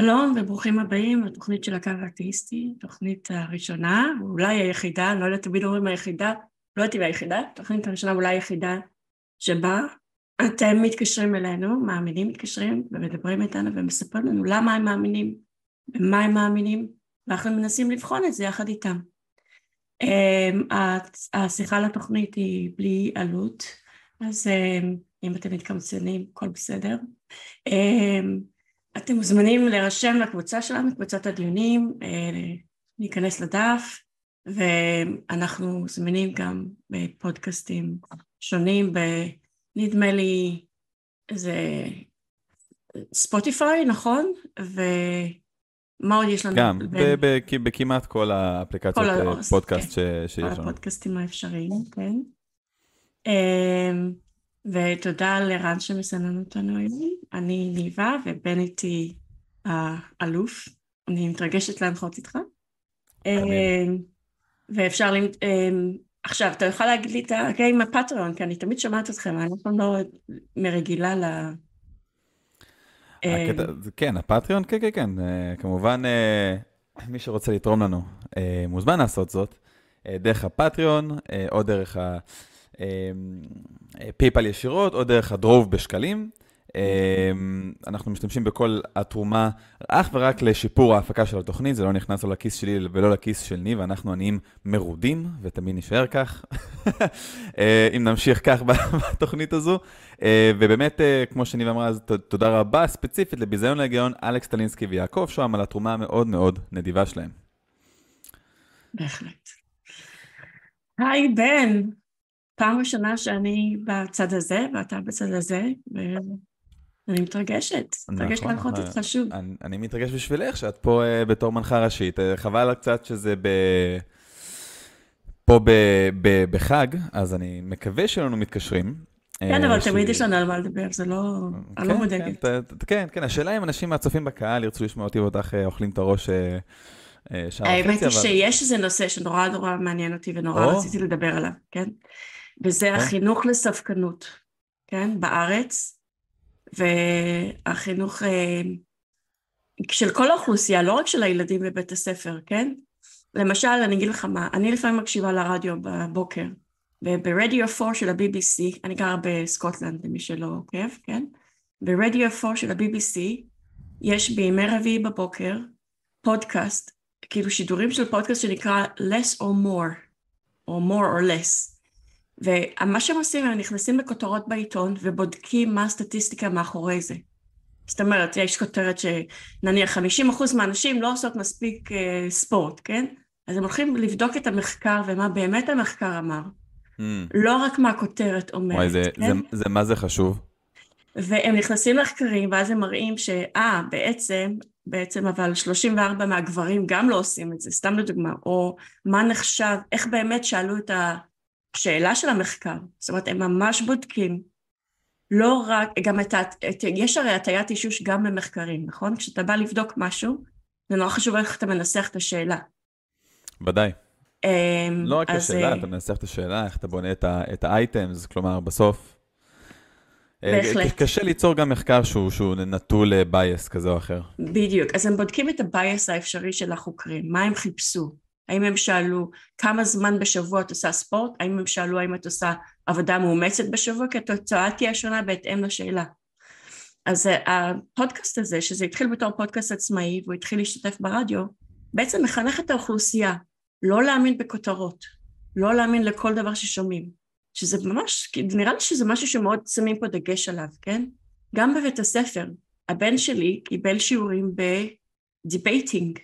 שלום וברוכים הבאים לתוכנית של הקו האתאיסטי, תוכנית הראשונה, אולי היחידה, לא יודעת, תמיד אומרים היחידה, לא יודעת אם היחידה, תוכנית הראשונה אולי היחידה שבה אתם מתקשרים אלינו, מאמינים מתקשרים ומדברים איתנו ומספרים לנו למה הם מאמינים, במה הם מאמינים, ואנחנו מנסים לבחון את זה יחד איתם. אמ, השיחה לתוכנית היא בלי עלות, אז אמ, אם אתם מתקמצנים, הכל בסדר. אמ, אתם מוזמנים להירשם לקבוצה שלנו, קבוצת הדיונים, אה, להיכנס לדף, ואנחנו זמינים גם בפודקאסטים שונים, נדמה לי זה ספוטיפיי, נכון? ומה עוד יש לנו? גם, בכמעט כל האפליקציות אה, פודקאסט כן. שיש לנו. כל הפודקאסטים האפשריים, כן. אמ, ותודה לרן שמסנן אותנו היום. אני ניבה ובן איתי האלוף. אני מתרגשת להנחות איתך. אמ, ואפשר, אמ, עכשיו, אתה יכול להגיד לי את הגיים הפטריון, כי אני תמיד שומעת אתכם, אני אף פעם לא מרגילה ל... הקטע, כן, הפטריון, כן, כן, כן. אה, כמובן, אה, מי שרוצה לתרום לנו אה, מוזמן לעשות זאת דרך הפטריון או דרך פיפל ישירות או דרך הדרוב בשקלים. אמ, אנחנו משתמשים בכל התרומה אך ורק לשיפור ההפקה של התוכנית, זה לא נכנס לא לכיס שלי ולא לכיס של ניב, אנחנו עניים מרודים, ותמיד נשאר כך, אה, אם נמשיך כך בתוכנית הזו. אה, ובאמת, אה, כמו שניב אמרה, אז תודה רבה ספציפית לביזיון להגיון, אלכס טלינסקי ויעקב שוהם, על התרומה המאוד מאוד נדיבה שלהם. בהחלט. היי בן, פעם ראשונה שאני בצד הזה ואתה בצד הזה, אני מתרגשת, מתרגשת נכון, להנחות אותך שוב. אני מתרגש בשבילך שאת פה אה, בתור מנחה ראשית. אה, חבל קצת שזה ב... פה בחג, אז אני מקווה שלנו מתקשרים. כן, אבל תמיד יש לנו על מה לדבר, זה לא... אני לא כן, מודאגת. כן, כן, כן, השאלה אם אנשים מהצופים בקהל ירצו לשמוע אותי ואותך אה, אוכלים את הראש שעה וחצי, אבל... האמת היא שיש איזה נושא שנורא נורא מעניין אותי ונורא רציתי לדבר עליו, כן? וזה החינוך לספקנות, כן? בארץ. והחינוך אה, של כל האוכלוסייה, לא רק של הילדים בבית הספר, כן? למשל, אני אגיד לך מה, אני לפעמים מקשיבה לרדיו בבוקר, וברדיו 4 של ה-BBC, אני גרה בסקוטלנד למי שלא עוקב, כן? ברדיו 4 של ה-BBC יש בימי רביעי בבוקר פודקאסט, כאילו שידורים של פודקאסט שנקרא less or more, או more or less. ומה שהם עושים, הם נכנסים לכותרות בעיתון ובודקים מה הסטטיסטיקה מאחורי זה. זאת אומרת, יש כותרת שנניח 50% מהנשים לא עושות מספיק אה, ספורט, כן? אז הם הולכים לבדוק את המחקר ומה באמת המחקר אמר. Mm. לא רק מה הכותרת אומרת, וואי, זה, כן? זה, זה, מה זה חשוב? והם נכנסים למחקרים ואז הם מראים שאה, בעצם, בעצם אבל 34 מהגברים גם לא עושים את זה, סתם לדוגמה, או מה נחשב, איך באמת שאלו את ה... שאלה של המחקר, זאת אומרת הם ממש בודקים לא רק, גם את, את יש הרי הטיית אישוש גם במחקרים, נכון? כשאתה בא לבדוק משהו, זה נורא חשוב איך אתה מנסח את השאלה. ודאי. Um, לא רק אז, השאלה, אתה מנסח את השאלה, איך אתה בונה את ה items, כלומר בסוף. אה, בהחלט. קשה ליצור גם מחקר שהוא, שהוא נטול bias כזה או אחר. בדיוק, אז הם בודקים את ה bias האפשרי של החוקרים, מה הם חיפשו. האם הם שאלו כמה זמן בשבוע את עושה ספורט? האם הם שאלו האם את עושה עבודה מאומצת בשבוע? כי התוצאה תהיה שונה בהתאם לשאלה. אז אה, הפודקאסט הזה, שזה התחיל בתור פודקאסט עצמאי והוא התחיל להשתתף ברדיו, בעצם מחנך את האוכלוסייה לא להאמין בכותרות, לא להאמין לכל דבר ששומעים, שזה ממש, נראה לי שזה משהו שמאוד שמים פה דגש עליו, כן? גם בבית הספר, הבן שלי קיבל שיעורים ב debating,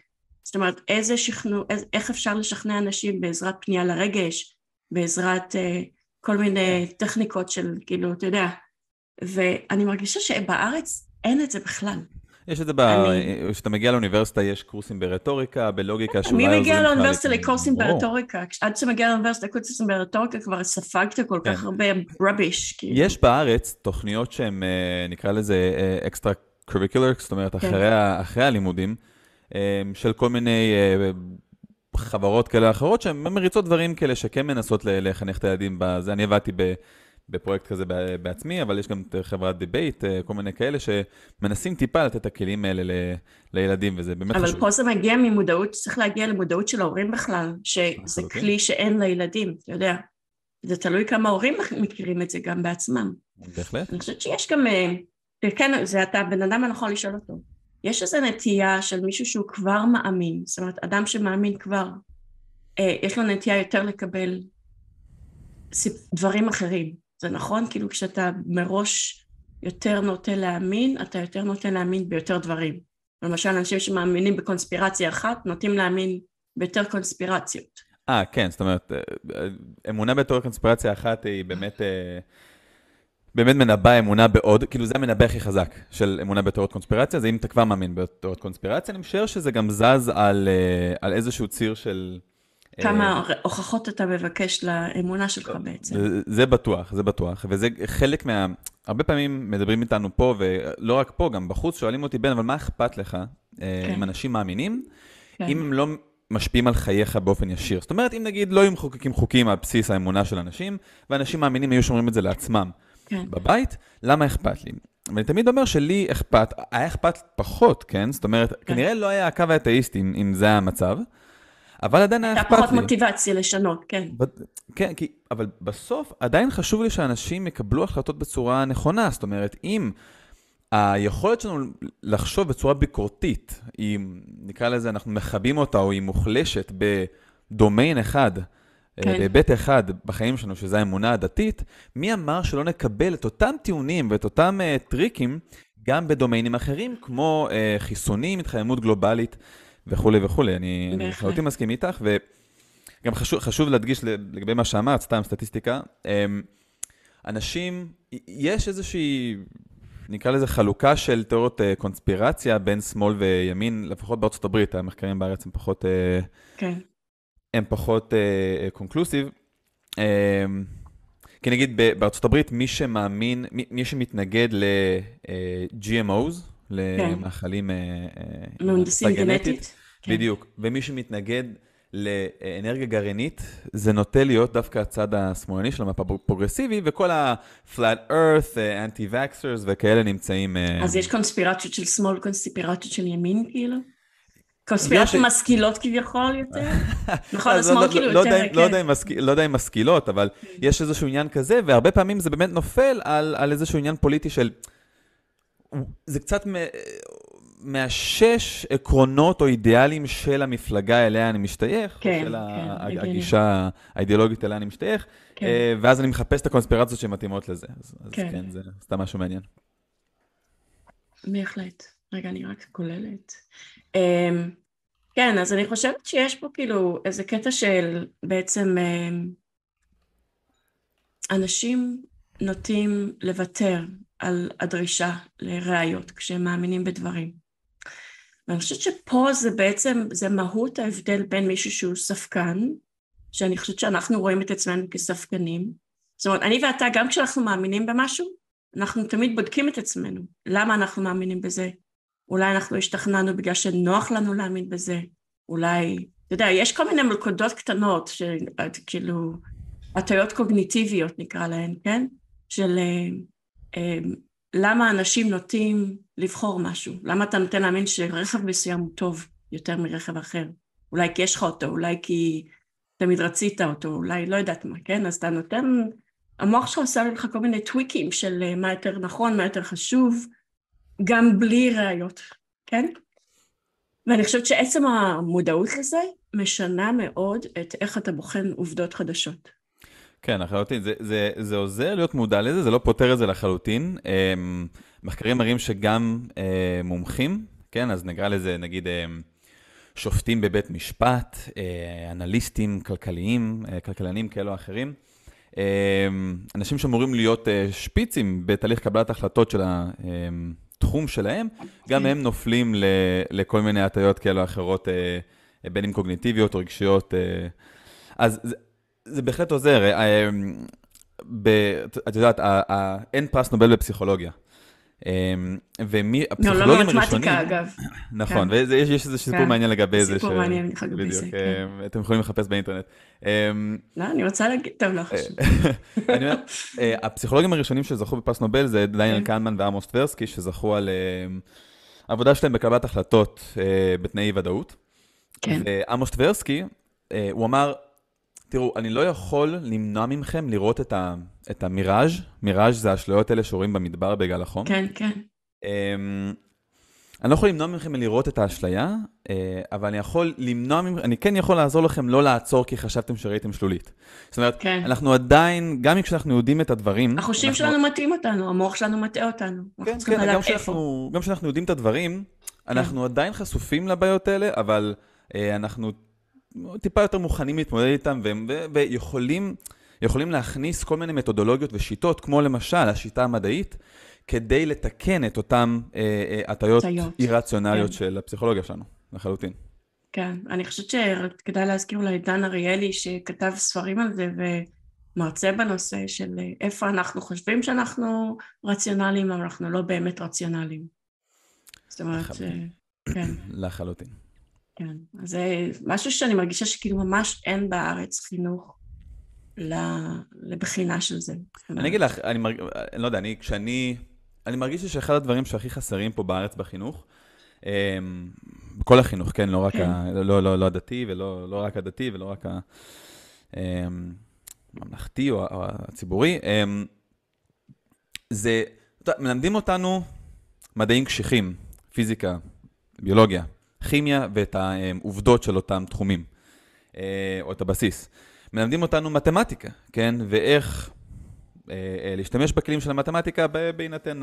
זאת אומרת, איזה שכנוע, איך אפשר לשכנע אנשים בעזרת פנייה לרגש, בעזרת uh, כל מיני טכניקות של, כאילו, אתה יודע, ואני מרגישה שבארץ אין את זה בכלל. יש את זה, כשאתה מגיע לאוניברסיטה יש קורסים ברטוריקה, בלוגיקה, שאולי עוזרים לך... מי מגיע לאוניברסיטה לקורסים ברטוריקה? עד שמגיע לאוניברסיטה לקורסים ברטוריקה כבר ספגת כל כך כן. הרבה רביש. כאילו. יש בארץ תוכניות שהן, אה, נקרא לזה אקסטרה קוריקולר, זאת אומרת, כן. אחרי הלימודים. אמ, של כל מיני אה, חברות כאלה ואחרות שהן מריצות דברים כאלה שכן מנסות לחנך את הילדים בזה. אני עבדתי בפרויקט כזה בעצמי, אבל יש גם את חברת debate, כל מיני כאלה שמנסים טיפה לתת את הכלים האלה ל, לילדים, וזה באמת אבל חשוב. אבל פה זה מגיע ממודעות, צריך להגיע למודעות של ההורים בכלל, שזה כלי שאין לילדים, אתה יודע. זה תלוי כמה הורים מכירים את זה גם בעצמם. בהחלט. אני חושבת שיש גם, אה, כן, זה אתה הבן אדם הנכון לשאול אותו. יש איזו נטייה של מישהו שהוא כבר מאמין, זאת אומרת, אדם שמאמין כבר, אה, יש לו נטייה יותר לקבל דברים אחרים. זה נכון? כאילו כשאתה מראש יותר נוטה להאמין, אתה יותר נוטה להאמין ביותר דברים. למשל, אנשים שמאמינים בקונספירציה אחת, נוטים להאמין ביותר קונספירציות. אה, כן, זאת אומרת, אה, אמונה בתיאוריה קונספירציה אחת היא באמת, אה, באמת מנבא אמונה בעוד, כאילו זה המנבא הכי חזק של אמונה בתיאוריות קונספירציה, זה אם אתה כבר מאמין בתיאוריות קונספירציה, אני משער שזה גם זז על, על איזשהו ציר של... כמה הוכחות אתה מבקש לאמונה שלך בעצם. זה בטוח, זה בטוח, וזה חלק מה... הרבה פעמים מדברים איתנו פה, ולא רק פה, גם בחוץ, שואלים אותי, בן, אבל מה אכפת לך כן. אם אנשים מאמינים, כן. אם הם לא משפיעים על חייך באופן ישיר. זאת אומרת, אם נגיד לא היו מחוקקים חוקים על בסיס האמונה של אנשים, ואנשים מאמינים היו שומרים את זה לעצמם כן. בבית, למה אכפת לי? ואני תמיד אומר שלי אכפת, היה אכפת פחות, כן? זאת אומרת, כן. כנראה לא היה הקו האתאיסטי אם, אם זה היה המצב, אבל עדיין היה אכפת לי. היה פחות מוטיבציה לשנות, כן. ב- כן, כי, אבל בסוף עדיין חשוב לי שאנשים יקבלו החלטות בצורה נכונה. זאת אומרת, אם היכולת שלנו לחשוב בצורה ביקורתית, אם נקרא לזה, אנחנו מכבים אותה, או היא מוחלשת בדומיין אחד, כן. בהיבט אחד בחיים שלנו, שזה האמונה הדתית, מי אמר שלא נקבל את אותם טיעונים ואת אותם uh, טריקים גם בדומיינים אחרים, כמו uh, חיסונים, התחממות גלובלית וכולי וכולי. אני לחלוטין מסכים איתך, וגם חשוב, חשוב להדגיש לגבי מה שאמרת, סתם סטטיסטיקה, um, אנשים, יש איזושהי... נקרא לזה חלוקה של תיאוריות uh, קונספירציה בין שמאל וימין, לפחות בארצות הברית, המחקרים בארץ הם פחות... Uh, כן. הם פחות קונקלוסיב. Uh, כי נגיד בארצות הברית, מי שמאמין, מי, מי שמתנגד ל-GMOs, למאכלים... מהונדסים גנטית. כן. בדיוק. ומי שמתנגד לאנרגיה גרעינית, זה נוטה להיות דווקא הצד השמאלני של המפה הפרוגרסיבי, וכל ה-flat earth, anti-vaxxers וכאלה נמצאים... אה, אז יש קונספירציות של שמאל, קונספירציות של ימין כאילו? קונספירציות משכילות כביכול יותר? נכון, לא, השמאל לא, כאילו לא יותר... כן. לא יודע אם משכילות, אבל יש איזשהו עניין כזה, והרבה פעמים זה באמת נופל על איזשהו עניין פוליטי של... זה קצת מהשש עקרונות או אידיאלים של המפלגה אליה אני משתייך, כן, של כן, הגישה האידיאולוגית אליה אני משתייך, כן. אה, ואז אני מחפש את הקונספירציות שמתאימות לזה. אז, כן. אז כן, זה סתם משהו מעניין. בהחלט. רגע, אני רק כוללת. אמ, כן, אז אני חושבת שיש פה כאילו איזה קטע של בעצם אמ, אנשים נוטים לוותר על הדרישה לראיות כשהם מאמינים בדברים. ואני חושבת שפה זה בעצם, זה מהות ההבדל בין מישהו שהוא ספקן, שאני חושבת שאנחנו רואים את עצמנו כספקנים. זאת אומרת, אני ואתה, גם כשאנחנו מאמינים במשהו, אנחנו תמיד בודקים את עצמנו. למה אנחנו מאמינים בזה? אולי אנחנו השתכנענו בגלל שנוח לנו להאמין בזה. אולי, אתה יודע, יש כל מיני מלכודות קטנות, שכאילו, הטיות קוגניטיביות נקרא להן, כן? של אה, אה, למה אנשים נוטים לבחור משהו? למה אתה נותן להאמין שרכב מסוים הוא טוב יותר מרכב אחר? אולי כי יש לך אותו, אולי כי תמיד רצית אותו, אולי לא יודעת מה, כן? אז אתה נותן, המוח שלך עושה לך כל מיני טוויקים של אה, מה יותר נכון, מה יותר חשוב, גם בלי ראיות, כן? ואני חושבת שעצם המודעות לזה משנה מאוד את איך אתה בוחן עובדות חדשות. כן, לחלוטין. זה, זה, זה עוזר להיות מודע לזה, זה לא פותר את זה לחלוטין. אמ, מחקרים מראים שגם אה, מומחים, כן, אז נקרא לזה, נגיד, אה, שופטים בבית משפט, אה, אנליסטים כלכליים, כלכלנים כאלו או אחרים, אנשים שאמורים להיות שפיצים בתהליך קבלת החלטות של התחום שלהם, גם כן. הם נופלים לכל מיני הטיות כאלו או אחרות, בין אם קוגניטיביות או רגשיות. אז זה בהחלט עוזר. אה, את יודעת, אין פרס נובל בפסיכולוגיה. ומי, הפסיכולוגים הראשונים... לא, לא מתמטיקה אגב. נכון, כן. ויש איזה סיפור כן. מעניין לגבי זה. סיפור מעניין לגבי זה, כן. אתם יכולים לחפש באינטרנט. לא, אני רוצה להגיד, טוב, לא חשוב. אני אומר, הפסיכולוגים הראשונים שזכו בפרס נובל זה דניאל קנמן ועמוס טברסקי, שזכו על העבודה שלהם בקבלת החלטות בתנאי ודאות. כן. ועמוס טברסקי, הוא אמר, תראו, אני לא יכול למנוע מכם לראות את, ה, את המיראז', מיראז' זה האשליות האלה שרואים במדבר בגל החום. כן, כן. Um, אני לא יכול למנוע מכם לראות את האשליה, uh, אבל אני יכול למנוע, אני כן יכול לעזור לכם לא לעצור כי חשבתם שראיתם שלולית. זאת אומרת, כן. אנחנו עדיין, גם כשאנחנו יודעים את הדברים... החושים אנחנו... שלנו מטעים אותנו, המוח שלנו מטעה אותנו. כן, כן, גם כשאנחנו, גם כשאנחנו יודעים את הדברים, כן. אנחנו עדיין חשופים לבעיות האלה, אבל uh, אנחנו טיפה יותר מוכנים להתמודד איתם, ויכולים יכולים להכניס כל מיני מתודולוגיות ושיטות, כמו למשל השיטה המדעית, כדי לתקן את אותן אה, אה, הטיות אירציונליות כן. של הפסיכולוגיה שלנו, לחלוטין. כן, אני חושבת שכדאי להזכיר אולי דן אריאלי, שכתב ספרים על זה, ומרצה בנושא של איפה אנחנו חושבים שאנחנו רציונליים, אבל אנחנו לא באמת רציונליים. זאת אומרת, כן. לחלוטין. כן, אז זה משהו שאני מרגישה שכאילו ממש אין בארץ חינוך לבחינה של זה. אני אגיד לך, אני מרגיש, אני לא יודע, אני, כשאני, אני מרגיש שאחד הדברים שהכי חסרים פה בארץ בחינוך, בכל החינוך, כן, לא רק כן. ה, לא, לא, לא הדתי ולא לא רק הדתי ולא רק הממלכתי אמ, או, הציבורי, זה, מלמדים אותנו מדעים קשיחים, פיזיקה, ביולוגיה, כימיה ואת העובדות של אותם תחומים, אה, או את הבסיס. מלמדים אותנו מתמטיקה, כן? ואיך אה, אה, להשתמש בכלים של המתמטיקה בהינתן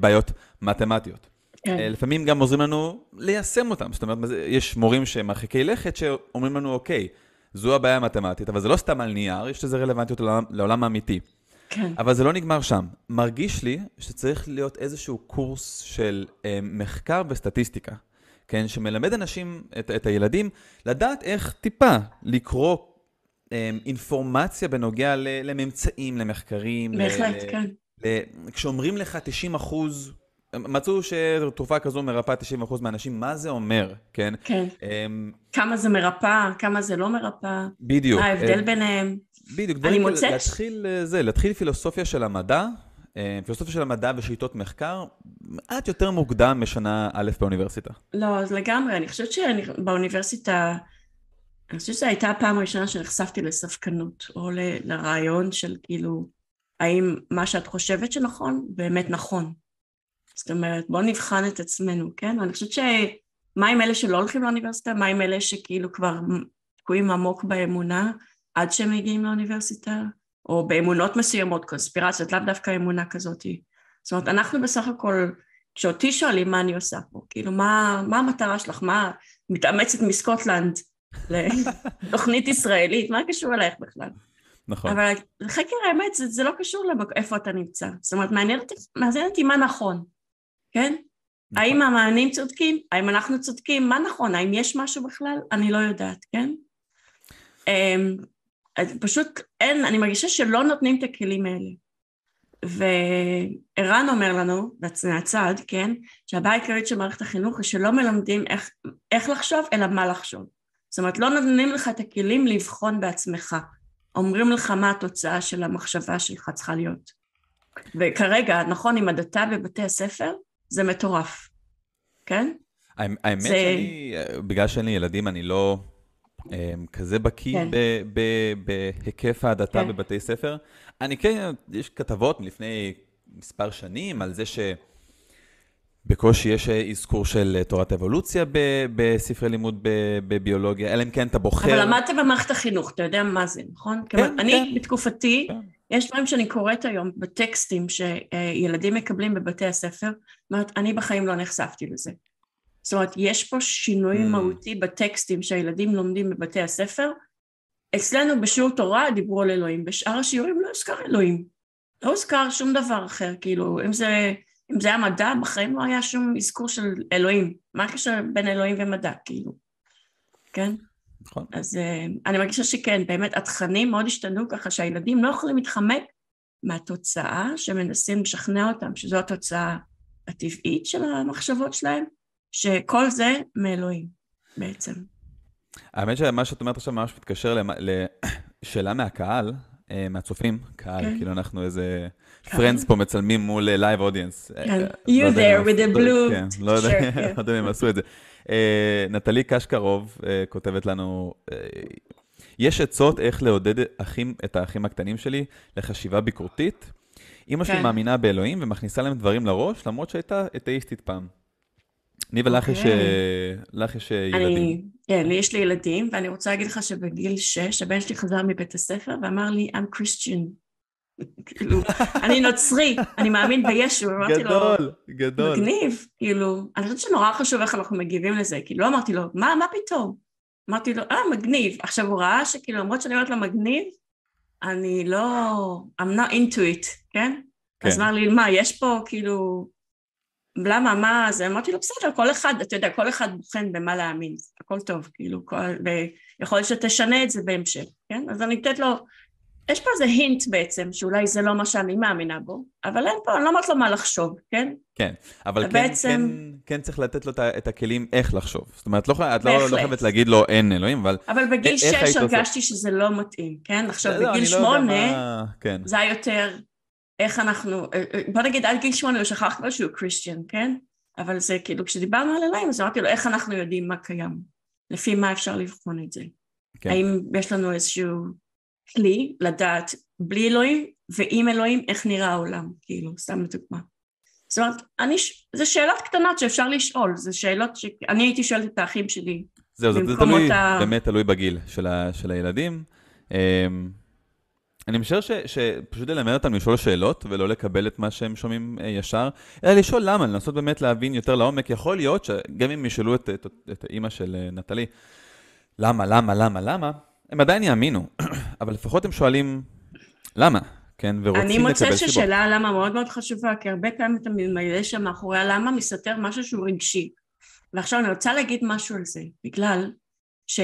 בעיות מתמטיות. כן. לפעמים גם עוזרים לנו ליישם אותם. זאת אומרת, יש מורים שהם מרחיקי לכת שאומרים לנו, אוקיי, זו הבעיה המתמטית, אבל זה לא סתם על נייר, יש לזה רלוונטיות לעולם, לעולם האמיתי. כן. אבל זה לא נגמר שם. מרגיש לי שצריך להיות איזשהו קורס של אה, מחקר וסטטיסטיקה. כן, שמלמד אנשים, את, את הילדים, לדעת איך טיפה לקרוא אה, אינפורמציה בנוגע ל, לממצאים, למחקרים. בהחלט, ל, כן. ל, כשאומרים לך 90 אחוז, מצאו שתרופה כזו מרפאה 90 אחוז מהאנשים, מה זה אומר, כן? כן. Um, כמה זה מרפאה, כמה זה לא מרפאה. בדיוק. מה ההבדל uh, ביניהם. בדיוק. אני מוצאת... להתחיל, זה, להתחיל פילוסופיה של המדע, אה, פילוסופיה של המדע ושיטות מחקר, מעט יותר מוקדם משנה א' באוניברסיטה. לא, אז לגמרי, אני חושבת שבאוניברסיטה, אני חושבת שזו הייתה הפעם הראשונה שנחשפתי לספקנות, או ל, לרעיון של כאילו, האם מה שאת חושבת שנכון, באמת נכון. זאת אומרת, בואו נבחן את עצמנו, כן? אני חושבת ש... מה עם אלה שלא הולכים לאוניברסיטה? מה עם אלה שכאילו כבר תקועים עמוק באמונה עד שהם מגיעים לאוניברסיטה? או באמונות מסוימות, קונספירציות, לאו דווקא אמונה כזאת. זאת אומרת, אנחנו בסך הכל, כשאותי שואלים מה אני עושה פה, כאילו, מה, מה המטרה שלך? מה, מתאמצת מסקוטלנד לתוכנית ישראלית? מה קשור אלייך בכלל? נכון. אבל חקר האמת, זה, זה לא קשור לאיפה אתה נמצא. זאת אומרת, מעניין אותי מה נכון, כן? נכון. האם המענים צודקים? האם אנחנו צודקים? מה נכון? האם יש משהו בכלל? אני לא יודעת, כן? פשוט אין, אני מרגישה שלא נותנים את הכלים האלה. וערן אומר לנו, מהצד, כן, שהבעיה העיקרית של מערכת החינוך היא שלא מלמדים איך, איך לחשוב, אלא מה לחשוב. זאת אומרת, לא נותנים לך את הכלים לבחון בעצמך. אומרים לך מה התוצאה של המחשבה שלך צריכה להיות. וכרגע, נכון, עם הדתה בבתי הספר, זה מטורף, כן? האמת זה... שאני, בגלל שאין לי ילדים, אני לא... אמ, כזה בקיא כן. בהיקף ההדתה כן. בבתי ספר. אני כן, יש כתבות מלפני מספר שנים על זה שבקושי יש אזכור של תורת אבולוציה בספרי לימוד בביולוגיה, אלא אם כן אתה בוחר... אבל למדת במערכת החינוך, אתה יודע מה זה, נכון? כן, כלומר, אני, כן. בתקופתי, כן. יש דברים שאני קוראת היום בטקסטים שילדים מקבלים בבתי הספר, זאת אומרת, אני בחיים לא נחשפתי לזה. זאת אומרת, יש פה שינוי mm. מהותי בטקסטים שהילדים לומדים בבתי הספר. אצלנו בשיעור תורה דיברו על אלוהים, בשאר השיעורים לא הוזכר אלוהים. לא הוזכר שום דבר אחר, כאילו, אם זה, אם זה היה מדע, בחיים לא היה שום אזכור של אלוהים. מה הקשר בין אלוהים ומדע, כאילו? כן? נכון. אז uh, אני מרגישה שכן, באמת התכנים מאוד השתנו ככה שהילדים לא יכולים להתחמק מהתוצאה, שמנסים לשכנע אותם שזו התוצאה הטבעית של המחשבות שלהם, שכל זה מאלוהים בעצם. האמת שמה שאת אומרת עכשיו ממש מתקשר לשאלה מהקהל, אה, מהצופים, קהל, כן. כאילו אנחנו איזה Friends פה מצלמים מול live audience. כן, אה, you לא there with the blue. כן, לא יודע לא אם הם עשו את זה. אה, נטלי קשקרוב כותבת לנו, יש עצות איך לעודד אחים, את האחים הקטנים שלי לחשיבה ביקורתית. אמא שלי כן. מאמינה באלוהים ומכניסה להם דברים לראש, למרות שהייתה אתאיסטית פעם. ניבה, לך יש אוקיי. ילדים. כן, יש לי ילדים, ואני רוצה להגיד לך שבגיל שש, הבן שלי חזר מבית הספר ואמר לי, I'm Christian. כאילו, אני נוצרי, אני מאמין בישו, אמרתי לו, גדול, גדול. מגניב, כאילו, אני חושבת שנורא חשוב איך אנחנו מגיבים לזה, כאילו, לא אמרתי לו, מה, מה פתאום? אמרתי לו, אה, מגניב. עכשיו הוא ראה שכאילו, למרות שאני אומרת לו מגניב, אני לא, I'm not into it, כן? כן. אז אמר לי, מה, יש פה כאילו, למה, מה זה? אמרתי לו, בסדר, כל אחד, אתה יודע, כל אחד בוחן במה להאמין, הכל טוב, כאילו, כל, ויכול להיות שתשנה את זה בהמשך, כן? אז אני אתן לו, יש פה איזה הינט בעצם, שאולי זה לא מה שאני מאמינה בו, אבל אין פה, אני לא אומרת לו מה לחשוב, כן? כן, אבל כן, בעצם... כן, כן צריך לתת לו את הכלים איך לחשוב. זאת אומרת, לא, את לא, לא חייבת להגיד לו אין אלוהים, אבל... אבל בגיל שש הרגשתי שזה לא מתאים, כן? עכשיו, לא, בגיל לא שמונה, לא כן. זה היה יותר... איך אנחנו, אה, אה, בוא נגיד עד גיל שמונה הוא שכח כבר שהוא קריסטיאן, כן? אבל זה כאילו כשדיברנו על אלוהים אז אמרתי לו איך אנחנו יודעים מה קיים, לפי מה אפשר לבחון את זה. כן. האם יש לנו איזשהו כלי לדעת בלי אלוהים ועם אלוהים איך נראה העולם, כאילו, סתם לדוגמה. זאת אומרת, אני, זה שאלות קטנות שאפשר לשאול, זה שאלות שאני הייתי שואלת את האחים שלי. זהו, זה תלוי, ה... באמת תלוי בגיל של, ה, של הילדים. אני משער שפשוט ללמד אותם לשאול שאלות ולא לקבל את מה שהם שומעים אה, ישר, אלא לשאול למה, לנסות באמת להבין יותר לעומק. יכול להיות שגם אם ישאלו את, את, את אימא של אה, נטלי, למה, למה, למה, למה, הם עדיין יאמינו, אבל לפחות הם שואלים למה, כן, ורוצים לקבל סיבות. אני מוצאת ששאלה למה מאוד מאוד חשובה, כי הרבה פעמים אתה ממלא שם מאחורי הלמה מסתתר משהו שהוא רגשי. ועכשיו אני רוצה להגיד משהו על זה, בגלל ש...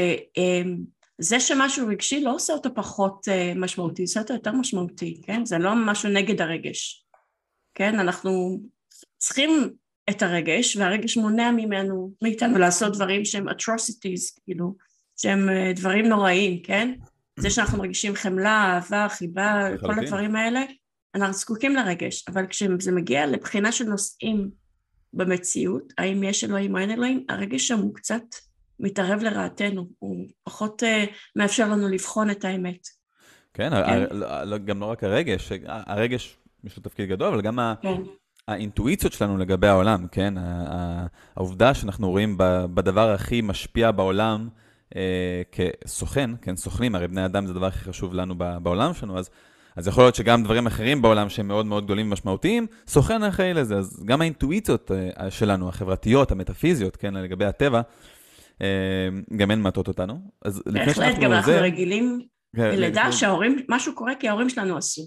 זה שמשהו רגשי לא עושה אותו פחות uh, משמעותי, זה עושה אותו יותר משמעותי, כן? זה לא משהו נגד הרגש, כן? אנחנו צריכים את הרגש, והרגש מונע ממנו, מאיתנו לעשות דברים שהם atrocities, כאילו, שהם uh, דברים נוראים, כן? זה שאנחנו מרגישים חמלה, אהבה, חיבה, כל הדברים האלה, אנחנו זקוקים לרגש, אבל כשזה מגיע לבחינה של נושאים במציאות, האם יש אלוהים או אין אלוהים, הרגש שם הוא קצת מתערב לרעתנו, הוא פחות uh, מאפשר לנו לבחון את האמת. כן, כן? לא, גם לא רק הרגש, הרגש יש לו תפקיד גדול, אבל גם כן. האינטואיציות שלנו לגבי העולם, כן? העובדה שאנחנו רואים בדבר הכי משפיע בעולם אה, כסוכן, כן, סוכנים, הרי בני אדם זה הדבר הכי חשוב לנו בעולם שלנו, אז, אז יכול להיות שגם דברים אחרים בעולם שהם מאוד מאוד גדולים ומשמעותיים, סוכן אחראי לזה, אז גם האינטואיציות אה, שלנו, החברתיות, המטאפיזיות, כן, לגבי הטבע, אה, גם הן מטות אותנו. אז לפני שאנחנו... בהחלט, גם אנחנו רגילים בלידה שההורים, משהו קורה כי ההורים שלנו עשו.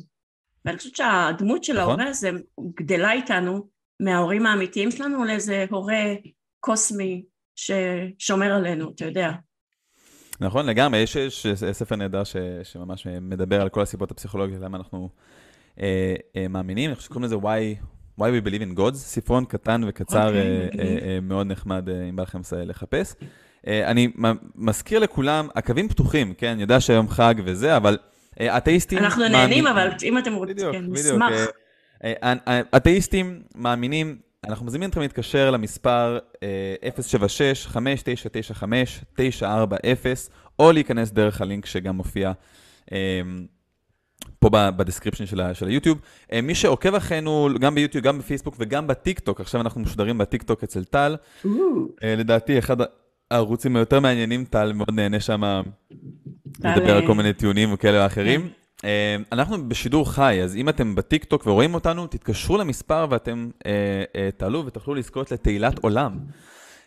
ואני חושבת שהדמות של נכון. ההורה הזה גדלה איתנו מההורים האמיתיים שלנו לאיזה הורה קוסמי ששומר עלינו, אתה יודע. נכון, לגמרי, יש, יש ספר נהדר ש, שממש מדבר על כל הסיבות הפסיכולוגיות, למה אנחנו אה, אה, מאמינים, אני חושב שקוראים לזה Why, Why We Believe in Gods, ספרון קטן וקצר, okay, אוקיי, אה, אה, אה, מאוד נחמד, אם בא לכם לחפש. אני מזכיר לכולם, הקווים פתוחים, כן, אני יודע שהיום חג וזה, אבל אתאיסטים... אנחנו מאמין... נהנים, אבל אם אתם רוצים, כן, נשמח. אתאיסטים מאמינים אנחנו מזמינים אתכם להתקשר למספר 076-5995-940, או להיכנס דרך הלינק שגם מופיע פה ב description של, של היוטיוב. מי שעוקב אחרינו גם ביוטיוב, גם בפייסבוק וגם בטיק טוק, עכשיו אנחנו משודרים בטיק טוק אצל טל. לדעתי, אחד הערוצים היותר מעניינים, טל מאוד נהנה שם לדבר על כל מיני טיעונים וכאלה ואחרים. כן. אה, אנחנו בשידור חי, אז אם אתם בטיקטוק ורואים אותנו, תתקשרו למספר ואתם uh, uh, תעלו ותוכלו לזכות לתהילת עולם.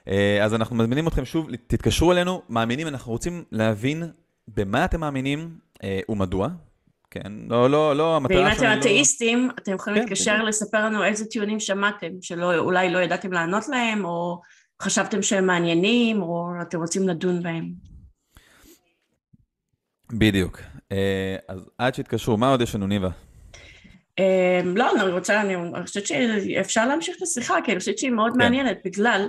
Uh, אז אנחנו מזמינים אתכם שוב, תתקשרו אלינו, מאמינים, אנחנו רוצים להבין במה אתם מאמינים ומדוע. כן, לא, לא, לא, המטרה שלנו... ואם אתם אתאיסטים, לא... אתם יכולים כן, להתקשר כן. לספר לנו איזה טיעונים שמעתם, שאולי לא ידעתם לענות להם, או חשבתם שהם מעניינים, או אתם רוצים לדון בהם. בדיוק. אה, אז עד שיתקשרו, מה עוד יש לנו, ניבה? אמ, לא, אני רוצה, אני חושבת שאפשר להמשיך את השיחה, כי אני חושבת שהיא מאוד כן. מעניינת, בגלל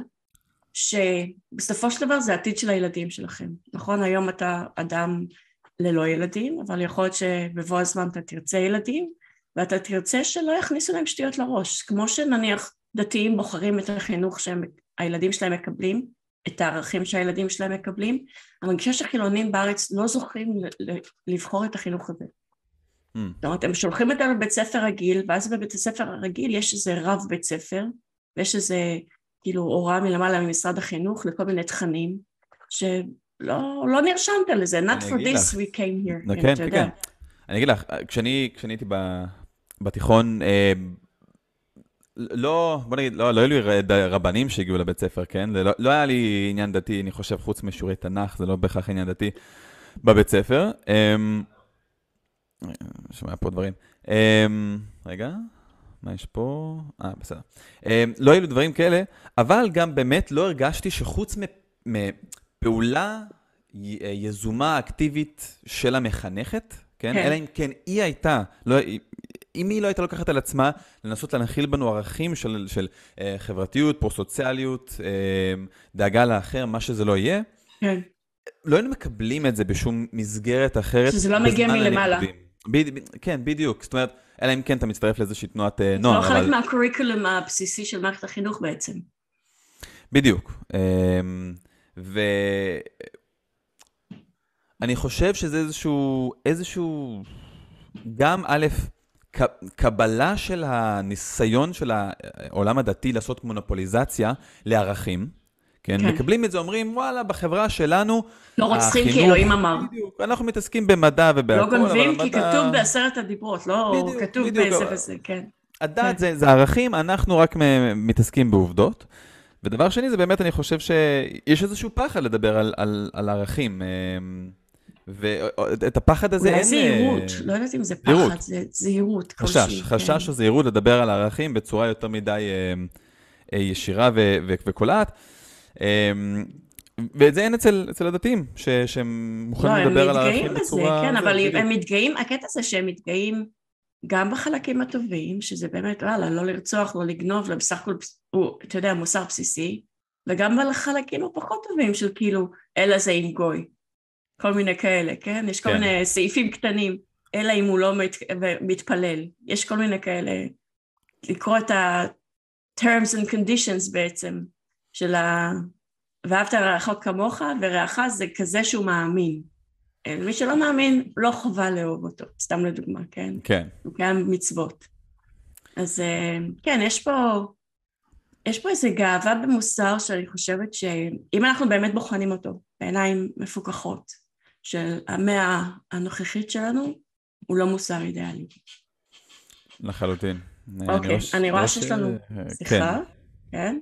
שבסופו של דבר זה העתיד של הילדים שלכם. נכון, היום אתה אדם ללא ילדים, אבל יכול להיות שבבוא הזמן אתה תרצה ילדים, ואתה תרצה שלא יכניסו להם שטויות לראש, כמו שנניח דתיים בוחרים את החינוך שהילדים שלהם מקבלים, את הערכים שהילדים שלהם מקבלים, אני מרגישה שחילונים בארץ לא זוכים לבחור את החינוך הזה. Mm. זאת אומרת, הם שולחים אותם לבית ספר רגיל, ואז בבית הספר הרגיל יש איזה רב בית ספר, ויש איזה כאילו הוראה מלמעלה ממשרד החינוך לכל מיני תכנים, שלא לא נרשמת לזה, not for this we came here. כן, כן, כן. אני אגיד לך, כשאני הייתי בתיכון, אה, לא, בוא נגיד, לא, לא היו לי רבנים שהגיעו לבית ספר, כן? לא, לא היה לי עניין דתי, אני חושב, חוץ משיעורי תנ"ך, זה לא בהכרח עניין דתי בבית ספר. אמ, שומע פה דברים. אמ, רגע, מה יש פה? אה, בסדר. אמ, לא היו לי דברים כאלה, אבל גם באמת לא הרגשתי שחוץ מפעולה יזומה, אקטיבית של המחנכת, כן? כן. אלא אם כן היא הייתה, לא, אם היא לא הייתה לוקחת על עצמה לנסות להנחיל בנו ערכים של, של אה, חברתיות, פרו-סוציאליות, אה, דאגה לאחר, מה שזה לא יהיה, כן. לא היינו מקבלים את זה בשום מסגרת אחרת. שזה לא מגיע מלמעלה. ב, ב, כן, בדיוק. זאת אומרת, אלא אם כן אתה מצטרף לאיזושהי תנועת אה, נוער. זה לא חלק אבל... מהקוריקולום הבסיסי של מערכת החינוך בעצם. בדיוק. אה, ואני חושב שזה איזשהו, איזשהו, גם א', קבלה של הניסיון של העולם הדתי לעשות מונופוליזציה לערכים, כן? כן. מקבלים את זה, אומרים, וואלה, בחברה שלנו, לא רוצחים כי אלוהים אמר. בדיוק, אנחנו מתעסקים במדע ובהכול, לא גונבים כי מדע... כתוב בעשרת הדיברות, לא בדיוק, כתוב בדיוק. באיזה וזה, כן. הדת כן. זה, זה ערכים, אנחנו רק מתעסקים בעובדות. ודבר שני, זה באמת, אני חושב שיש איזשהו פחד לדבר על, על, על ערכים. אמ, ואת הפחד הזה אין... אולי זהירות, אה, לא יודעת אם זה פחד, זה זהירות חשש, כלשהי. חשש כן. או זהירות לדבר על הערכים בצורה יותר מדי אה, אה, ישירה וקולעת. ואת זה אין אצל, אצל הדתיים, ש, שהם מוכנים לא, לדבר על הערכים בצורה... כן, אבל. הם מתגאים, הקטע זה שהם מתגאים גם בחלקים הטובים, שזה באמת, וואלה, לא לרצוח, לא לגנוב, לא בסך הכל, הוא, אתה יודע, מוסר בסיסי, וגם בחלקים הפחות טובים של כאילו, אלא זה עם גוי. כל מיני כאלה, כן? יש כל כן. מיני סעיפים קטנים, אלא אם הוא לא מת, מתפלל. יש כל מיני כאלה, לקרוא את ה-terms and conditions בעצם, של ה... ואהבת לרעך כמוך, ורעך זה כזה שהוא מאמין. מי שלא מאמין, לא חובה לאהוב אותו, סתם לדוגמה, כן? כן. הוא קיים מצוות. אז אה, כן, יש פה, יש פה איזו גאווה במוסר שאני חושבת שאם אנחנו באמת בוחנים אותו בעיניים מפוקחות, של המאה הנוכחית שלנו הוא לא מוסר אידיאלי. לחלוטין. אוקיי, אני רואה שיש לנו שיחה, כן?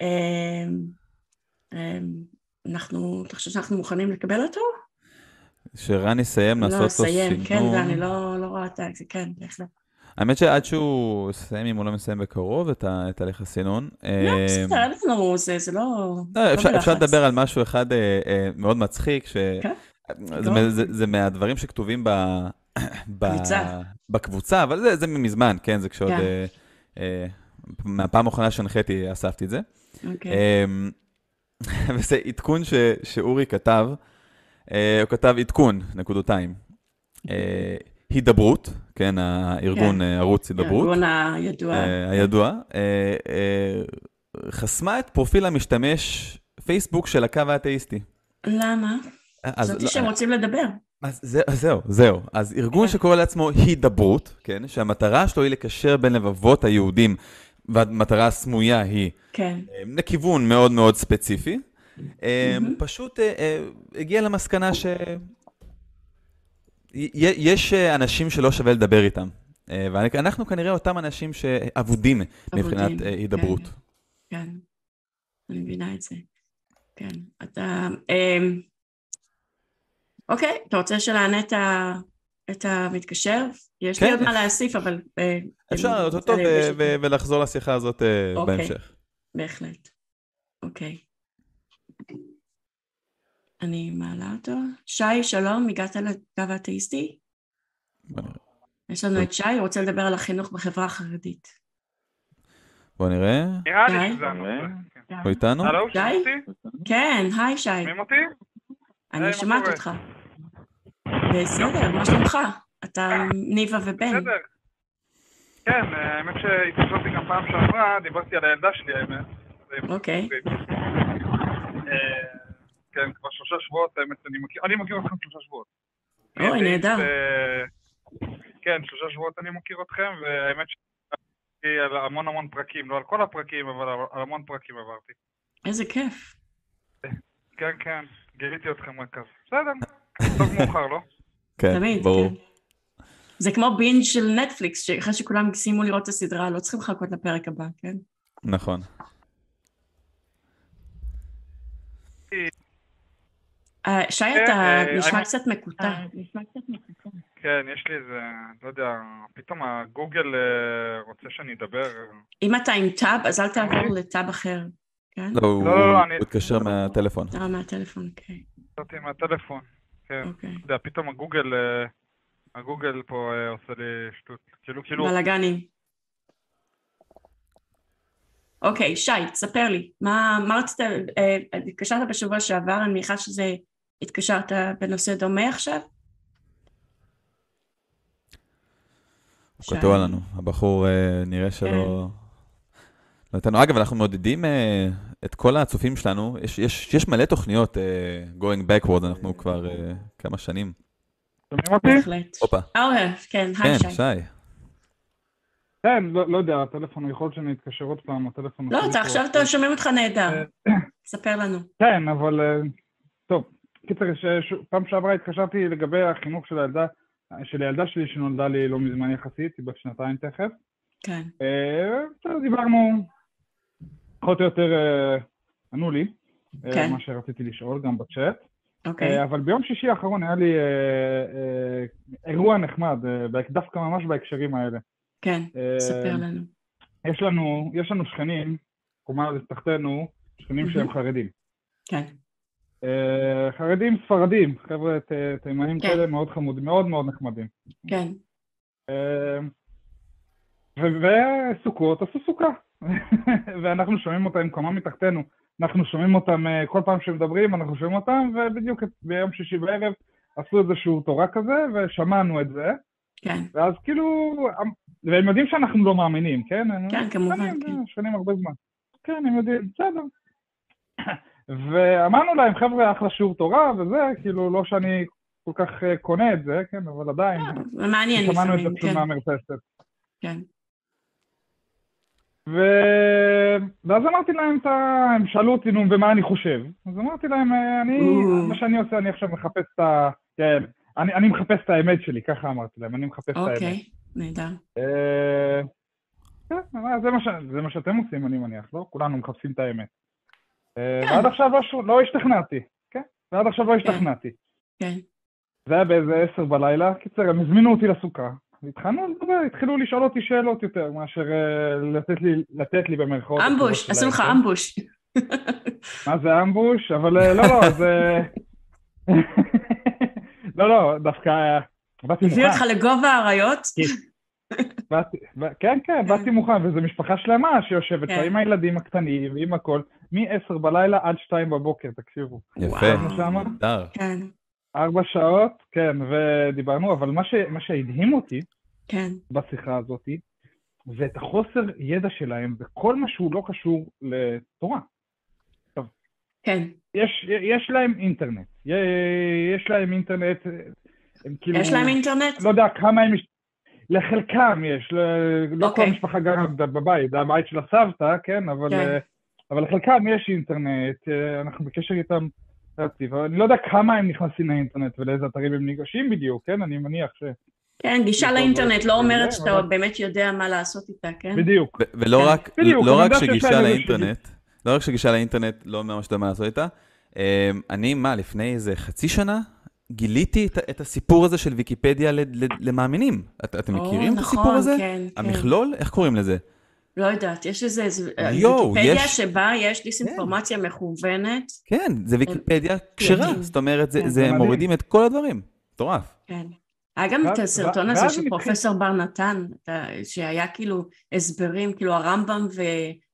אמ, אמ, אנחנו, אתה חושב שאנחנו מוכנים לקבל אותו? שרן יסיים לעשות לו סינון. לא, סיים, כן, ואני לא, לא רואה את זה, כן, בהחלט. האמת שעד שהוא יסיים, אם הוא לא מסיים בקרוב, את, הליך הסינון. לא, אמ, בסדר, אנחנו, זה, זה לא... לא אפשר לדבר על משהו אחד אה, אה, מאוד מצחיק, כן? זה, זה, זה מהדברים שכתובים בקבוצה, אבל זה, זה מזמן, כן? זה כשעוד... כן. אה, אה, מהפעם האחרונה שהנחיתי, אספתי את זה. אוקיי. אה, וזה עדכון ש, שאורי כתב, אה, הוא כתב עדכון, נקודותיים. אה, הידברות, כן, הארגון, כן. אה, ערוץ הידברות. הארגון הידוע. אה, הידוע. אה, אה, חסמה את פרופיל המשתמש פייסבוק של הקו האתאיסטי. למה? חשבתי לא, שהם רוצים לדבר. אז זה, זהו, זהו. אז ארגון שקורא לעצמו הידברות, כן, שהמטרה שלו היא לקשר בין לבבות היהודים, והמטרה הסמויה היא כן. אה, לכיוון מאוד מאוד ספציפי. פשוט אה, הגיע למסקנה שיש אנשים שלא שווה לדבר איתם. ואנחנו כנראה אותם אנשים שאבודים מבחינת הידברות. כן, כן, אני מבינה את זה. כן, אתה... אוקיי, אתה רוצה שנענה את, ה... את המתקשר? יש כן. לי עוד מה להוסיף, אבל... אה, אפשר לענות אותו ולחזור לשיחה הזאת אה, אוקיי. בהמשך. בהחלט. אוקיי. אני מעלה אותו. שי, שלום, הגעת לקו האתאיסטי? יש לנו את שי, הוא רוצה לדבר על החינוך בחברה החרדית. בוא נראה. נראה? לי שזה הנושא. כן. הוא איתנו? הלו, שי? שומעים אותי? כן, היי שי, שומעים אותי? אני שומעת? אותך. בסדר, מה שלומך? אתה ניבה ובן. בסדר. כן, אה, האמת שהתקשרתי גם פעם שעברה, דיברתי על הילדה שלי, האמת. אוקיי. כן, כבר שלושה שבועות, האמת, אני מכיר, אני מכיר אתכם שלושה שבועות. אוי, נהדר. כן, שלושה שבועות אני מכיר אתכם, והאמת שעברתי על המון המון פרקים, לא על כל הפרקים, אבל על- המון פרקים עברתי. איזה כיף. כן, כן, גיליתי אתכם רק אז. בסדר, טוב מאוחר, לא? כן, ברור. כן. זה כמו בינג' של נטפליקס, שאחרי שכולם סיימו לראות את הסדרה, לא צריכים לחכות לפרק הבא, כן? נכון. אה, שי, כן, אתה אה, נשמע האמת- קצת מקוטע. כן, יש לי איזה, לא יודע, פתאום הגוגל אה, רוצה שאני אדבר. אם אתה עם טאב, אז אל תעבור לטאב אחר, כן? לא, הוא לא, לא, אני- הוא התקשר מהטלפון. אה, מהטלפון, אוקיי. יצאתי מהטלפון. כן, אוקיי. אתה יודע, פתאום הגוגל, אה, הגוגל פה אה, עושה לי שטות. כאילו, כאילו, בלאגנים. אוקיי, שי, תספר לי, מה מה רצית, אה, התקשרת בשבוע שעבר, אני מניחה שזה, התקשרת בנושא דומה עכשיו? הוא. קטוע לנו. הבחור אה, נראה שלא... לא איתנו. אגב, אנחנו מעודדים אה, את כל הצופים שלנו, יש- יש יש מלא תוכניות אה, going backward, אנחנו כבר כמה שנים. שומעים אותי? בהחלט. הופה. אה, כן, היי כן, שי. כן, לא לא יודע, הטלפון, יכול להיות שאני אתקשר עוד פעם, הטלפון... לא, עכשיו שומעים אותך נהדר. ספר לנו. כן, אבל... קיצר, פעם שעברה התקשרתי לגבי החינוך של הילדה, של הילדה שלי שנולדה לי לא מזמן יחסית, היא בת שנתיים תכף. כן, אה, דיברנו, פחות או יותר אה, ענו לי, אה, כן. מה שרציתי לשאול, גם בצ'אט. אוקיי. אבל ביום שישי האחרון היה לי אירוע נחמד, דווקא ממש בהקשרים האלה. כן, ספר לנו. יש לנו, יש לנו שכנים, קומה תחתנו, שכנים שהם חרדים. כן, חרדים ספרדים, חבר'ה תימנים כן. כאלה מאוד חמודים, מאוד מאוד נחמדים. כן, אה, וסוכות עשו סוכה, ואנחנו שומעים אותם עם קומה מתחתנו, אנחנו שומעים אותם אה, כל פעם שהם מדברים, אנחנו שומעים אותם, ובדיוק ביום שישי בערב עשו איזשהו תורה כזה, ושמענו את זה, כן, ואז כאילו, והם יודעים שאנחנו לא מאמינים, כן? כן, כמובן, כן. אה, שכנים הרבה זמן. כן, הם יודעים, בסדר. ואמרנו להם, חבר'ה, אחלה שיעור תורה וזה, כאילו, לא שאני כל כך אה, קונה את זה, כן, אבל עדיין, זה מעניין שמענו את זה לפעמים, פשוט כן, מהמרפסת. כן, ו... ואז אמרתי להם, את ה... הם שאלו אותי, נו, ומה אני חושב? אז אמרתי להם, אה, אני. מה שאני עושה, אני עכשיו מחפש את ה... כן, אני, אני מחפש את האמת שלי, ככה אמרתי להם, אני מחפש את האמת. אוקיי, נהדר. אה, כן, זה מה ש- זה מה שאתם עושים, אני מניח, לא? כולנו מחפשים את האמת. אה, כן. ועד עכשיו לא לא השתכנעתי, כן? ועד עכשיו לא השתכנעתי. כן, זה היה באיזה עשר בלילה. קיצר, הם הזמינו אותי לסוכה, והתחלנו לדבר, התחילו לשאול אותי שאלות יותר, מאשר אה, לתת לי, לתת לי במרכאות. אמבוש, עשו לך שלהם, אמבוש. מה זה אמבוש? אבל אה, לא, לא, זה... לא, לא, דווקא באתי הביאו. אותך לגובה האריות? כן, כן, באתי מוכן, וזו משפחה שלמה שיושבת כן. פה עם הילדים הקטנים ועם הכל, מ-10 בלילה עד 2 בבוקר, תקשיבו. יפה. נהדר. כן, ארבע שעות, כן, ודיברנו, אבל מה, ש, מה שהדהים אותי כן, בשיחה הזאת, זה את החוסר ידע שלהם בכל מה שהוא לא קשור לתורה. כן. יש, יש להם אינטרנט, יש להם אינטרנט, הם כאילו... יש להם אינטרנט? לא יודע כמה הם... לחלקם יש, ל- לא כל אוקיי. המשפחה גרה בבית, זה הבית של הסבתא, כן? אבל, כן. אה, אבל לחלקם יש אינטרנט, אה, אנחנו בקשר איתם רציף, אבל אני לא יודע כמה הם נכנסים לאינטרנט ולאיזה אתרים הם ניגשים בדיוק, כן? אני מניח ש... כן, גישה לאינטרנט לא אומרת שאתה אבל- באמת יודע מה לעשות איתה, כן? בדיוק. ו- ולא כן. רק, בדיוק, לא רק שגישה לאינטרנט, לא רק שגישה לאינטרנט לא אומר מה שאתה יודע מה לעשות איתה, אמ, אני, מה, לפני איזה חצי שנה, גיליתי את, את הסיפור הזה של ויקיפדיה ל- ל- למאמינים. את, אתם או, מכירים את נכון, הסיפור הזה? כן, כן. המכלול? איך קוראים לזה? לא יודעת, יש איזה איזה- יואו, ויקיפדיה יש- שבה יש דיסאינפורמציה מכוונת, כן, זה ויקיפדיה כשרה. זאת אומרת, זה, כן. זה. מורידים את כל הדברים. מטורף. כן. היה גם את הסרטון הזה של פרופסור בר נתן, שהיה כאילו הסברים, כאילו הרמב"ם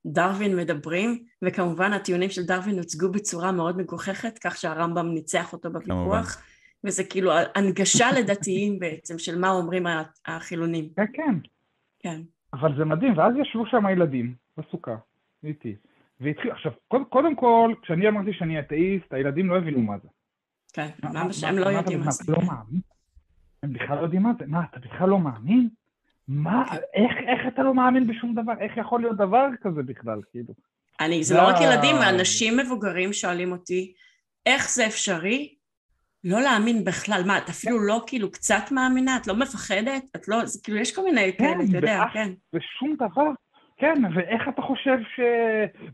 ודרווין מדברים, וכמובן הטיעונים של דרווין הוצגו בצורה מאוד מגוחכת, כך שהרמב"ם ניצח אותו בוויכוח, וזה כאילו הנגשה לדתיים בעצם של מה אומרים החילונים, כן, כן. כן. אבל זה מדהים, ואז ישבו שם הילדים בסוכה, איתי. והתחיל, עכשיו, קודם, קודם כל, כשאני אמרתי שאני אתאיסט, הילדים לא הבינו מה זה. כן, ממש מה- הם לא יודעים מה, זה. לא מאמין? הם בכלל לא יודעים מה זה. מה, אתה בכלל לא מאמין? מה, כן. איך, איך אתה לא מאמין בשום דבר? איך יכול להיות דבר כזה בכלל, כאילו? אני, זה לא רק ילדים, אנשים מבוגרים שואלים אותי, איך זה אפשרי לא להאמין בכלל? מה, את אפילו לא כאילו קצת מאמינה? את לא מפחדת? את לא, זה כאילו, יש כל מיני כאלה, אתה יודע, כן. ושום דבר. כן, ואיך אתה חושב ש...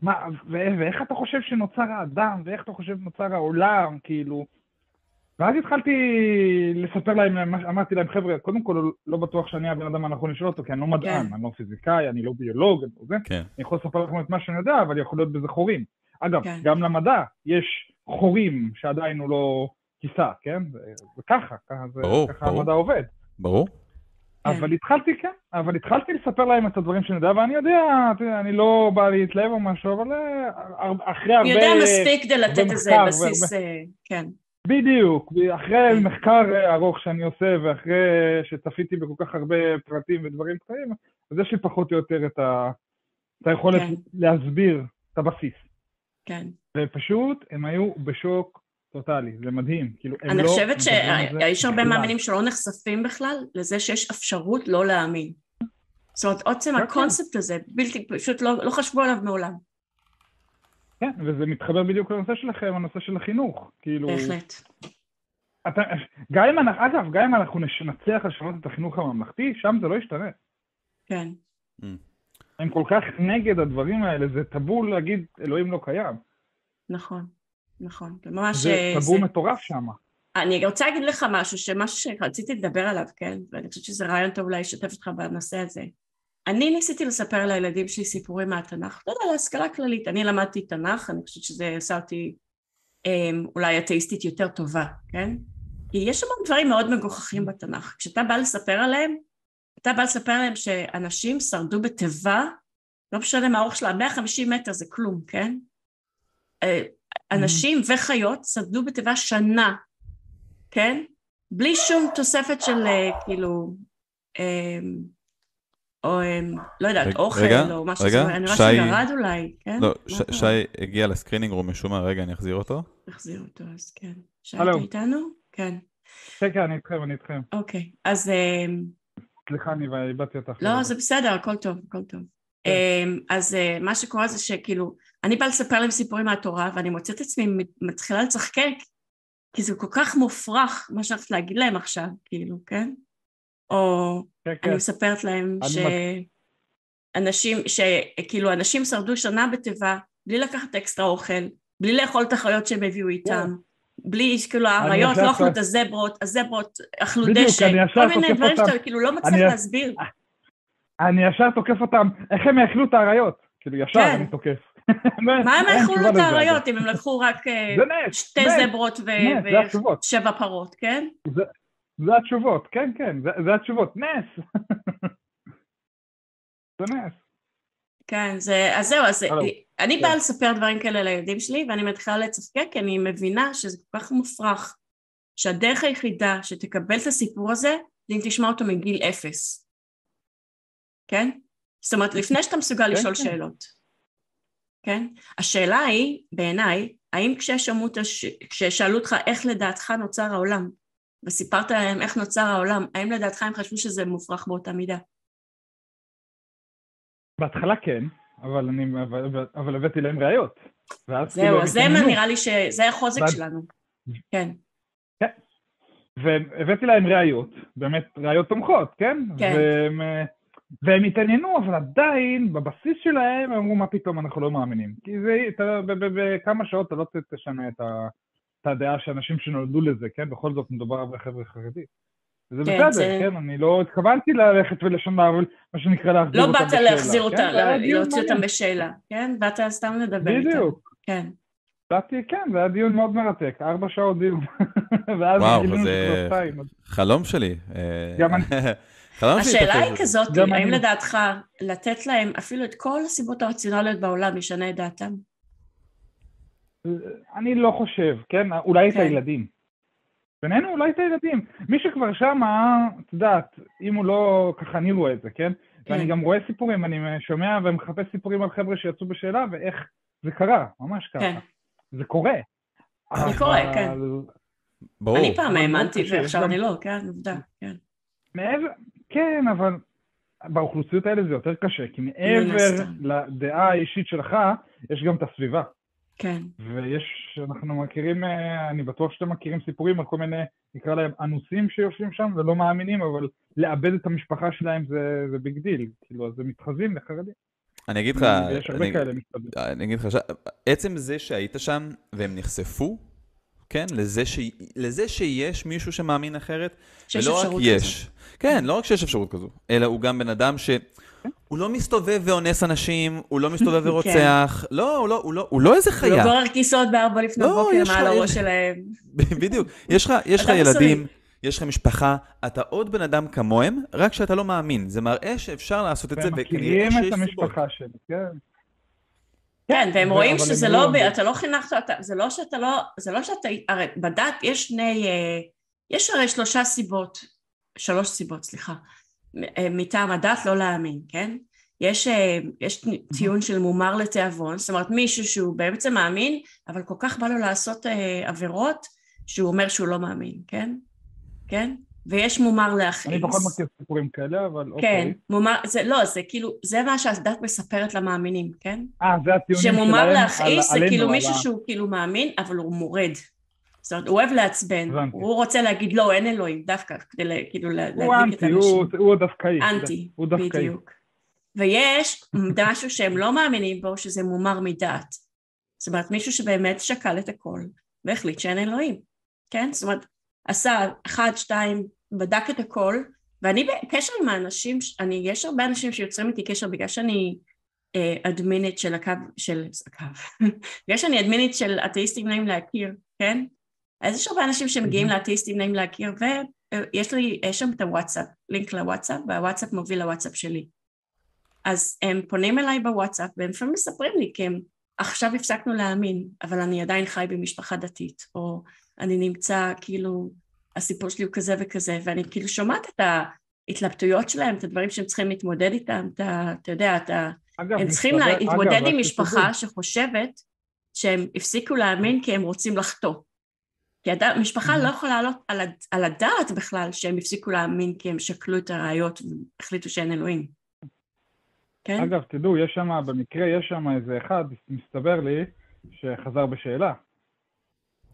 מה, ו- ואיך אתה חושב שנוצר האדם, ואיך אתה חושב שנוצר העולם, כאילו... ואז התחלתי לספר להם, אמרתי להם, חבר'ה, קודם כל לא בטוח שאני הבן אדם הנכון לשאול אותו, כי אני לא מדען, כן. אני לא פיזיקאי, אני לא ביולוג, אני לא זה. כן. אני יכול לספר לכם את מה שאני יודע, אבל יכול להיות בזה חורים. אגב, כן. גם למדע יש חורים שעדיין הוא לא כיסה, כן? זה- זה ככה, ככה, זה, ברור, ככה ברור. המדע עובד. ברור? אבל התחלתי, כן, אבל התחלתי לספר להם את הדברים שאני יודע, ואני יודע, אני לא בא להתלהב או משהו, אבל אה, אחרי הרבה... יודע מספיק כדי לתת איזה בסיס, אה, כן. בדיוק, אחרי. מחקר אה, ארוך שאני עושה, ואחרי שצפיתי בכל כך הרבה פרטים ודברים קטנים, אז יש לי פחות או יותר את, ה... את היכולת כן. להסביר את הבסיס. כן. ופשוט הם היו בשוק טוטאלי, זה מדהים. כאילו, אני לא חושבת שיש הרבה. מאמינים שלא נחשפים בכלל לזה שיש אפשרות לא להאמין. זאת אומרת, עוצם כן, הקונספט הזה, בלתי, פשוט לא לא חשבו עליו מעולם. כן, וזה מתחבר בדיוק לנושא שלכם, הנושא של החינוך. כאילו, בהחלט. אתה, גם אם אנחנו, אגב, גם אם אנחנו נצליח לשנות את החינוך הממלכתי, שם זה לא ישתנה. כן. הם כל כך נגד הדברים האלה, זה טאבו להגיד אלוהים לא קיים. נכון, נכון. ממש... זה אה, טאבו זה- מטורף שם. אני רוצה להגיד לך משהו, שמשהו שרציתי לדבר עליו, כן? ואני חושבת שזה רעיון טוב אולי לשתף אותך בנושא הזה. אני ניסיתי לספר לילדים שלי סיפורים מהתנ"ך, לא יודע, להשכלה כללית. אני למדתי תנ"ך, אני חושבת שזה עשה אותי אמ, אולי אתאיסטית יותר טובה, כן? כי יש המון דברים מאוד מגוחכים בתנ"ך. כשאתה בא לספר עליהם, אתה בא לספר עליהם שאנשים שרדו בתיבה, לא משנה מה האורך שלה, 150 מטר זה כלום, כן? אה, אנשים וחיות שרדו בתיבה שנה, כן? בלי שום תוספת של אה, כאילו, אמ, או אמ, לא יודעת, רגע, אוכל רגע, או משהו, רגע, אני רואה שי- שירד אולי, כן? לא? שי הגיע לסקרינינג רום משום מה, רגע, אני אחזיר אותו. תחזיר אותו, אז כן. שי. אתה איתנו? כן. כן, כן, אני איתכם, אני איתכם. אוקיי, אז אמ, סליחה, אני איבדתי אותך. לא, זה בסדר, הכל טוב, הכל טוב. כן. אמ, אז אה, מה שקורה זה שכאילו, אני באה לספר להם סיפורים מהתורה, ואני מוצאת את עצמי מתחילה לצחקק, כי זה כל כך מופרך מה שאני הולכת להגיד להם עכשיו, כאילו, כן? או כן, כן. אני מספרת להם אני שאנשים, שכאילו אנשים שרדו שנה בתיבה, בלי לקחת אקסטרה אוכל, בלי לאכול את החיות שהם הביאו איתם, בלי, כאילו האריות לא אכלו את הזברות, הזברות אכלו דשא, כל מיני דברים. שאתה כאילו לא מצליח אני- להסביר. אני ישר תוקף אותם, איך הם יאכלו את האריות? כאילו, ישר כן. אני תוקף. מה הם אכלו את האריות. אם הם לקחו רק אה, שתי זברות. ושבע פרות, כן? זה התשובות, כן, כן, זה- התשובות. נס. זה נס. כן, זה, אז זהו, אז. אני כן. באה לספר דברים כאלה לילדים שלי ואני מתחילה לצחקק כי אני מבינה שזה כל כך מופרך שהדרך היחידה שתקבל את הסיפור הזה זה אם תשמע אותו מגיל אפס, כן? זאת אומרת, לפני שאתה מסוגל כן, לשאול כן. שאלות, כן? השאלה היא, בעיניי, האם כששמעו. כששאלו אותך איך לדעתך נוצר העולם וסיפרת להם איך נוצר העולם, האם לדעתך הם חשבו שזה מופרך באותה מידה? בהתחלה כן, אבל אני, אבל, אבל- הבאתי להם ראיות. כאילו זהו, הם אז זה התעניינו. נראה לי שזה החוזק ואז- שלנו, כן. והבאתי להם ראיות, באמת ראיות תומכות, כן? כן. והם, אה, והם התעניינו, אבל עדיין, בבסיס שלהם, הם אמרו, מה פתאום, אנחנו לא מאמינים. כי זה, בכמה שעות אתה לא תשנה את, ה, את הדעה של אנשים שנולדו לזה, כן? בכל זאת מדובר בחבר'ה חרדים. וזה כן, בסדר, זה- כן? אני לא התכוונתי ללכת ולשנה, אבל מה שנקרא להחזיר לא אותם באת בשאלה. להחזיר כן? אותה, זה היה דיון להוציא אותם. בשאלה, כן? באת סתם לדבר איתם. בדיוק. כן. באתי, כן, זה היה דיון מאוד מרתק, ארבע שעות דיון. ואז וואו, גילינו זה חלום שלי. אה, גם אני. השאלה היא. כזאת, גם האם אני. לדעתך לתת להם אפילו את כל הסיבות הרציונליות בעולם ישנה את דעתם? אני לא חושב, כן? אולי את כן. הילדים. בינינו אולי את הילדים. מי שכבר שמה, את יודעת, אם הוא לא, ככה אני רואה את זה, כן? ואני כן. גם רואה סיפורים, אני שומע ומחפש סיפורים על חבר'ה שיצאו בשאלה ואיך זה קרה, ממש ככה. כן. זה קורה. זה קורה, כן. ברור. אני פעם האמנתי ועכשיו אני לא, כן, עובדה, כן. מעבר, כן, אבל באוכלוסיות האלה זה יותר קשה, כי מעבר הסתם. לדעה האישית שלך, יש גם את הסביבה. כן, ויש, אנחנו מכירים, אה, אני בטוח שאתם מכירים סיפורים על כל מיני, נקרא להם אנוסים שיושבים שם ולא מאמינים, אבל לאבד את המשפחה שלהם זה, זה big deal. כאילו, אז הם מתחזים לחרדים. אני אגיד לך, ויש הרבה אני- כאלה מסתבר. אני אגיד לך, עצם זה שהיית שם והם נחשפו, כן, לזה, ש... לזה שיש מישהו שמאמין אחרת, שיש ולא רק יש. כן, לא רק שיש אפשרות כזו, אלא הוא גם בן אדם ש... הוא לא מסתובב ואונס אנשים, הוא לא מסתובב ורוצח, לא, הוא לא, הוא לא, הוא לא איזה הוא חיה. לא גורר כיסאות בארבע לפנות לא, בוקר מעל הראש יש- שלהם. בדיוק. יש לך, יש לך. ילדים, יש לך משפחה, אתה עוד בן אדם כמוהם, רק שאתה לא מאמין. זה מראה שאפשר לעשות את זה, והם וכנראה מכירים שיש את סיבות. המשפחה שלי, כן. כן, והם רואים שזה לא, לא- ב- אתה לא חינכת אותם, זה לא שאתה לא, זה לא שאתה, הרי בדת יש שני, אה, יש הרי שלושה סיבות, שלוש סיבות, סליחה, אה, מטעם הדת לא להאמין, כן? יש, אה, יש טיעון של מומר לתיאבון, זאת אומרת מישהו שהוא בעצם מאמין, אבל כל כך בא לו לעשות עבירות, שהוא אומר שהוא לא מאמין, כן? כן? ויש מומר להכעיס. אני פחות מכיר סיפורים כאלה, אבל כן, אוקיי. מומר, זה לא, זה כאילו, זה מה שהדת מספרת למאמינים, כן? אה, זה הטיעונים שלהם שמומר להכעיס זה כאילו מישהו שהוא כאילו מאמין, אבל הוא מורד. זאת אומרת, הוא אוהב לעצבן. הוא רוצה להגיד לא, אין אלוהים, דווקא, כדי כאילו להדליק את אנטי, הוא- האנשים. הוא דווקאי. אנטי, הוא דווקאי. בדיוק. ויש משהו שהם לא מאמינים בו, שזה מומר מדעת. זאת אומרת, מישהו שבאמת שקל את הכל, והחליט שאין אלוהים, כן? זאת אומרת, עשה אחד, שתיים, בדק את הכל, ואני בקשר עם האנשים, אני, יש הרבה אנשים שיוצרים איתי קשר בגלל שאני אה, אדמינית של הקו, של הקו, בגלל שאני אדמינית של אתאיסטים נעים להכיר, כן? אז יש הרבה אנשים שמגיעים. לאתאיסטים נעים להכיר, ויש לי, יש שם את הוואטסאפ, לינק לוואטסאפ, והוואטסאפ מוביל לוואטסאפ שלי. אז הם פונים אליי בוואטסאפ, והם לפעמים מספרים לי, כי הם עכשיו הפסקנו להאמין, אבל אני עדיין חי במשפחה דתית, או אני נמצא, כאילו, הסיפור שלי הוא כזה וכזה, ואני כאילו שומעת את ההתלבטויות שלהם, את הדברים שהם צריכים להתמודד איתם, את ה... אתה יודע, את ה... אגב, הם צריכים מסתבר- להתמודד אגב, עם משפחה שחושבת שהם הפסיקו להאמין כי הם רוצים לחטוא. כי הד... משפחה לא יכולה לעלות על, הד... על הדעת בכלל שהם הפסיקו להאמין כי הם שקלו את הראיות והחליטו שאין אלוהים. כן? אגב, תדעו, יש שם, במקרה יש שם איזה אחד, מסתבר לי, שחזר בשאלה.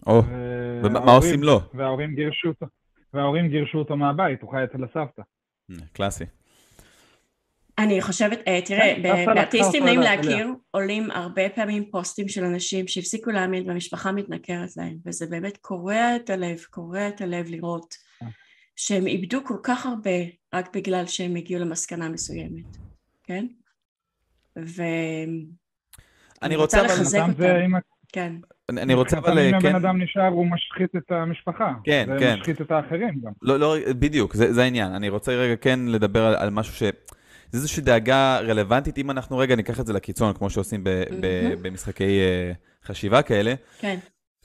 או, ומה מה עושים לו? וההורים גירשו אותו. וההורים גירשו אותו מהבית, הוא חי אצל הסבתא. קלאסי. אני חושבת, אה, תראה, כן, באתאיסטים נעים. להכיר, עולים הרבה פעמים פוסטים של אנשים שהפסיקו להאמין והמשפחה מתנכרת להם, וזה באמת קורע את הלב, קורע את הלב לראות אה. שהם איבדו כל כך הרבה רק בגלל שהם הגיעו למסקנה מסוימת, כן? ו... אני רוצה. לחזק אותם. כן, אני אני רוצה אבל, אם כן, הבן אדם נשאר, הוא משחית את המשפחה. כן, זה כן. משחית את האחרים גם. לא, לא, בדיוק, זה, זה העניין. אני רוצה רגע כן לדבר על, על משהו ש... זה איזושהי דאגה רלוונטית, אם אנחנו רגע ניקח את זה לקיצון, כמו שעושים ב, ב. במשחקי uh, חשיבה כאלה. כן,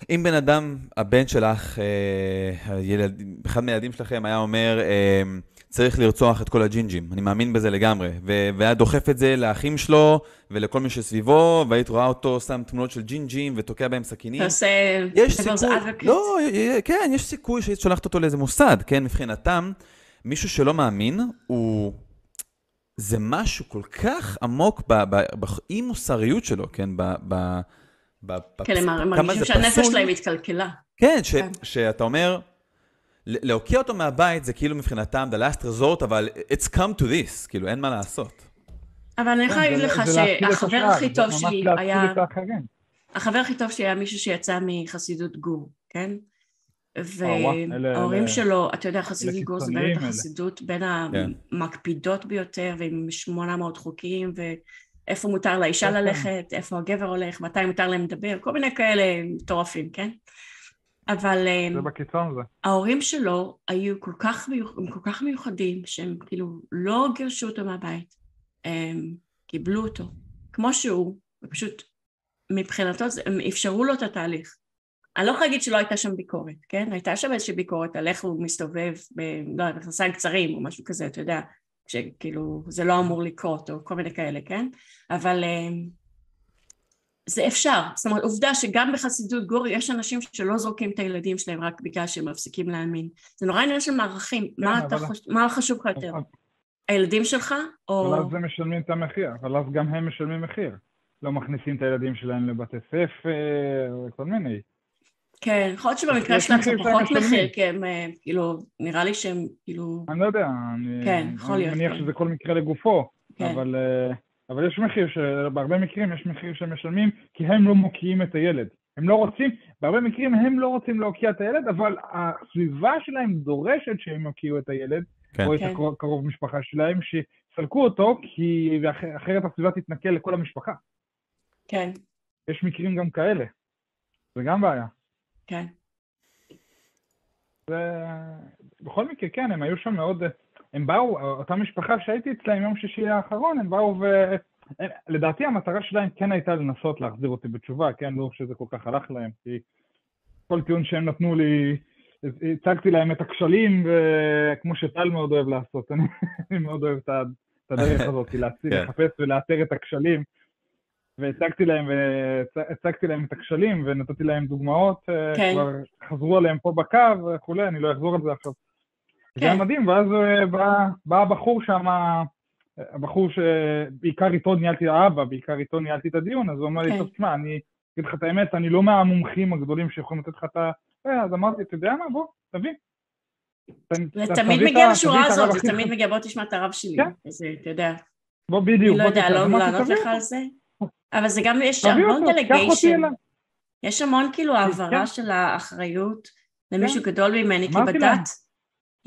אם בן אדם, הבן שלך, אה, הילד, אחד מהילדים שלכם היה אומר, אה, צריך לרצוח את כל הג'ינג'ים, אני מאמין בזה לגמרי, ו- והיה דוחף את זה לאחים שלו ולכל מי שסביבו, והיית רואה אותו שם תמונות של ג'ינג'ים ותוקע בהם סכינים. אתה עושה... יש סיכוי. לא, כן, יש סיכוי שהיית שולחת אותו לאיזה מוסד, כן, מבחינתם, מישהו שלא מאמין, הוא... זה משהו כל כך עמוק באי-מוסריות שלו, כן, ב... ב... ב... כן, הם מרגישים שהנפש. שלהם התקלקלה. כן, ש, כן. שאתה אומר, להוקיע אותו מהבית זה כאילו מבחינתם the last resort, אבל it's come to this, כאילו אין מה לעשות. אבל אני יכולה כן, להגיד לך שהחבר הכי טוב שלי היה... החבר הכי טוב שלי היה מישהו שיצא מחסידות גור, כן? וההורים שלו, אתה יודע, חסידות גור זה באמת. החסידות בין כן. המקפידות ביותר, ועם 800 חוקים, איפה מותר לאישה כן. ללכת, איפה הגבר הולך, מתי מותר להם לדבר, כל מיני כאלה מטורפים, כן? אבל אמ, זה בקיצון זה. ההורים שלו היו כל כך, מיוח... כל כך מיוחדים, שהם כאילו לא גירשו אותו מהבית, הם קיבלו אותו כמו שהוא, ופשוט מבחינתו הם אפשרו לו את התהליך. אני לא יכולה להגיד שלא הייתה שם ביקורת, כן? הייתה שם איזושהי ביקורת על איך הוא מסתובב, ב... לא יודעת, מכנסיים קצרים או משהו כזה, אתה יודע, שכאילו זה לא אמור לקרות או כל מיני כאלה, כן? אבל אמ, זה אפשר, זאת אומרת עובדה שגם בחסידות גור יש אנשים שלא זורקים את הילדים שלהם רק בגלל שהם מפסיקים להאמין. זה נורא עניין של מערכים, מה, אתה אבל- חוש... מה חשוב לך יותר? אבל הילדים שלך או... אבל אז הם משלמים את המחיר, אבל אז גם הם משלמים מחיר. לא מכניסים את הילדים שלהם לבתי ספר, וכל מיני. כן, יכול להיות שבמקרה שלהם זה פחות. מחיר, כי הם אה, כאילו, נראה לי שהם כאילו, אני לא יודע, אני, כן, יכול אני להיות, מניח כן. שזה כל מקרה לגופו, כן, אבל, אה, אבל יש מחיר, ש- בהרבה מקרים יש מחיר שהם משלמים כי הם לא מוקיעים את הילד. הם לא רוצים, בהרבה מקרים הם לא רוצים להוקיע את הילד, אבל הסביבה שלהם דורשת שהם יוקיעו את הילד, כן. או את כן. הקרוב קרוב משפחה שלהם, שיסלקו אותו, כי אחרת הסביבה תתנכל לכל המשפחה. כן, יש מקרים גם כאלה. זה גם בעיה. כן, בכל מקרה, כן, הם היו שם מאוד... הם באו, אותה משפחה שהייתי אצלהם יום שישי האחרון, הם באו ו... הם- לדעתי המטרה שלהם כן הייתה לנסות להחזיר אותי בתשובה, כן, לא שזה כל כך הלך להם, כי כל טיעון שהם נתנו לי, הצגתי להם את הכשלים, וכמו שטל מאוד אוהב לעשות, אני, אני מאוד אוהב את הדרך הזאת, להציג, כן. לחפש ולאתר את הכשלים. והצגתי להם, והצגתי להם את הכשלים ונתתי להם דוגמאות, אה, כן. כבר חזרו עליהם פה בקו וכולי, אני לא אחזור על זה עכשיו. זה היה כן. מדהים, ואז אה, בא, בא הבחור שם, הבחור שבעיקר איתו ניהלתי, האבא, בעיקר איתו ניהלתי את הדיון, אז הוא אמר לי, כן. טוב, תשמע, אני אגיד לך את האמת, אני לא מהמומחים הגדולים שיכולים לתת לך את ה... אה, אז אמרתי, אתה יודע מה, בוא, תביא. זה תמיד מגיע לשורה הזאת, זה תמיד. מגיע, בוא תשמע את הרב שלי, כן. אז אתה יודע, בוא, בדיוק. אני לא יודע. לא אמרתי, לענות לך על זה, אבל זה גם, יש המון דלגיישן. יש המון כאילו העברה. של האחריות למישהו גדול ממני, כי. בדת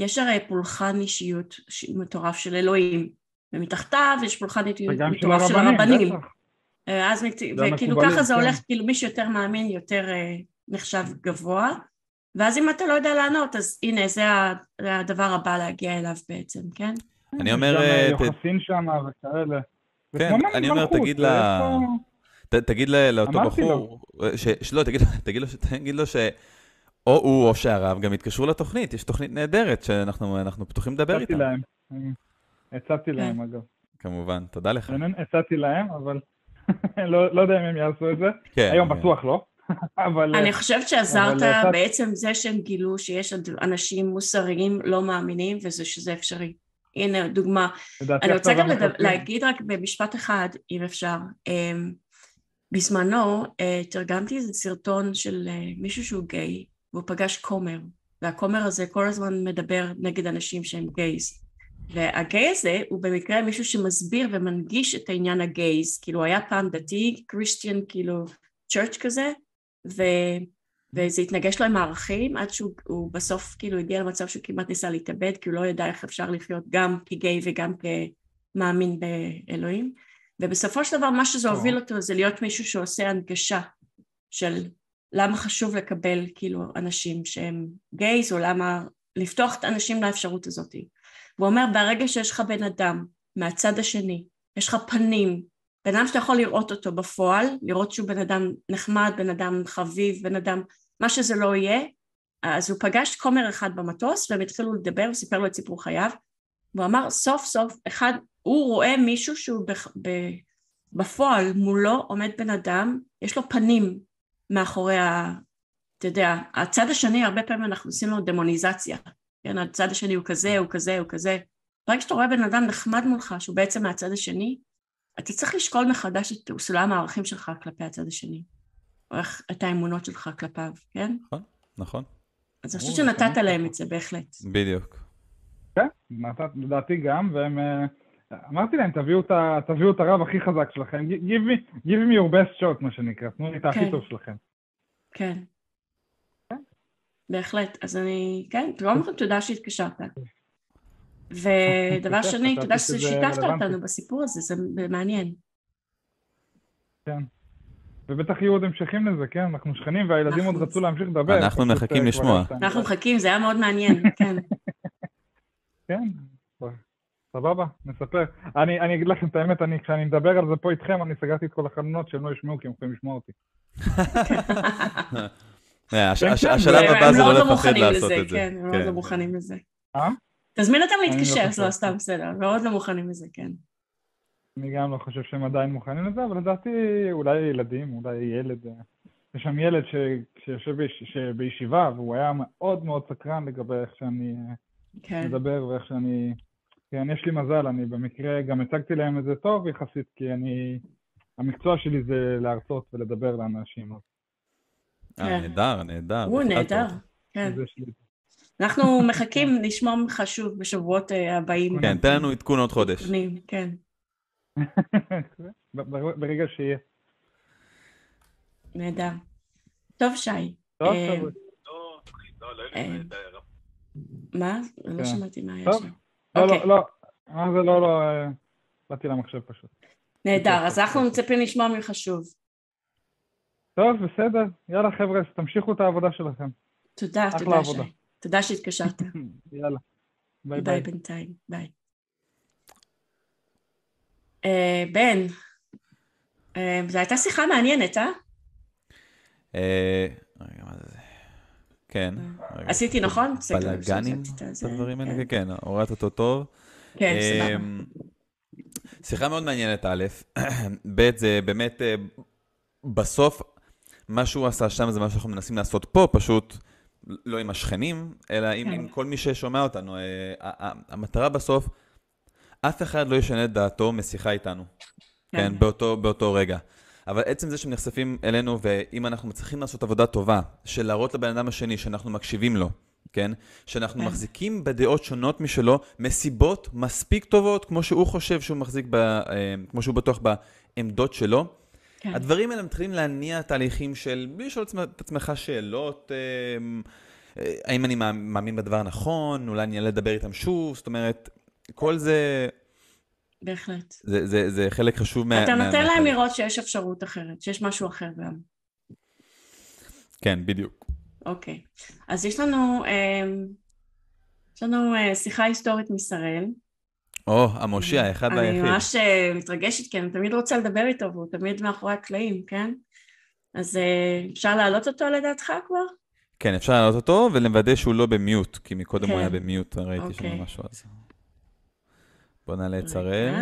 יש הרי פולחן אישיות מטורף של אלוהים, ומתחתיו יש פולחן אישיות מטורף של הרבנים. אה, אז מת... וכאילו ככה זה כן. הולך, כאילו מי שיותר מאמין יותר אה, נחשב גבוה, ואז אם אתה לא יודע לענות, אז הנה זה הדבר הבא להגיע אליו בעצם, כן? אני אומר, גם, אה, יוחסין שם וכאלה. כן, אני אומר, תגיד לה- ת- תגיד ל- לאותו בחור, שלא, תגיד לו תגיד לו ש... או הוא או שהרב גם יתקשרו לתוכנית, יש תוכנית נהדרת שאנחנו אנחנו פתוחים לדבר הצעתי איתה. להם. הצעתי כן. להם, אגב. כמובן, תודה לך. הצעתי להם, אבל לא לא יודע אם הם יעשו את זה. כן, היום אה, בטוח לא. אבל... אני חושבת שעזרת אבל, אה, בעצם זה שהם גילו שיש אנשים מוסריים לא מאמינים וזה שזה אפשרי. הנה דוגמה. אני רוצה גם לדבר. להגיד רק במשפט אחד, אם אפשר. אמ, בזמנו אה, תרגמתי איזה סרטון של אה, מישהו שהוא גיי, והוא פגש כומר, והכומר הזה כל הזמן מדבר נגד אנשים שהם גייז. והגיי הזה הוא במקרה מישהו שמסביר ומנגיש את העניין הגייז, כאילו היה פעם דתי, קריסטיאן, כאילו צ'רץ' כזה, ו... וזה התנגש לו עם הערכים עד שהוא הוא בסוף כאילו הגיע למצב שהוא כמעט ניסה להתאבד כי הוא לא ידע איך אפשר לחיות גם כגיי וגם כמאמין באלוהים ובסופו של דבר מה שזה. הוביל אותו זה להיות מישהו שעושה הנגשה של למה חשוב לקבל כאילו אנשים שהם גייז או למה לפתוח את האנשים לאפשרות הזאת. הוא אומר ברגע שיש לך בן אדם מהצד השני יש לך פנים בן אדם שאתה יכול לראות אותו בפועל, לראות שהוא בן אדם נחמד, בן אדם חביב, בן אדם, מה שזה לא יהיה, אז הוא פגש כומר אחד במטוס והם התחילו לדבר, הוא סיפר לו את סיפור חייו, והוא אמר סוף סוף, אחד, הוא רואה מישהו שהוא בח, בפועל מולו עומד בן אדם, יש לו פנים מאחורי ה... אתה יודע, הצד השני הרבה פעמים אנחנו עושים לו דמוניזציה, כן, הצד השני הוא כזה, הוא כזה, הוא כזה, ברגע שאתה רואה בן אדם נחמד מולך שהוא בעצם מהצד השני, אתה צריך לשקול מחדש את סולם הערכים שלך כלפי הצד השני, או איך את האמונות שלך כלפיו, כן? נכון, אז אני חושבת שנתת תמיד להם. את זה בהחלט. בדיוק. כן, נתת- לדעתי גם, והם... אמרתי להם, תביאו את ה- תביאו את הרב הכי חזק שלכם, Gi- give me- give me your best shot, מה שנקרא, תנו לי את הכי כן. טוב שלכם. כן. בהחלט. אז אני, כן, קודם כל תודה שהתקשרת. ודבר בכיף, שני, תודה ששיתפת. אותנו בסיפור הזה, זה מעניין. כן. ובטח יהיו עוד המשכים לזה, כן? אנחנו שכנים והילדים עוד רצו להמשיך לדבר. אנחנו מחכים אה, לשמוע. אנחנו מחכים, זה היה מאוד מעניין, כן. כן. סבבה, נספר. אני, אני אגיד לכם את האמת, אני, כשאני מדבר על זה פה איתכם, אני סגרתי את כל החלונות שהם לא ישמעו, כי הם יכולים לשמוע אותי. אה, כן, כן, השלב הם הבא הם זה מאוד לא לא לפחד מוכנים לעשות לזה, את זה. כן, הם מאוד לא מוכנים לזה. אה? תזמין אותם לא להתקשר, חושב. לא סתם בסדר, מאוד לא מוכנים לזה, כן. אני גם לא חושב שהם עדיין מוכנים לזה, אבל לדעתי אולי ילדים, אולי ילד. אה, יש שם ילד ש- שיושב ביש- בישיבה, והוא היה מאוד מאוד סקרן לגבי איך שאני כן, מדבר ואיך שאני... כן, יש לי מזל, אני במקרה גם הצגתי להם את זה טוב יחסית, כי אני... המקצוע שלי זה להרצות ולדבר לאנשים. אה, כן. נהדר, נהדר. הוא נהדר, טוב. כן. אנחנו מחכים לשמוע ממך שוב בשבועות אה, הבאים. כן, תן לנו עדכון עוד חודש. כן, ברגע שיהיה. נהדר. טוב, שי. טוב, אה, חבר'ה. אה, מה? לא כן. שמעתי מה היה טוב. שם. לא, אוקיי. לא, לא. מה זה לא, לא, אה, באתי למחשב פשוט. נהדר, אז אנחנו מצפים לשמוע ממך שוב. טוב, בסדר. יאללה, חבר'ה, תמשיכו את העבודה שלכם. תודה, אחלה תודה, עבודה. שי. תודה שהתקשרת. יאללה. ביי ביי ביי. בינתיים, ביי. אה, בן, אה, זו הייתה שיחה מעניינת, אה? אה, רגע, מה זה? כן. רגע. עשיתי נכון? בלאגנים, את הדברים האלה? כן. כן, הורדת אותו טוב. כן, סבבה. אמ, שיחה מאוד מעניינת, א', ב', זה באמת, אה, בסוף, מה שהוא עשה שם זה מה שאנחנו מנסים לעשות פה, פשוט לא עם השכנים, אלא עם, כן. עם כל מי ששומע אותנו. אה, המטרה בסוף, אף אחד לא ישנה את דעתו משיחה איתנו, כן, באותו, באותו רגע. אבל עצם זה שהם נחשפים אלינו, ואם אנחנו מצליחים לעשות עבודה טובה, של להראות לבן אדם השני שאנחנו מקשיבים לו, כן? שאנחנו כן. מחזיקים בדעות שונות משלו, מסיבות מספיק טובות, כמו שהוא חושב שהוא מחזיק, ב, אה, כמו שהוא בטוח בעמדות שלו. כן. הדברים האלה מתחילים להניע תהליכים של לשאול את עצמ- את עצמך שאלות, אה, אה, האם אני מאמ- מאמין בדבר הנכון, אולי אני אעלה לדבר איתם שוב, זאת אומרת, כל זה, בהחלט. זה, זה, זה חלק חשוב מה... אתה מה- נותן להם מהתהליך. לראות שיש אפשרות אחרת, שיש משהו אחר גם. כן, בדיוק. אוקיי. אז יש לנו, אה, יש לנו אה, שיחה היסטורית משראל. או, המושיע, אני והיחיד. ממש אה, מתרגשת, כי אני תמיד רוצה לדבר איתו, והוא תמיד מאחורי הקלעים, כן? אז אה, אפשר להעלות אותו לדעתך כבר? כן, אפשר להעלות אותו ולוודא שהוא לא במיוט, כי מקודם הוא כן. היה במיוט, ראיתי אוקיי. שם משהו אז. בוא נעלה את שראל.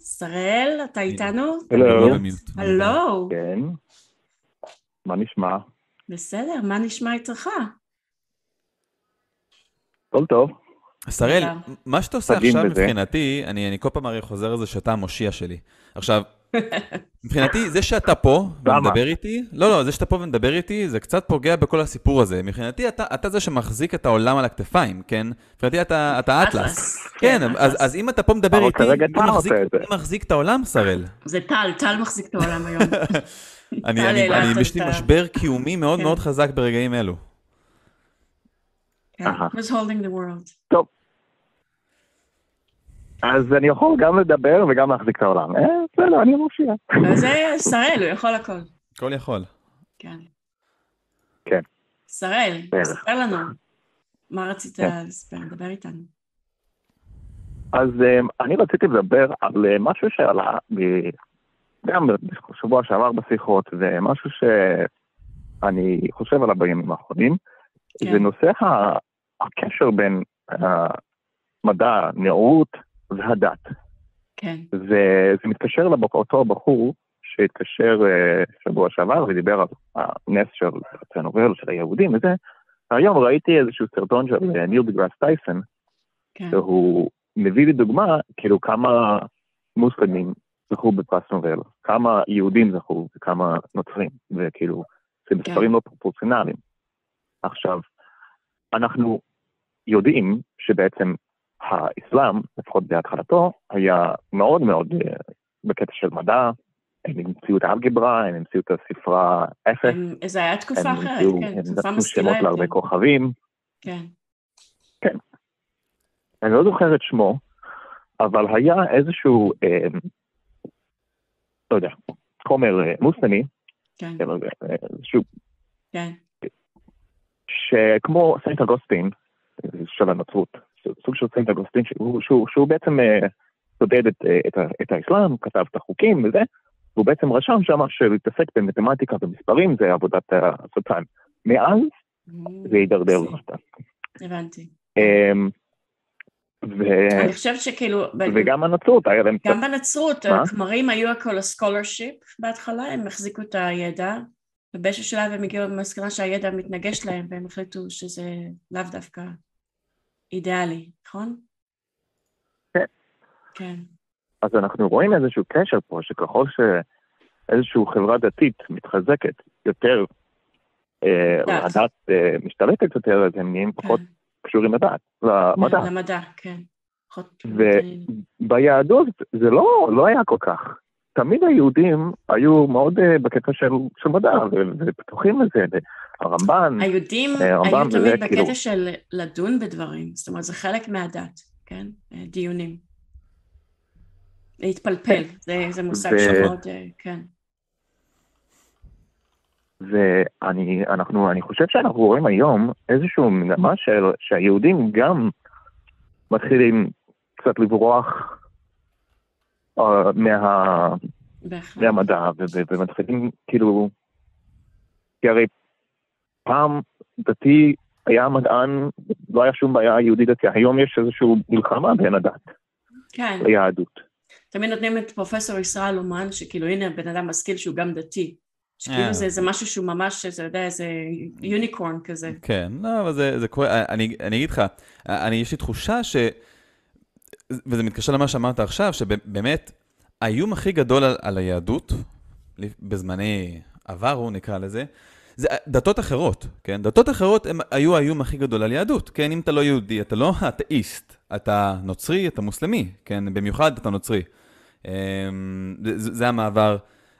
שראל, אתה איתנו? לא הלו. הלו, כן. מה נשמע? בסדר, מה נשמע איתך? הכל טוב. שראל. מה שאתה עושה עכשיו בזה. מבחינתי, אני, אני כל פעם הרי חוזר על זה שאתה המושיע שלי. עכשיו, מבחינתי, זה שאתה פה? ומדבר איתי, לא, לא, זה שאתה פה ומדבר איתי, זה קצת פוגע בכל הסיפור הזה. מבחינתי, אתה, אתה זה שמחזיק את העולם על הכתפיים, כן? מבחינתי, אתה, אתה אטלס. כן, אז, אטלס. אז אם אתה פה מדבר איתי, מי אתה מחזיק, עושה את זה. מי מחזיק את העולם, שראל? זה טל, טל מחזיק את העולם היום. אני, אני, אני, יש לי משבר קיומי מאוד כן. מאוד חזק ברגעים אלו. כן, אהה. who's holding the world? טוב. אז אני יכול גם לדבר וגם להחזיק את העולם. אה, בסדר, אני המושיע. זה שראל, הוא יכול הכל. הכל יכול. כן. כן. שראל. ספר לנו. מה רצית כן. לספר? דבר איתנו. אז אה, אני רציתי לדבר על אה, משהו שעלה גם בשבוע שעבר בשיחות, ומשהו שאני חושב עליו בימים האחרונים. כן. זה נושא הקשר בין המדע, נאורות והדת. כן, וזה מתקשר לאותו בחור שהתקשר אה, שבוע שעבר ודיבר על הנס של הצנובל, של היהודים וזה. היום ראיתי איזשהו סרטון של ניל דגרס טייסון, כן, שהוא מביא לי דוגמה, כאילו כמה מוסלמים זכו בפרס נובל, כמה יהודים זכו וכמה נוצרים, וכאילו, זה מספרים לא פרופורציונליים. עכשיו, אנחנו יודעים שבעצם האסלאם, לפחות בהתחלתו, היה מאוד מאוד אה, בקטע של מדע, הם המציאו את האלגברה, הם המציאו את הספרה אפס, הם- זה היה תקופה הם אחרת, כן, הם תקופה נתנו משכילה שמות להרבה. כוכבים, כן, אני לא זוכר את שמו, אבל היה איזשהו, אה, לא יודע, חומר אה, מוסלמי, כן, אה, שהוא כן, שכמו סנט אגוסטין של הנצרות, סוג של סנט אגוסטין, שהוא, שהוא, שהוא בעצם אה, סודד את, אה, את, את האסלאם, כתב את החוקים וזה, והוא בעצם רשם שם שלהתעסק במתמטיקה ומספרים זה עבודת השטן. מאז זה הידרדר Mm, לשטן. הבנתי. אמ, ו- אני חושבת שכאילו, וגם הנצרות היה להם גם בנצרות? הכמרים היו הכל ה scholarship בהתחלה, הם החזיקו את הידע, ובאיזשהו שלב הם הגיעו למסקנה שהידע מתנגש להם, והם החליטו שזה לאו דווקא אידיאלי, נכון? כן. כן, אז אנחנו רואים איזשהו קשר פה, שככל שאיזושהי חברה דתית מתחזקת יותר, אה, דת. הדת אה, משתלטת יותר, אז הם נהיים פחות כן. קשורים לדת, למדע. למדע, כן. פחות ו- מדעי. ביהדות זה לא, לא היה כל כך. תמיד היהודים היו מאוד אה, בקטע של, של מדע, ופתוחים לזה, הרמב"ן, היהודים אה, היו הרמב"ם זה תמיד כאילו- בקטע של לדון בדברים, זאת אומרת זה חלק מהדת, כן? אה, דיונים. להתפלפל, זה, זה מושג ו- שמאוד, אה, כן. ואני אנחנו, אני חושב שאנחנו רואים היום איזושהי מגמה שהיהודים גם מתחילים קצת לברוח מה, בהחלט. מהמדע, ומתחילים כאילו, כי הרי פעם דתי היה מדען, לא היה שום בעיה יהודי דתי, היום יש איזושהי מלחמה בין הדת כן, ליהדות. תמיד נותנים את פרופסור ישראל אומן, שכאילו הנה בן אדם משכיל שהוא גם דתי. שכאילו אה. זה, זה משהו שהוא ממש, אתה יודע, איזה יוניקורן כזה. כן, לא, אבל זה, זה קורה, אני, אני אגיד לך, אני, יש לי תחושה ש... וזה מתקשר למה שאמרת עכשיו, שבאמת, האיום הכי גדול על, על היהדות, בזמני עברו נקרא לזה, זה דתות אחרות, כן? דתות אחרות הם היו האיום הכי גדול על יהדות, כן? אם אתה לא יהודי, אתה לא אתאיסט, אתה נוצרי, אתה מוסלמי, כן? במיוחד אתה נוצרי. אמ, זה, זה המעבר,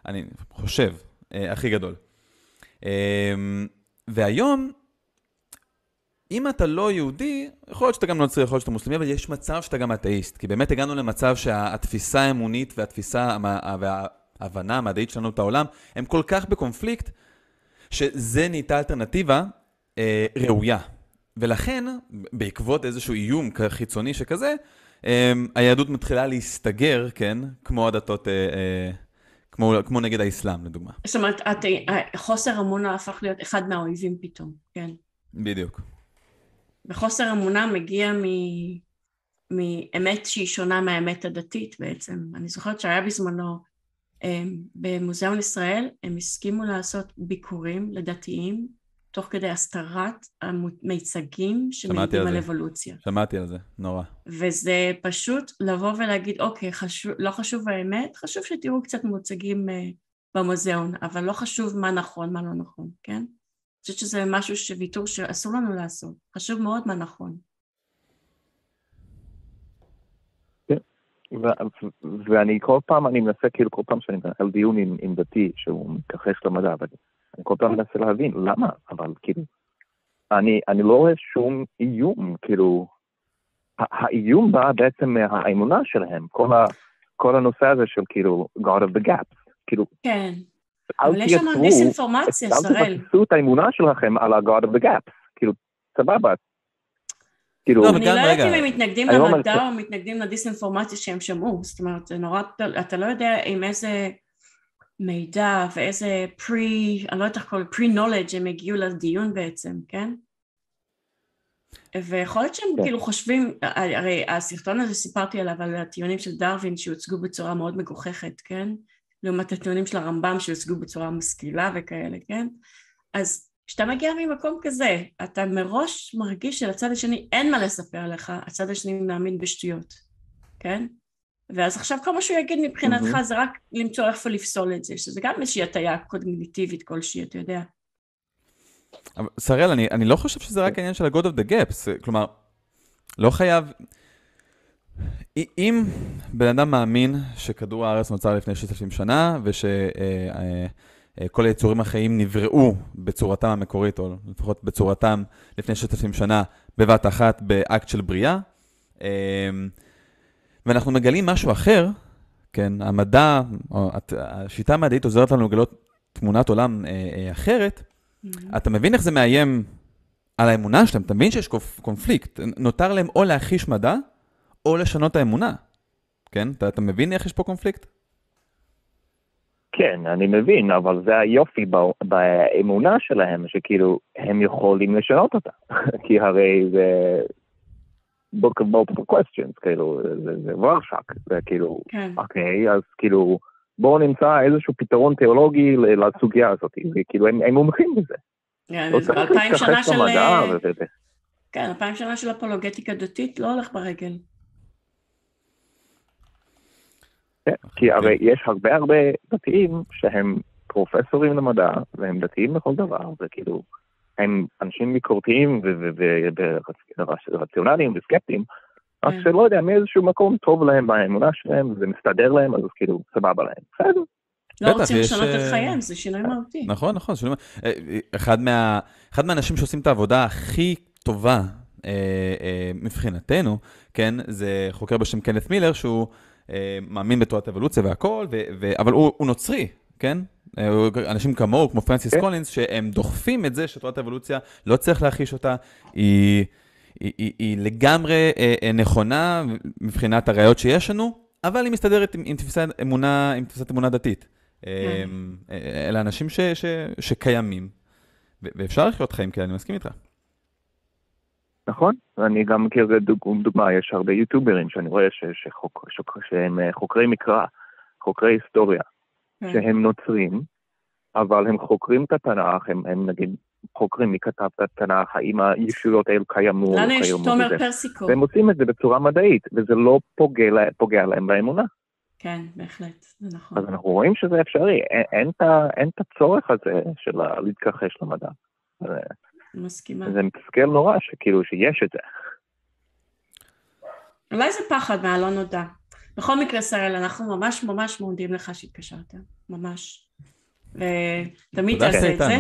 אני חושב, אה, הכי גדול. אמ, והיום, אם אתה לא יהודי, יכול להיות שאתה גם נוצרי, יכול להיות שאתה מוסלמי, אבל יש מצב שאתה גם אתאיסט. כי באמת הגענו למצב שהתפיסה האמונית והתפיסה וההבנה המדעית שלנו את העולם, הם כל כך בקונפליקט, שזה נהייתה אלטרנטיבה אה, ראויה. ולכן, בעקבות איזשהו איום חיצוני שכזה, אה, היהדות מתחילה להסתגר, כן? כמו הדתות, אה, אה, כמו, כמו נגד האסלאם, לדוגמה. זאת אומרת, את, חוסר אמונה הפך להיות אחד מהאויבים פתאום, כן. בדיוק. וחוסר אמונה מגיע מ... מאמת שהיא שונה מהאמת הדתית בעצם. אני זוכרת שהיה בזמנו הם, במוזיאון ישראל, הם הסכימו לעשות ביקורים לדתיים, תוך כדי הסתרת המיצגים שמעידים על. אבולוציה. שמעתי על זה, נורא. וזה פשוט לבוא ולהגיד, אוקיי, חשוב, לא חשוב האמת, חשוב שתראו קצת מוצגים uh, במוזיאון, אבל לא חשוב מה נכון, מה לא נכון, כן? חושבת שזה משהו שוויתור שאסור לנו לעשות. חשוב מאוד מה נכון. ו- ואני כל פעם, אני מנסה, כאילו כל פעם שאני מנהל דיון עם, עם דתי שהוא מתכחש למדע, אבל אני כל פעם מנסה להבין למה, אבל כאילו, אני, אני לא רואה שום איום, כאילו, ה- האיום בא בעצם מהאמונה שלהם, כל, ה, כל הנושא הזה של כאילו, God of the gaps, כאילו, כן, אל אבל יש שם תייצרו, דיסאינפורמציה, אל שראל. תבססו את האמונה שלכם על ה-God of the gaps, כאילו, סבבה, כאילו, לא, אני גם, לא יודעת אם הם מתנגדים למדע אומר- או מתנגדים לדיסאינפורמציה שהם שמעו, זאת אומרת, זה נורא, אתה לא יודע עם איזה מידע ואיזה pre, אני לא יודעת איך קוראים, pre-knowledge הם הגיעו לדיון בעצם, כן? ויכול להיות שהם כן. כאילו חושבים, הרי הסרטון הזה סיפרתי עליו, על הטיעונים של דרווין שהוצגו בצורה מאוד מגוחכת, כן? לעומת הטיעונים של הרמב"ם שהוצגו בצורה משכילה וכאלה, כן? אז כשאתה מגיע ממקום כזה, אתה מראש מרגיש שלצד השני אין מה לספר לך, הצד השני מאמין בשטויות, כן? ואז עכשיו כל מה שהוא יגיד מבחינתך. זה רק למצוא איפה לפסול את זה, שזה גם איזושהי הטיה קוגניטיבית כלשהי, אתה יודע. אבל, שראל, אני, אני לא חושב שזה רק העניין של ה-God of the gaps, כלומר, לא חייב... אם בן אדם מאמין שכדור הארץ נוצר לפני 6,000 שנה, ושכל היצורים החיים נבראו בצורתם המקורית, או לפחות בצורתם לפני 6,000 שנה, בבת אחת, באקט של בריאה, אה, ואנחנו מגלים משהו אחר, כן, המדע, השיטה המדעית עוזרת לנו לגלות תמונת עולם אה, אה, אחרת, mm-hmm. אתה מבין איך זה מאיים על האמונה שלהם, אתה מבין שיש קונפליקט. נותר להם או להכחיש מדע, או לשנות את האמונה. כן? אתה, אתה מבין איך יש פה קונפליקט? כן, אני מבין, אבל זה היופי באמונה שלהם, שכאילו, הם יכולים לשנות אותה. כי הרי זה book of multiple questions, כאילו, זה, זה ורשק, זה כאילו, כן. אוקיי, אז כאילו, בואו נמצא איזשהו פתרון תיאולוגי לסוגיה הזאת, וכאילו, הם, הם מומחים בזה. כן, לא זה אלפיים שנה של... ו... כן, אלפיים שנה של אפולוגטיקה דתית לא הולך ברגל. כן, כי הרי יש הרבה הרבה דתיים שהם פרופסורים למדע, והם דתיים לכל דבר, וכאילו, הם אנשים ביקורתיים ורציונליים וסקפטיים, רק כן. שלא יודע, מאיזשהו מקום טוב להם באמונה שלהם, זה מסתדר להם, אז כאילו, סבבה להם. בסדר. לא רוצים לשנות את אה, חייהם, זה שינוי מהותי. נכון, נכון. אה, אחד מהאנשים שעושים את העבודה הכי טובה אה, מבחינתנו, כן, זה חוקר בשם קנת מילר, שהוא מאמין בתורת אבולוציה והכל, אבל הוא נוצרי, כן? אנשים כמוהו, כמו פרנסיס כן. קולינס, שהם דוחפים את זה שתורת האבולוציה, לא צריך להכחיש אותה, היא, היא, היא, היא לגמרי נכונה מבחינת הראיות שיש לנו, אבל היא מסתדרת עם, עם תפיסת אמונה, עם תפיסת אמונה דתית. כן. אלה אנשים ש, ש, שקיימים, ואפשר לחיות חיים כאלה, אני מסכים איתך. נכון, אני גם מכיר דוגמה, יש הרבה יוטיוברים שאני רואה ש, שחוק, שוק, שהם אה, חוקרי מקרא, חוקרי היסטוריה, כן. שהם נוצרים, אבל הם חוקרים את התנ"ך, הם, הם נגיד חוקרים מי כתב את התנ"ך, האם הישויות האלו קיימו, לנו יש תומר פרסיקו. והם עושים את זה בצורה מדעית, וזה לא פוגע, פוגע להם באמונה. כן, בהחלט, זה נכון. אז אנחנו רואים שזה אפשרי, אין, את הצורך הזה של להתכחש למדע. מסכימה. זה מתסכל נורא שכאילו שיש את זה. אולי זה פחד מהלא נודע. בכל מקרה, שראל, אנחנו ממש ממש מודים לך שהתקשרת, ממש. ותמיד תעשה את זה.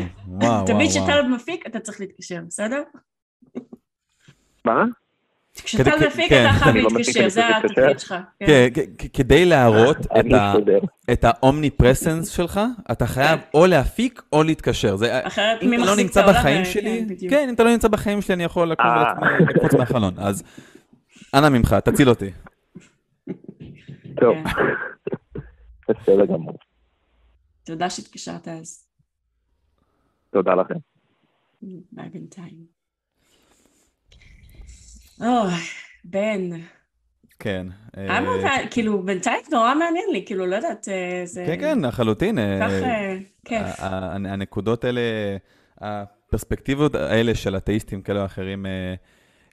תמיד כשאתה מפיק, אתה צריך להתקשר, בסדר? מה? כשאתה מפיק אתה חייב להתקשר, זה התפקיד שלך. כן, כדי להראות את האומניפרסנס שלך, אתה חייב כן. או להפיק או להתקשר. אחרת מי מחזיק את העולם? לא שלי, כן, אם אתה לא נמצא בחיים שלי, אני יכול לקום ולקפוץ אה. מהחלון. אז אנא ממך, תציל אותי. טוב, כן. בסדר גמור. תודה שהתקשרת אז. תודה לכם. ביי בינתיים. אוי, בן. כן. אה, כאילו, בינתיים נורא מעניין לי, כאילו, לא יודעת, אה, זה... כן, כן, לחלוטין. אה, כך כיף. הנקודות האלה, הפרספקטיבות האלה של אתאיסטים כאלה או אחרים,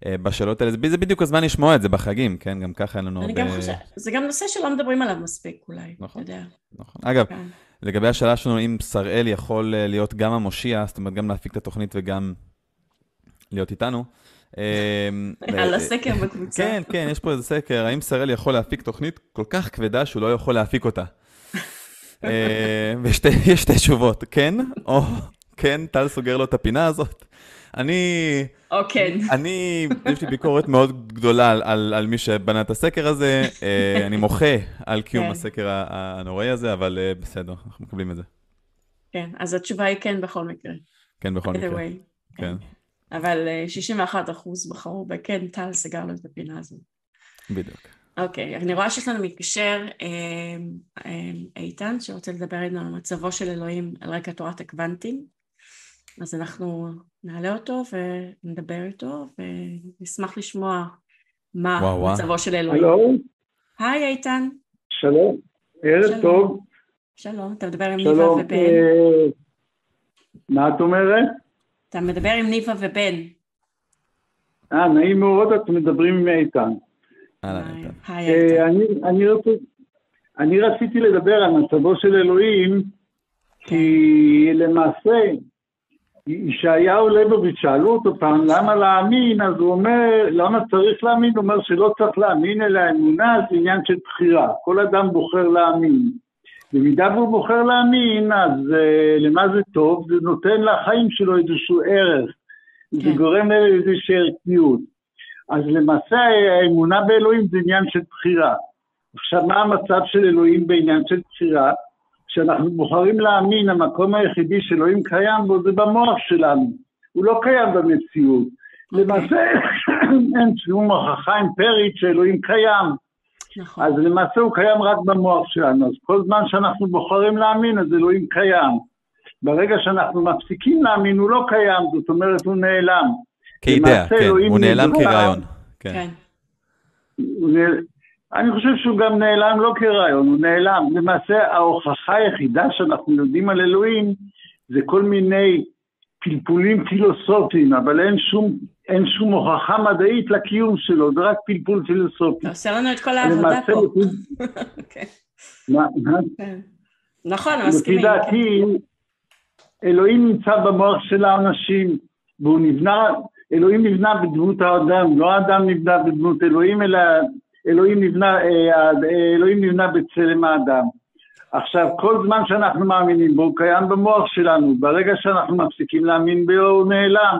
בשאלות האלה, זה בדיוק הזמן לשמוע את זה בחגים, כן? גם ככה אין לנו הרבה... גם חושבת, זה גם נושא שלא מדברים עליו מספיק אולי, נכון, אתה יודע. נכון. אגב, כן. לגבי השאלה שלנו, אם שראל יכול להיות גם המושיע, זאת אומרת, גם להפיק את התוכנית וגם להיות איתנו, על הסקר בקבוצה. כן, כן, יש פה איזה סקר, האם שראל יכול להפיק תוכנית כל כך כבדה שהוא לא יכול להפיק אותה? אמ, ויש שתי תשובות, כן, או כן, טל סוגר לו את הפינה הזאת. אני... או כן. אני, יש לי ביקורת מאוד גדולה על, על, על מי שבנה את הסקר הזה. אה, אני מוחה על קיום כן. הסקר הנוראי הזה, אבל אה, בסדר, אנחנו מקבלים את זה. כן, אז התשובה היא כן בכל מקרה. כן, בכל מקרה. כן. אבל 61 אה, אחוז בחרו בכן, טל סגר לו את הפינה הזאת. בדיוק. אוקיי, אני רואה שיש לנו מתקשר אה, אה, איתן, שרוצה לדבר איתנו על מצבו של אלוהים על רקע תורת הקוונטים. אז אנחנו נעלה אותו ונדבר איתו, ונשמח לשמוע מה וואו, מצבו וואו. של אלוהים. שלום. היי איתן. שלום, ערב שלום. טוב. שלום, אתה מדבר עם ניבה ובן. אה, מה את אומרת? אתה מדבר עם ניבה ובן. אה, נעים מאוד, אתם מדברים עם איתן. אה, אני רציתי לדבר על מצבו של אלוהים, כי למעשה, ישעיהו ליבוביץ', שאלו אותו פעם למה להאמין, אז הוא אומר, למה צריך להאמין? הוא אומר שלא צריך להאמין, אלא אמונה זה עניין של בחירה. כל אדם בוחר להאמין. במידה והוא בוחר להאמין, אז uh, למה זה טוב? זה נותן לחיים שלו איזשהו ערך, כן. זה גורם להם איזושהי ערכיות. אז למעשה האמונה באלוהים זה עניין של בחירה. עכשיו, מה המצב של אלוהים בעניין של בחירה? כשאנחנו בוחרים להאמין, המקום היחידי שאלוהים קיים בו זה במוח שלנו. הוא לא קיים במציאות. אוקיי. למעשה אין שום הוכחה אמפרית שאלוהים קיים. נכון. אז למעשה הוא קיים רק במוח שלנו. אז כל זמן שאנחנו בוחרים להאמין, אז אלוהים קיים. ברגע שאנחנו מפסיקים להאמין, הוא לא קיים, זאת אומרת, הוא נעלם. כאידאה, כן, הוא נעלם. כרעיון. כן. כן. אני חושב שהוא גם נעלם לא כרעיון, הוא נעלם. למעשה ההוכחה היחידה שאנחנו יודעים על אלוהים זה כל מיני פלפולים פילוסופיים, אבל אין שום, אין שום הוכחה מדעית לקיום שלו, זה רק פלפול פילוסופי. אתה עושה לנו את כל העבודה פה. לפי- כן. כן. נכון, לפי מסכימים. כן. דעתי, אלוהים נמצא במוח של האנשים, והוא נבנה, אלוהים נבנה בדמות האדם, לא האדם נבנה בדמות אלוהים, אלא אלוהים נבנה, אה, אלוהים נבנה בצלם האדם. עכשיו, כל זמן שאנחנו מאמינים בו, הוא קיים במוח שלנו. ברגע שאנחנו מפסיקים להאמין בו, הוא נעלם.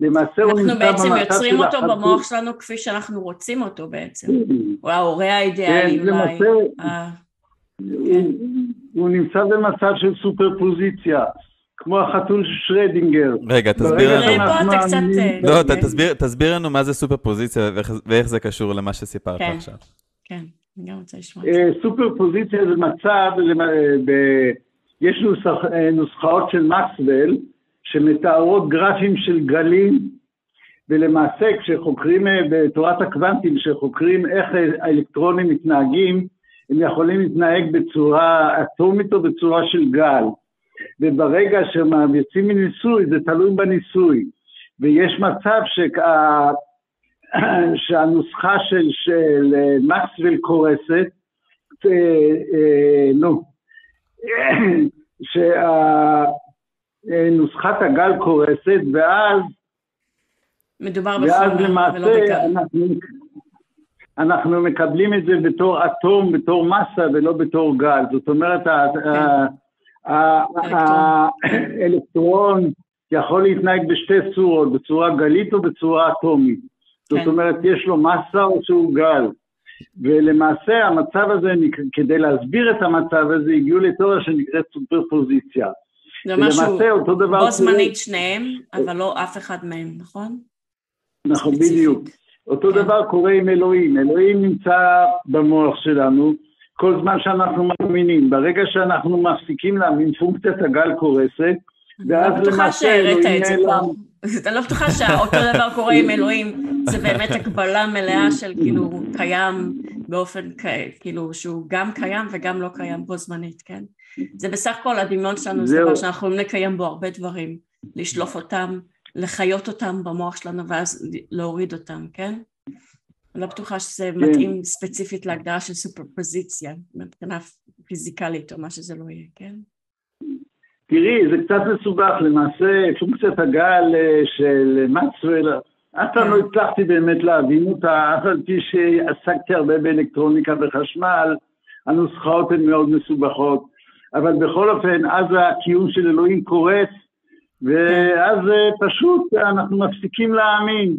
למעשה הוא אנחנו נמצא בעצם במצב יוצרים של אותו החצי- במוח שלנו כפי שאנחנו רוצים אותו בעצם. הוא ההורה האידיאלי כן, אולי. למעשה, אה, הוא- הוא נמצא במצב של סופרפוזיציה, כמו החתול של שרדינגר. רגע, תסביר לנו. תראה, פה אתה קצת, אה, לא, אוקיי. תסביר- תסביר לנו מה זה סופר פוזיציה ואיך- ואיך זה קשור למה שסיפרת כן. עכשיו. כן, אני גם רוצה לשמוע את זה. אה, סופרפוזיציה זה מצב, למ- אה, ב- יש נוסח, נוסחאות של מקסוול שמתארות גרפים של גלים, ולמעשה כשחוקרים אה, בתורת הקוונטים, כשחוקרים איך אה, האלקטרונים מתנהגים, הם יכולים להתנהג בצורה אטומית או בצורה של גל. וברגע יוצאים מניסוי, זה תלוי בניסוי. ויש מצב שה... שהנוסחה של, של אה, מקסוול קורסת, אה, אה, נו, שנוסחת הגל קורסת, ואז, מדובר ואז ולא למעשה בגל. אנחנו, אנחנו מקבלים את זה בתור אטום, בתור מסה ולא בתור גל. זאת אומרת, האלקטרון יכול להתנהג בשתי צורות, בצורה גלית או בצורה אטומית. זאת כן. אומרת, יש לו מסה או שהוא גל. ולמעשה המצב הזה, כדי להסביר את המצב הזה, הגיעו לתיאוריה שנקראת סופרפוזיציה. זה משהו. בו זמנית שניהם, אבל לא אף אחד מהם, נכון? נכון. בדיוק. אותו כן. דבר קורה עם אלוהים. אלוהים נמצא במוח שלנו כל זמן שאנחנו מאמינים. ברגע שאנחנו מפסיקים להאמין, פונקציית הגל קורסת, ואז לא למעשה אלוהים נעלם. אני לא בטוחה שאותו דבר קורה עם אלוהים, זה באמת הקבלה מלאה של כאילו קיים באופן כאילו שהוא גם קיים וגם לא קיים בו זמנית, כן? זה בסך הכל הדמיון שלנו זה. דבר שאנחנו יכולים לקיים בו הרבה דברים, לשלוף אותם, לחיות אותם במוח שלנו ואז להוריד אותם, כן? אני לא בטוחה שזה כן. מתאים ספציפית להגדרה של סופרפוזיציה מבחינה פיזיקלית או מה שזה לא יהיה, כן? תראי, זה קצת מסובך, למעשה פונקציית הגל אה, של מקסוול, אף פעם לא הצלחתי באמת להבין אותה, אף על פי שעסקתי הרבה באלקטרוניקה וחשמל, הנוסחאות הן מאוד מסובכות, אבל בכל אופן, אז הקיום של אלוהים קורס, ואז אה, פשוט אנחנו מפסיקים להאמין,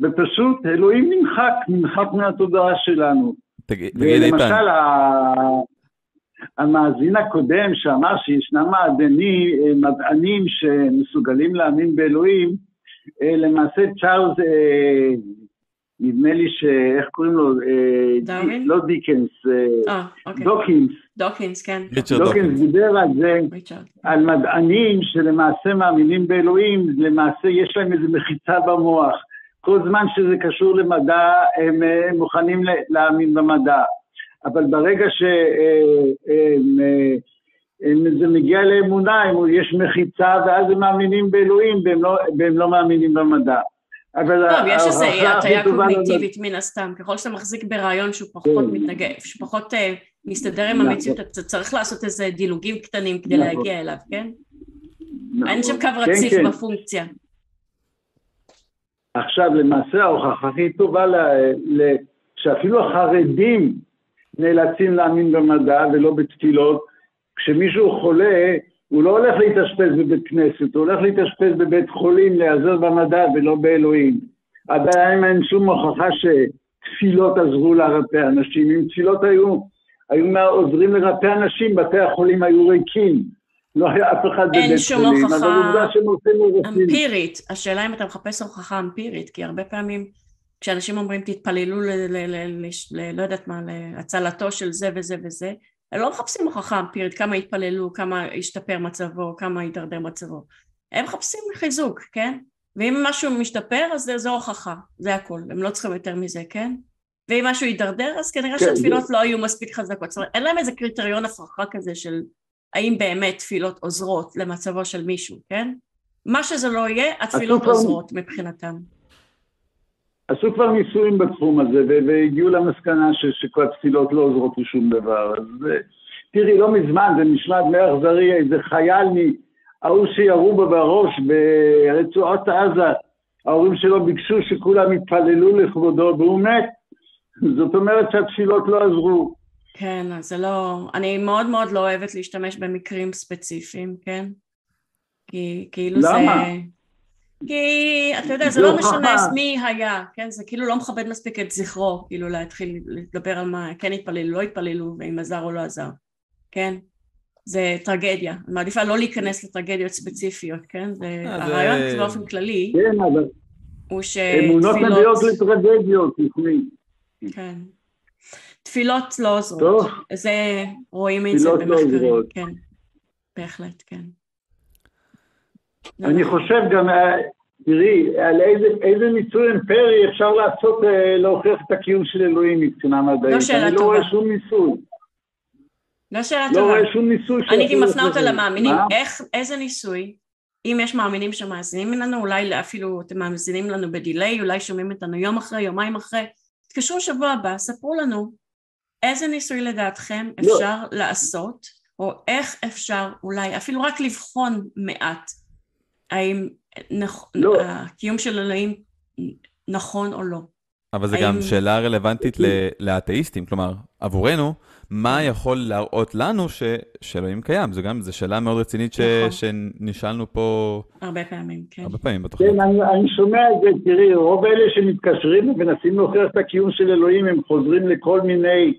ופשוט אלוהים נמחק, נמחק מהתודעה שלנו. תגיד תגיד, איתן, ולמשל, ה- המאזין הקודם שאמר שישנם מעדני, מדענים שמסוגלים להאמין באלוהים, אה, למעשה צ'ארלס, אה, נדמה לי ש... איך קוראים לו? אה, דרווין? לא דיקנס, אה, אה, אוקיי. דוקינס. דוקינס, כן. ריצ'רד דוקינס דוקינס. דיבר על זה. על מדענים שלמעשה מאמינים באלוהים, למעשה יש להם איזו מחיצה במוח. כל זמן שזה קשור למדע, הם, הם מוכנים להאמין במדע. אבל ברגע שזה מגיע לאמונה, יש מחיצה, ואז הם מאמינים באלוהים, והם לא, והם לא מאמינים במדע. אבל טוב, יש איזו הטיה לזה- קוגניטיבית מן הסתם, ככל שאתה מחזיק ברעיון שהוא פחות כן. מתנגד, שפחות אה, מסתדר עם נכון. המציאות, אתה צריך לעשות איזה דילוגים קטנים כדי נכון. להגיע אליו, כן? נכון. אין שם קו כן, רציף כן. בפונקציה. עכשיו, למעשה ההוכחה הכי טובה ל, ל, שאפילו החרדים נאלצים להאמין במדע ולא בתפילות. כשמישהו חולה, הוא לא הולך להתאשפז בבית כנסת, הוא הולך להתאשפז בבית חולים, להיעזר במדע ולא באלוהים. עדיין אין שום הוכחה תפילות עזרו לרפא אנשים, אם תפילות היו, היו עוזרים לרפא אנשים, בתי החולים היו ריקים. לא היה אף אחד בבית חולים. אין שום הוכחה אמפירית. השאלה אם אתה מחפש הוכחה אמפירית, כי הרבה פעמים כשאנשים אומרים תתפללו ל... ל, ל, ל לא יודעת מה, להצלתו של זה וזה וזה, הם לא מחפשים הוכחה אמפירית כמה התפללו, כמה השתפר מצבו, כמה הידרדר מצבו. הם מחפשים חיזוק, כן? ואם משהו משתפר אז זו הוכחה, זה הכל, הם לא צריכים יותר מזה, כן? ואם משהו יידרדר אז כנראה כן, שהתפילות זה... לא היו מספיק חזקות, זאת אומרת אין להם איזה קריטריון הפרחה כזה של האם באמת תפילות עוזרות למצבו של מישהו, כן? מה שזה לא יהיה, התפילות עוזרות מבחינתם. עשו כבר ניסויים בתחום הזה, והגיעו למסקנה שכל התפילות לא עוזרות לשום דבר. אז תראי, לא מזמן, זה נשמע דמי אכזרי, איזה חייל ההוא שירו בו בראש ברצועת עזה, ההורים שלו ביקשו שכולם יתפללו לכבודו, והוא מת. זאת אומרת שהתפילות לא עזרו. כן, אז זה לא... אני מאוד מאוד לא אוהבת להשתמש במקרים ספציפיים, כן? כי כאילו למה? זה... למה? כי אתה יודע, זה לא משנה מי היה, כן? זה כאילו לא מכבד מספיק את זכרו, כאילו להתחיל לדבר על מה כן התפללו, לא התפללו, ואם עזר או לא עזר, כן? זה טרגדיה. אני מעדיפה לא להיכנס לטרגדיות ספציפיות, כן? זה אה, הרעיון באופן כללי, כן, אבל... הוא שתפילות... אמונות נביאות לטרגדיות, לפני. כן. תפילות לא עוזרות. טוב. זה, רואים את זה לא במחקרים, כן. בהחלט, כן. אני חושב גם, אה, תראי, על איזה, איזה ניסוי אמפרי אפשר לעשות, אה, להוכיח את הקיום של אלוהים מבחינה מדעית. לא שאלה טובה. אני לא רואה שום ניסוי. לא שאלה לא טובה. לא רואה שום ניסוי. אני הייתי מפנה אותה למאמינים. איך, איזה ניסוי? אם יש מאמינים שמאזינים לנו, אולי אפילו אתם מאזינים לנו בדיליי, אולי שומעים אותנו יום אחרי, יומיים אחרי, תתקשרו שבוע הבא, ספרו לנו איזה ניסוי לדעתכם לא. אפשר לא. לעשות, או איך אפשר אולי אפילו רק לבחון מעט האם נכ... לא. הקיום של אלוהים נכון או לא. אבל זו האם... גם שאלה רלוונטית לאתאיסטים, כלומר, עבורנו, מה יכול להראות לנו ש... שאלוהים קיים? זו גם, זו שאלה מאוד רצינית ש... נכון. שנשאלנו פה... הרבה פעמים, כן. הרבה פעמים בתוכנית. כן, אני, אני שומע את זה, תראי, רוב אלה שמתקשרים ומנסים להוכיח את הקיום של אלוהים, הם חוזרים לכל מיני...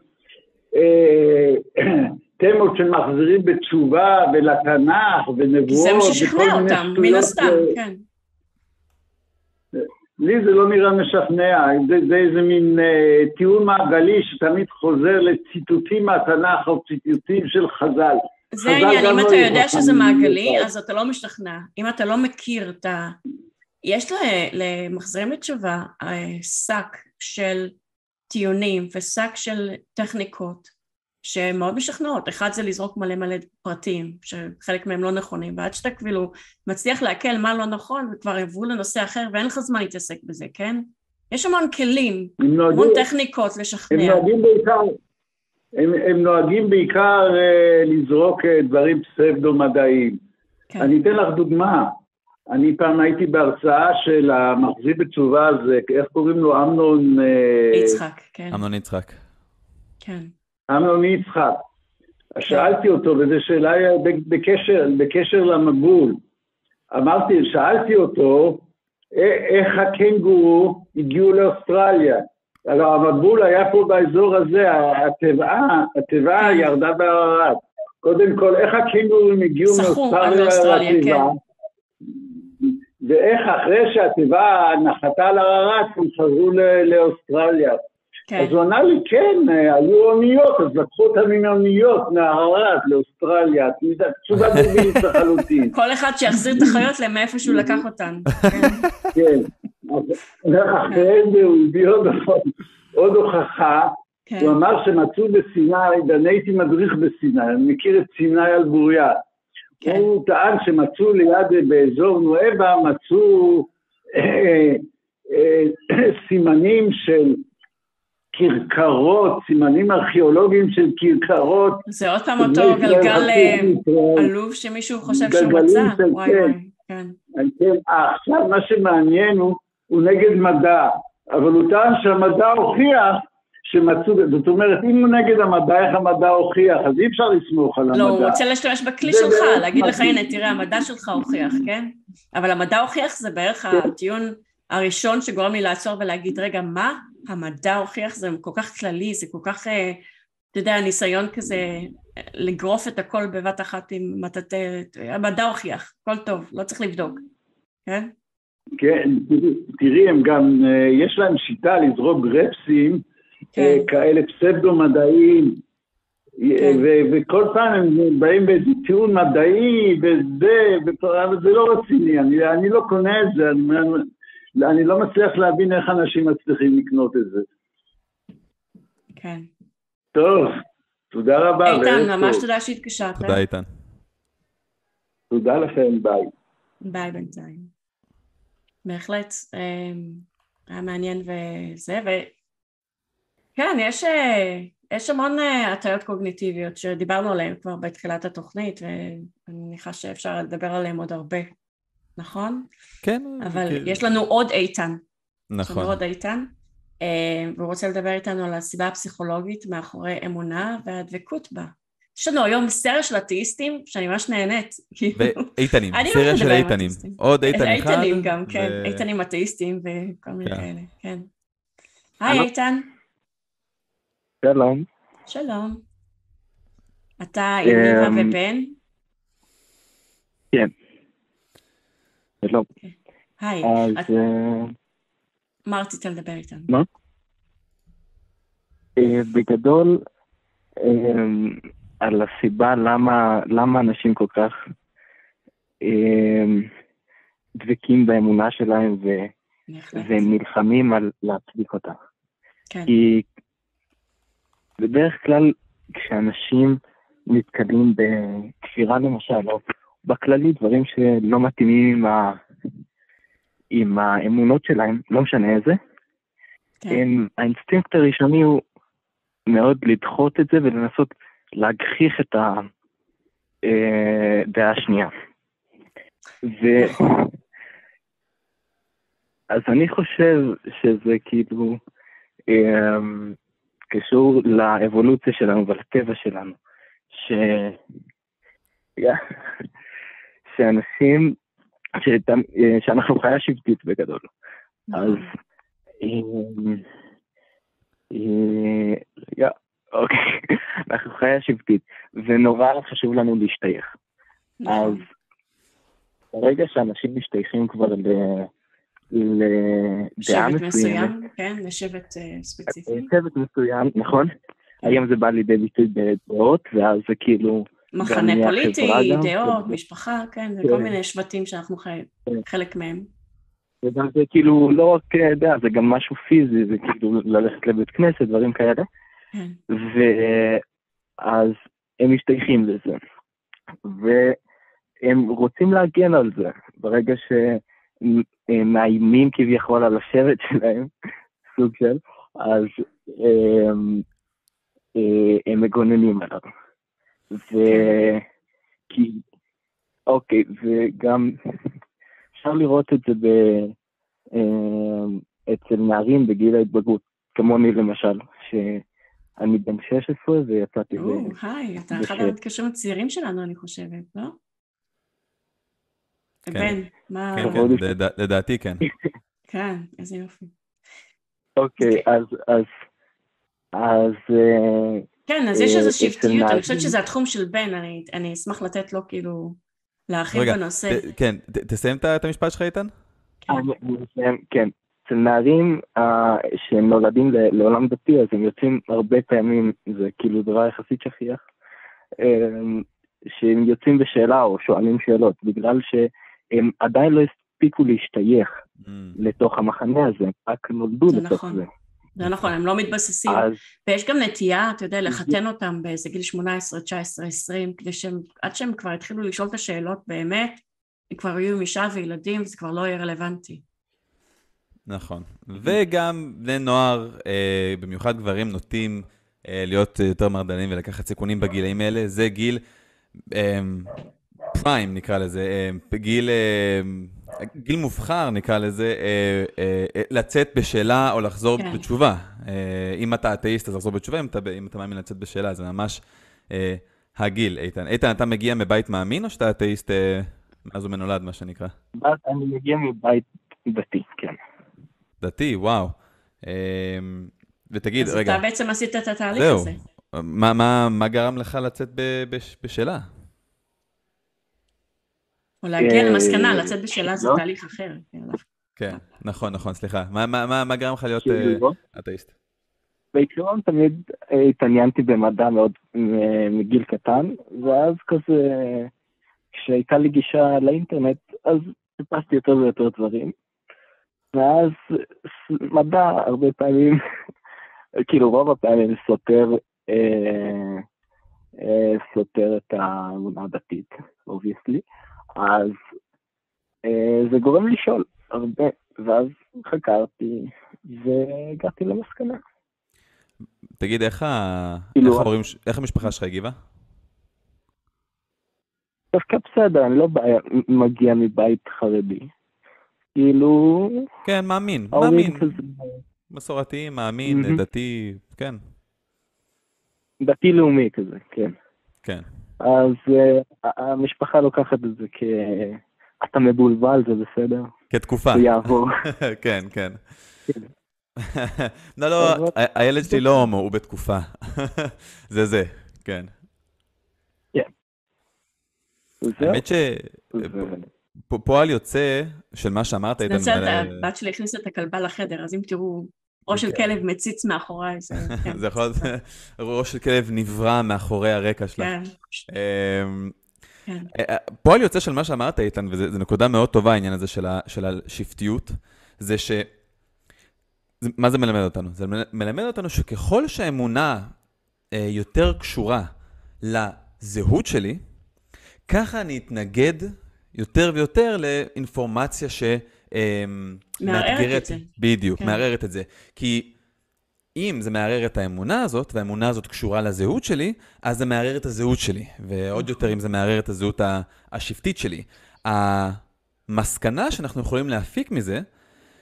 אה, תמות שמחזירים בתשובה ולתנ"ך ונבואות. מה ששכנע אותם, מן הסתם, כן. לי זה לא נראה משכנע, זה, זה איזה מין אה, טיעון מעגלי שתמיד חוזר לציטוטים מהתנ"ך או ציטוטים של חז"ל. זה העניין, אם לא אתה יודע שזה מעגלי, אז אתה לא משתכנע. אם אתה לא מכיר את ה... יש למחזירים לתשובה אה, שק של טיעונים ושק של טכניקות שהן מאוד משכנעות, אחד זה לזרוק מלא מלא פרטים, שחלק מהם לא נכונים, ועד שאתה כאילו מצליח לעכל מה לא נכון, וכבר עברו לנושא אחר ואין לך זמן להתעסק בזה, כן? יש המון כלים, המון טכניקות לשכנע. הם נוהגים בעיקר, הם, הם נוהגים בעיקר uh, לזרוק uh, דברים פסבדו-מדעיים. כן. אני אתן לך דוגמה. אני פעם הייתי בהרצאה של המחזיק בתשובה הזה, איך קוראים לו? אמנון... Uh, יצחק, כן. אמנון יצחק. כן. אמנון יצחק. שאלתי אותו, וזו שאלה בקשר, בקשר למבול. אמרתי, שאלתי אותו, איך הקנגורו הגיעו לאוסטרליה. הלוא המבול היה פה באזור הזה, התיבה, התיבה כן. ירדה בערערת. קודם כל, איך הקנגורים הגיעו מאוסטרליה לתיבה, כן. ואיך אחרי שהתיבה נחתה על ערערת, הם חזרו לאוסטרליה. כן. אז הוא ענה לי, כן, היו אוניות, אז לקחו אותם עם אוניות מהרערת לאוסטרליה, תשובה דבילית לחלוטין. כל אחד שיחזיר את החיות להם מאיפה שהוא לקח אותן. כן, אחרי זה הוא הביא עוד הוכחה, כן. הוא אמר שמצאו בסיני, ואני הייתי מדריך בסיני, אני מכיר את סיני על בוריה. כן. הוא טען שמצאו ליד, באזור נואבה, מצאו אה, אה, סימנים של כרכרות, סימנים ארכיאולוגיים של כרכרות. זה עוד פעם אותו גלגל אה, עלוב שמישהו חושב שהוא מצא. וואי וואי, כן. כן. עכשיו מה שמעניין הוא, הוא נגד מדע, אבל הוא טען שהמדע הוכיח שמצאו, זאת אומרת, אם הוא נגד המדע, איך המדע הוכיח, אז אי אפשר לסמוך על המדע. לא, הוא רוצה להשתמש בכלי שלך, להגיד לך, הנה, תראה, המדע שלך הוכיח, כן? אבל המדע הוכיח זה בערך כן. הטיעון הראשון שגורם לי לעצור ולהגיד, רגע, מה? המדע הוכיח, זה כל כך כללי, זה כל כך, אה, אתה יודע, ניסיון כזה אה, לגרוף את הכל בבת אחת עם מטאטא, המדע הוכיח, הכל טוב, לא צריך לבדוק, כן? כן, תראי, הם גם, אה, יש להם שיטה לזרוק רפסים כן. כאלה פסבדו-מדעיים, כן. וכל פעם הם באים באיזה טיעון מדעי וזה, אבל זה לא רציני, אני, אני לא קונה את זה, אני, אני לא מצליח להבין איך אנשים מצליחים לקנות את זה. כן. טוב, תודה רבה. איתן, ממש תודה שהתקשרת. תודה איתן. תודה לכם, ביי. ביי בינתיים. בהחלט, אה, היה מעניין וזה, וכן, יש... אה, יש המון אה, הטיות קוגניטיביות שדיברנו עליהן כבר בתחילת התוכנית ואני מניחה שאפשר לדבר עליהן עוד הרבה, נכון? כן. אבל כן. יש לנו עוד איתן. נכון. יש לנו עוד איתן, אה, והוא רוצה לדבר איתנו על הסיבה הפסיכולוגית מאחורי אמונה והדבקות בה. יש לנו היום סרט של אתאיסטים שאני ממש נהנית. ואיתנים, סרט של איתנים. עוד איתן אחד. איתנים גם, כן, איתנים אתאיסטים וכל מיני כן. כאלה, כן. היי איתן. שלום. שלום. אתה עם ניבה אמ, ובן? כן. שלום. אוקיי. היי. אז... אה, מה רצית לדבר איתנו? מה? אה, בגדול, אמ, על הסיבה למה, למה אנשים כל כך דבקים באמונה שלהם ו, והם נלחמים על להצדיק אותה. כן. כי בדרך כלל כשאנשים נתקלים בכפירה למשל, או בכללי דברים שלא מתאימים עם, ה... עם האמונות שלהם, לא משנה איזה, כן. האינסטינקט הראשוני הוא מאוד לדחות את זה ולנסות להגחיך את הדעה אה, השנייה. ו... אז אני חושב שזה כאילו, אה, קשור לאבולוציה שלנו ולטבע שלנו, ש... שאנשים, שת... שאנחנו חיה שבטית בגדול. נכון. אז... רגע, אוקיי, אנחנו חיה שבטית, ונורא חשוב לנו להשתייך. נכון. אז ברגע שאנשים משתייכים כבר ל... לדעה מסוימת. מסוים, כן, לשבט ספציפי. שבט מסוים, נכון. היום זה בא לידי ביטוי בדעות, ואז זה כאילו... מחנה פוליטי, דעות, משפחה, כן, זה כל כן. מיני שבטים שאנחנו כן. חלק מהם. וגם זה כאילו לא רק דעה, זה גם משהו פיזי, זה כאילו ללכת לבית כנסת, דברים כאלה. ואז הם משתייכים לזה. והם רוצים להגן על זה. ברגע ש... אה, מאיימים כביכול על השבט שלהם, סוג של, אז הם, אה, הם מגוננים עליו. ו... כי, אוקיי, וגם אפשר לראות את זה ב... אה, אצל נערים בגיל ההתבגרות, כמוני למשל, שאני בן 16 ויצאתי... או, היי, אתה אחד המתקשרים הצעירים שלנו, אני חושבת, לא? כן. בן, מה... כן, כן, לדעתי כן. כן, איזה יופי. אוקיי, אז... אז... אז... אה, כן, אז יש איזו אה, שבטיות, אני חושבת שזה התחום של בן, אני אשמח לתת לו כאילו להרחיב בנושא. כן, תסיים את המשפט שלך איתן? כן. אצל נערים שהם נולדים לעולם דתי, אז הם יוצאים הרבה פעמים, זה כאילו דבר יחסית שכיח, אה, שהם יוצאים בשאלה או שואלים שאלות, בגלל ש... הם עדיין לא הספיקו להשתייך mm. לתוך המחנה הזה, רק נולדו לתוך נכון. זה. זה נכון, הם לא מתבססים. אז... ויש גם נטייה, אתה יודע, לחתן אותם באיזה גיל 18, 19, 20, כדי שהם, עד שהם כבר התחילו לשאול את השאלות באמת, הם כבר יהיו עם אישה וילדים, וזה כבר לא יהיה רלוונטי. נכון. וגם בני נוער, אה, במיוחד גברים, נוטים אה, להיות יותר מרדנים ולקחת סיכונים בגילאים האלה. זה גיל אה, פריים נקרא לזה, אה, גיל, אה, גיל מובחר נקרא לזה, אה, לצאת בשאלה או לחזור כן. בתשובה. אם אתה אתאיסט אז לחזור בתשובה, אם אתה, אם אתה מאמין לצאת בשאלה, זה ממש הגיל, איתן. איתן, אתה מגיע מבית מאמין או שאתה אתאיסט מאז ומנולד, מה שנקרא? אני מגיע מבית דתי, כן. דתי, וואו. ותגיד, אז רגע... אז אתה בעצם עשית את התהליך זהו. הזה. מה, מה, מה גרם לך לצאת בשאלה? או להגיע למסקנה, לצאת בשאלה זה לא? תהליך אחר. כן, נכון, נכון, סליחה. מה, מה, מה, מה גרם לך להיות אתאיסט? בעיקרון תמיד התעניינתי במדע מאוד מגיל קטן, ואז כזה, כשהייתה לי גישה לאינטרנט, אז חיפשתי יותר ויותר דברים. ואז מדע הרבה פעמים, כאילו רוב הפעמים סותר, אה, אה, סותר את האמונה הדתית, obviously, אז אה, זה גורם לשאול הרבה, ואז חקרתי והגעתי למסקנה. תגיד, איך, כאילו, איך, ההורים, איך המשפחה שלך הגיבה? דווקא בסדר, אני לא מגיע מבית חרדי. כאילו... כן, מאמין, מאמין. כזה... מסורתי, מאמין, mm-hmm. דתי, כן. דתי-לאומי כזה, כן. כן. אז uh, המשפחה לוקחת את זה כ... אתה מבולבל, זה בסדר. כתקופה. זה יעבור. כן, כן. כן. לא, לא, הילד שלי לא הומו, הוא בתקופה. זה זה, כן. כן. האמת ש... פועל יוצא של מה שאמרת, איתן... זה הבת שלי הכניסה את הכלבה לחדר, אז אם תראו ראש של כן. כלב מציץ מאחוריי, זה... כן. זה יכול להיות ראש של כלב נברא מאחורי הרקע שלך. כן. אמ, כן. אה, אה, פועל יוצא של מה שאמרת, איתן, וזו נקודה מאוד טובה, העניין הזה של השבטיות, זה ש... מה זה מלמד אותנו? זה מלמד אותנו שככל שהאמונה אה, יותר קשורה לזהות שלי, ככה אני אתנגד יותר ויותר לאינפורמציה ש... אה, מערערת את זה. בדיוק, כן. מערערת את זה. כי אם זה מערער את האמונה הזאת, והאמונה הזאת קשורה לזהות שלי, אז זה מערער את הזהות שלי. ועוד יותר אם זה מערער את הזהות השבטית שלי. המסקנה שאנחנו יכולים להפיק מזה,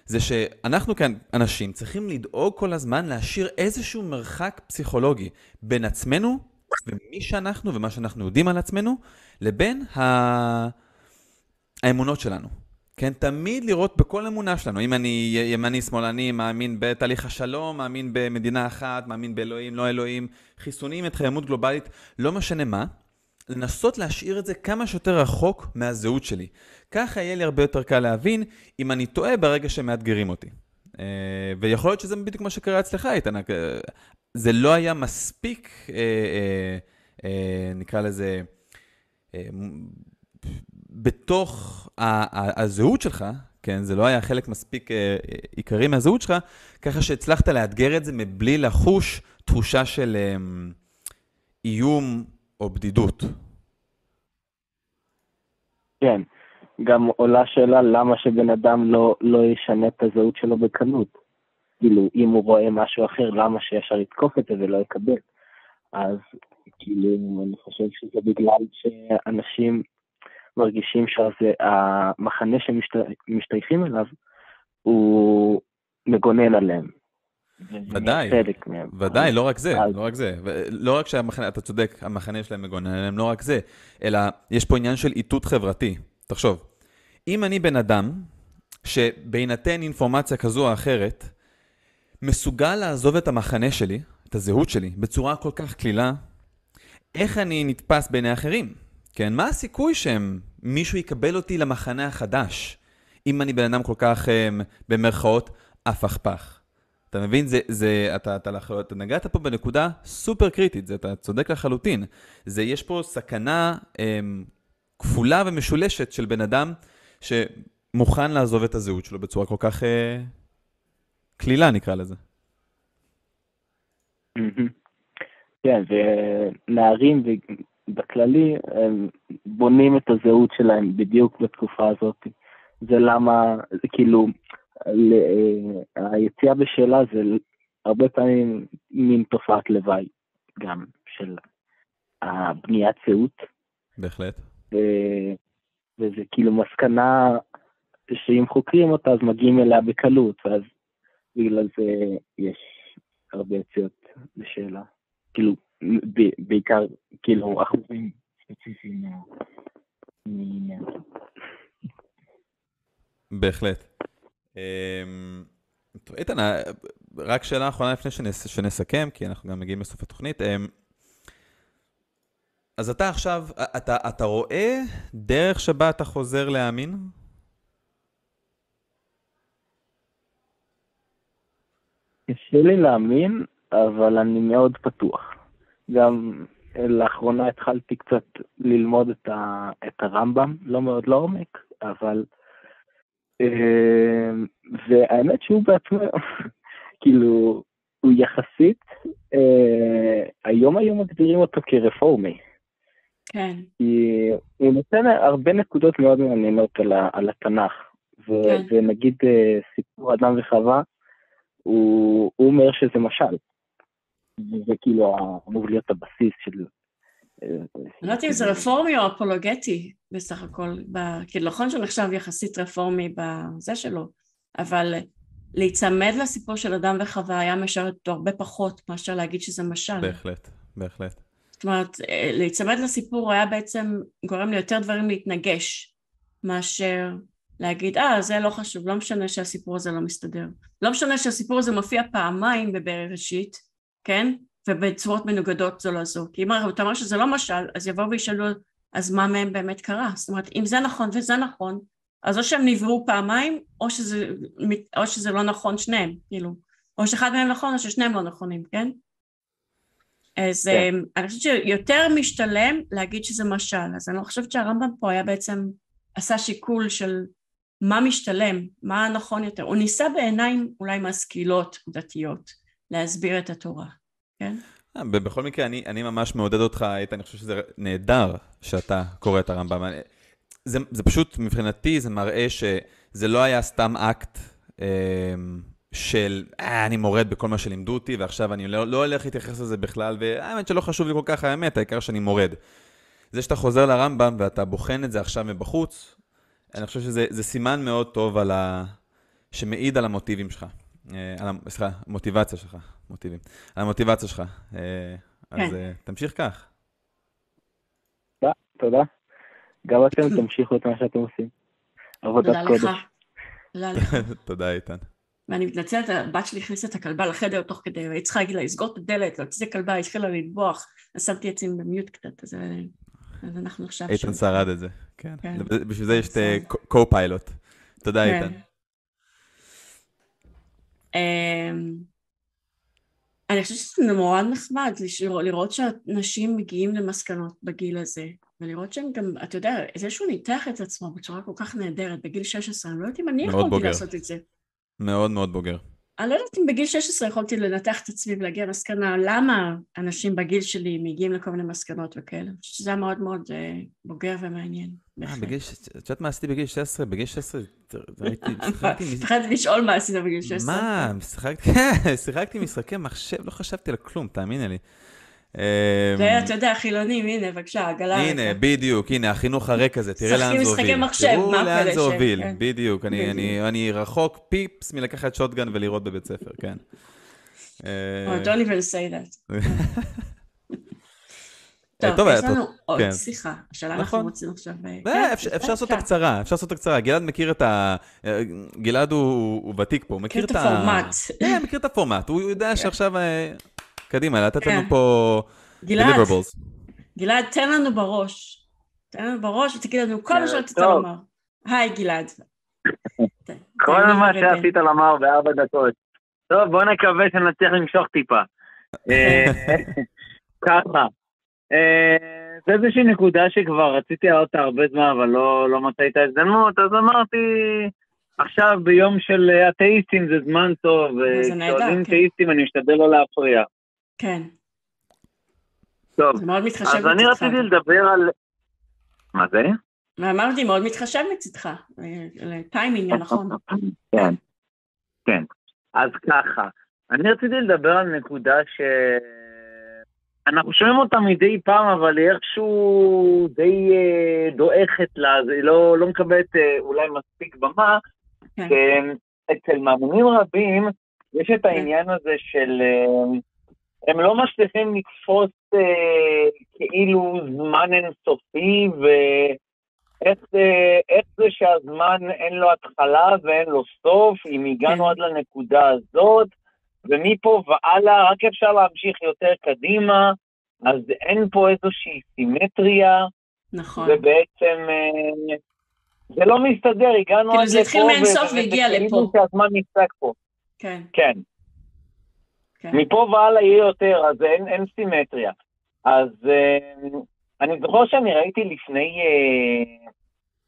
זה שאנחנו כאן אנשים צריכים לדאוג כל הזמן להשאיר איזשהו מרחק פסיכולוגי בין עצמנו ומי שאנחנו ומה שאנחנו יודעים על עצמנו, לבין ה... האמונות שלנו. כן, תמיד לראות בכל אמונה שלנו, אם אני ימני, שמאלני, מאמין בתהליך השלום, מאמין במדינה אחת, מאמין באלוהים, לא אלוהים, חיסונים, התחיימות גלובלית, לא משנה מה, לנסות להשאיר את זה כמה שיותר רחוק מהזהות שלי. ככה יהיה לי הרבה יותר קל להבין אם אני טועה ברגע שמאתגרים אותי. אה, ויכול להיות שזה בדיוק מה שקרה אצלך, איתן. אה, זה לא היה מספיק, אה, נקרא לזה, בתוך הזהות שלך, כן, זה לא היה חלק מספיק עיקרי מהזהות שלך, ככה שהצלחת לאתגר את זה מבלי לחוש תחושה של איום או בדידות. כן, גם עולה שאלה למה שבן אדם לא, לא ישנה את הזהות שלו בקלות. כאילו, אם הוא רואה משהו אחר, למה שישר יתקוף את זה ולא יקבל? אז כאילו, אני חושב שזה בגלל שאנשים מרגישים שהמחנה שמשתייכים אליו הוא מגונן עליהם. ודאי, ודאי, לא רק זה, לא רק זה. לא רק שהמחנה, אתה צודק, המחנה שלהם מגונן עליהם, לא רק זה, אלא יש פה עניין של איתות חברתי. תחשוב, אם אני בן אדם שבהינתן אינפורמציה כזו או אחרת, מסוגל לעזוב את המחנה שלי, את הזהות שלי, בצורה כל כך קלילה, איך אני נתפס בעיני אחרים? כן, מה הסיכוי שמישהו יקבל אותי למחנה החדש, אם אני בן אדם כל כך, במרכאות, הפכפך? אתה מבין? זה, זה, אתה, אתה, אתה, אתה נגעת פה בנקודה סופר קריטית, זה, אתה צודק לחלוטין. זה, יש פה סכנה אמ, כפולה ומשולשת של בן אדם שמוכן לעזוב את הזהות שלו בצורה כל כך אה, קלילה, נקרא לזה. כן, ונערים בכללי, הם בונים את הזהות שלהם בדיוק בתקופה הזאת. זה למה, כאילו, אה, היציאה בשאלה זה הרבה פעמים מין תופעת לוואי גם של הבניית זהות. בהחלט. ו... וזה כאילו מסקנה שאם חוקרים אותה אז מגיעים אליה בקלות, ואז בגלל זה יש הרבה יציאות בשאלה. כאילו, בעיקר, כאילו, אחוזים ספציפיים. בהחלט. אמ, איתן, רק שאלה אחרונה לפני שנס, שנסכם, כי אנחנו גם מגיעים לסוף התוכנית. אז אתה עכשיו, אתה, אתה רואה דרך שבה אתה חוזר להאמין? קשה לי להאמין, אבל אני מאוד פתוח. גם לאחרונה התחלתי קצת ללמוד את, ה, את הרמב"ם, לא מאוד לעומק, אבל... אה, והאמת שהוא בעצמו, כאילו, הוא יחסית, אה, היום היום מגדירים אותו כרפורמי. כן. כי הוא נותן הרבה נקודות מאוד מעניינות על, ה, על התנ"ך. ו, כן. ונגיד אה, סיפור אדם וחווה, הוא, הוא אומר שזה משל. וזה כאילו אמור להיות הבסיס של... אה, אני לא יודעת אם זה רפורמי או אפולוגטי בסך הכל, כאילו נכון שהוא נחשב יחסית רפורמי בזה שלו, אבל להיצמד לסיפור של אדם וחווה היה משרת אותו הרבה פחות מאשר להגיד שזה משל. בהחלט, בהחלט. זאת אומרת, אה, להיצמד לסיפור היה בעצם גורם ליותר דברים להתנגש מאשר להגיד, אה, זה לא חשוב, לא משנה שהסיפור הזה לא מסתדר. לא משנה שהסיפור הזה מופיע פעמיים בבראשית, כן? ובצורות מנוגדות זו לזו. כי אם אתה אומר שזה לא משל, אז יבואו וישאלו, אז מה מהם באמת קרה? זאת אומרת, אם זה נכון וזה נכון, אז או שהם נבראו פעמיים, או שזה, או שזה לא נכון שניהם, כאילו. או שאחד מהם נכון, או ששניהם לא נכונים, כן? אז כן. אמ, אני חושבת שיותר משתלם להגיד שזה משל, אז אני לא חושבת שהרמב"ם פה היה בעצם, עשה שיקול של מה משתלם, מה נכון יותר. הוא ניסה בעיניים אולי משכילות דתיות להסביר את התורה, כן? אה, בכל מקרה, אני, אני ממש מעודד אותך, איתן, אני חושב שזה נהדר שאתה קורא את הרמב"ם. זה, זה פשוט, מבחינתי, זה מראה שזה לא היה סתם אקט אה, של, אה, אני מורד בכל מה שלימדו אותי, ועכשיו אני לא, לא הולך להתייחס לזה בכלל, והאמת שלא חשוב לי כל כך האמת, העיקר שאני מורד. זה שאתה חוזר לרמב"ם ואתה בוחן את זה עכשיו מבחוץ, אני חושב שזה סימן מאוד טוב ה... שמעיד על המוטיבים שלך. אה. סליחה, המוטיבציה שלך, מוטיבים. על המוטיבציה שלך. אה, אז כן. אה, תמשיך כך. תודה, תודה. גם אתם תמשיכו את מה שאתם עושים. עבודת קודש. תודה לך. תודה, איתן. ואני מתנצלת, הבת שלי הכניסה את הכלבה לחדר תוך כדי, והיא צריכה להגיד לה, לסגור את הדלת, להוציא את הכלבה, היא התחילה לנבוח, אז שמתי עצים במיוט קצת, אז, אז אנחנו עכשיו... איתן שרד את זה, כן. כן. בשביל זה יש את קו-פיילוט. תודה, כן. איתן. אמ, אני חושבת שזה נורא נחמד לראות שאנשים מגיעים למסקנות בגיל הזה, ולראות שהם גם, אתה יודע, זה שהוא ניתח את עצמו בצורה כל כך נהדרת בגיל 16, אני לא יודעת אם אני יכולתי לעשות את זה. מאוד מאוד בוגר. אני לא יודעת אם בגיל 16 יכולתי לנתח את עצמי ולהגיע למסקנה למה אנשים בגיל שלי מגיעים לכל מיני מסקנות וכאלה. אני חושבת שזה היה מאוד מאוד uh, בוגר ומעניין. אה, בגיל, את יודעת מה עשיתי בגיל 16? בגיל 16 ראיתי, שיחקתי... התחלתי לשאול מה עשית בגיל 16. מה? שיחקתי משחקי מחשב, לא חשבתי על כלום, תאמיני לי. זה, אמ, אתה יודע, חילונים, הנה, בבקשה, עגלה הנה, בדיוק, הנה, החינוך הריק הזה, תראה לאן זה הוביל. מחשב, תראו לאן זה הוביל, כן. בדיוק. אני רחוק פיפס מלקחת שוטגן ולירות בבית ספר, כן. Oh, don't even say that. טוב, יש לנו עוד כן. שיחה, השאלה אנחנו נכון. רוצים עכשיו... אה, כן, אפשר לעשות אותה קצרה, אפשר לעשות אותה קצרה. גלעד מכיר את ה... אה, גלעד הוא ותיק פה, הוא מכיר את ה... מכיר את הפורמט. כן, מכיר את הפורמט. הוא יודע שעכשיו אה, קדימה, לתת לנו כן. פה deliverables. גלעד, תן לנו בראש. תן לנו בראש ותגיד לנו כל מה שרצית לומר. היי, גלעד. כל מה שעשית לומר בארבע דקות. טוב, בוא נקווה שנצליח למשוך טיפה. אה, ככה. אה, זה איזושהי נקודה שכבר רציתי להעלות אותה הרבה זמן, אבל לא, לא מצאתי את ההזדמנות, אז אמרתי, עכשיו ביום של אתאיסטים זה זמן טוב, וכשעולים כן. אתאיסטים אני משתדל לא להפריע. כן. טוב, זה מאוד מתחשב אז אני רציתי לדבר על... מה זה? ואמרתי, מאוד מתחשב מצדך, טיימינג הנכון. כן, כן. אז ככה, אני רציתי לדבר על נקודה ש... אנחנו שומעים אותה מדי פעם, אבל היא איכשהו די אה, דועכת לה, אז היא לא, לא מקבלת אה, אולי מספיק במה. כן. אצל מאמונים רבים יש את כן. העניין הזה של... אה, הם לא מצליחים לתפוס אה, כאילו זמן אינסופי, ואיך זה, זה שהזמן אין לו התחלה ואין לו סוף, אם הגענו כן. עד לנקודה הזאת, ומפה והלאה רק אפשר להמשיך יותר קדימה, אז אין פה איזושהי סימטריה. נכון. ובעצם אה, זה לא מסתדר, הגענו כאילו זה התחיל מאינסוף והגיע לפה. וכאילו שהזמן נפסק פה. כן. כן. כן. מפה והלאה יהיה יותר, אז אין, אין סימטריה. אז uh, אני זוכר שאני ראיתי לפני, uh,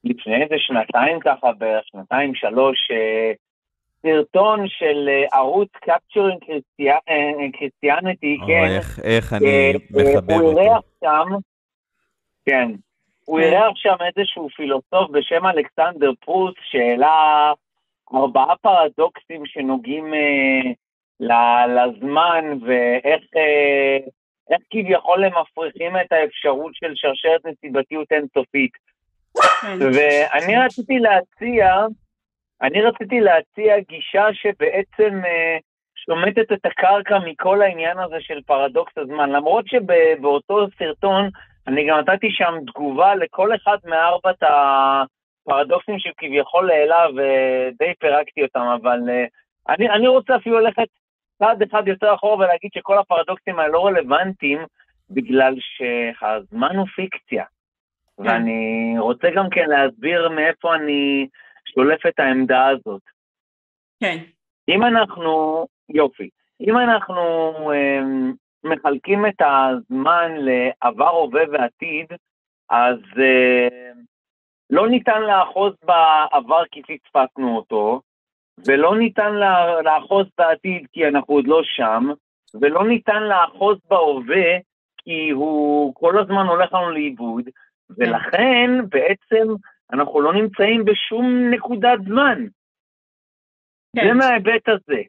לפני איזה שנתיים ככה, בערך שנתיים, שלוש, uh, סרטון של uh, ערוץ Christianity, oh, כן. איך, איך אני uh, מחבר אותו. הוא אירח שם, כן, הוא אירח שם איזשהו פילוסוף בשם אלכסנדר פרוס, שהעלה ארבעה פרדוקסים שנוגעים uh, לזמן ואיך uh, איך כביכול הם מפריחים את האפשרות של שרשרת נסיבתיות אינסופית. כן. ואני רציתי להציע, אני רציתי להציע גישה שבעצם uh, שומטת את הקרקע מכל העניין הזה של פרדוקס הזמן, למרות שבאותו סרטון אני גם נתתי שם תגובה לכל אחד מארבעת הפרדוקסים שכביכול העלה ודי פירקתי אותם, אבל uh, אני, אני רוצה אפילו ללכת צעד אחד יותר אחורה ולהגיד שכל הפרדוקסים האלה לא רלוונטיים, בגלל שהזמן הוא פיקציה. כן. ואני רוצה גם כן להסביר מאיפה אני שולף את העמדה הזאת. כן. אם אנחנו, יופי, אם אנחנו um, מחלקים את הזמן לעבר, הווה ועתיד, אז uh, לא ניתן לאחוז בעבר כי פספסנו אותו, ולא ניתן לאחוז בעתיד כי אנחנו עוד לא שם, ולא ניתן לאחוז בהווה כי הוא כל הזמן הולך לנו לאיבוד, ולכן בעצם אנחנו לא נמצאים בשום נקודת זמן. כן. זה מההיבט הזה.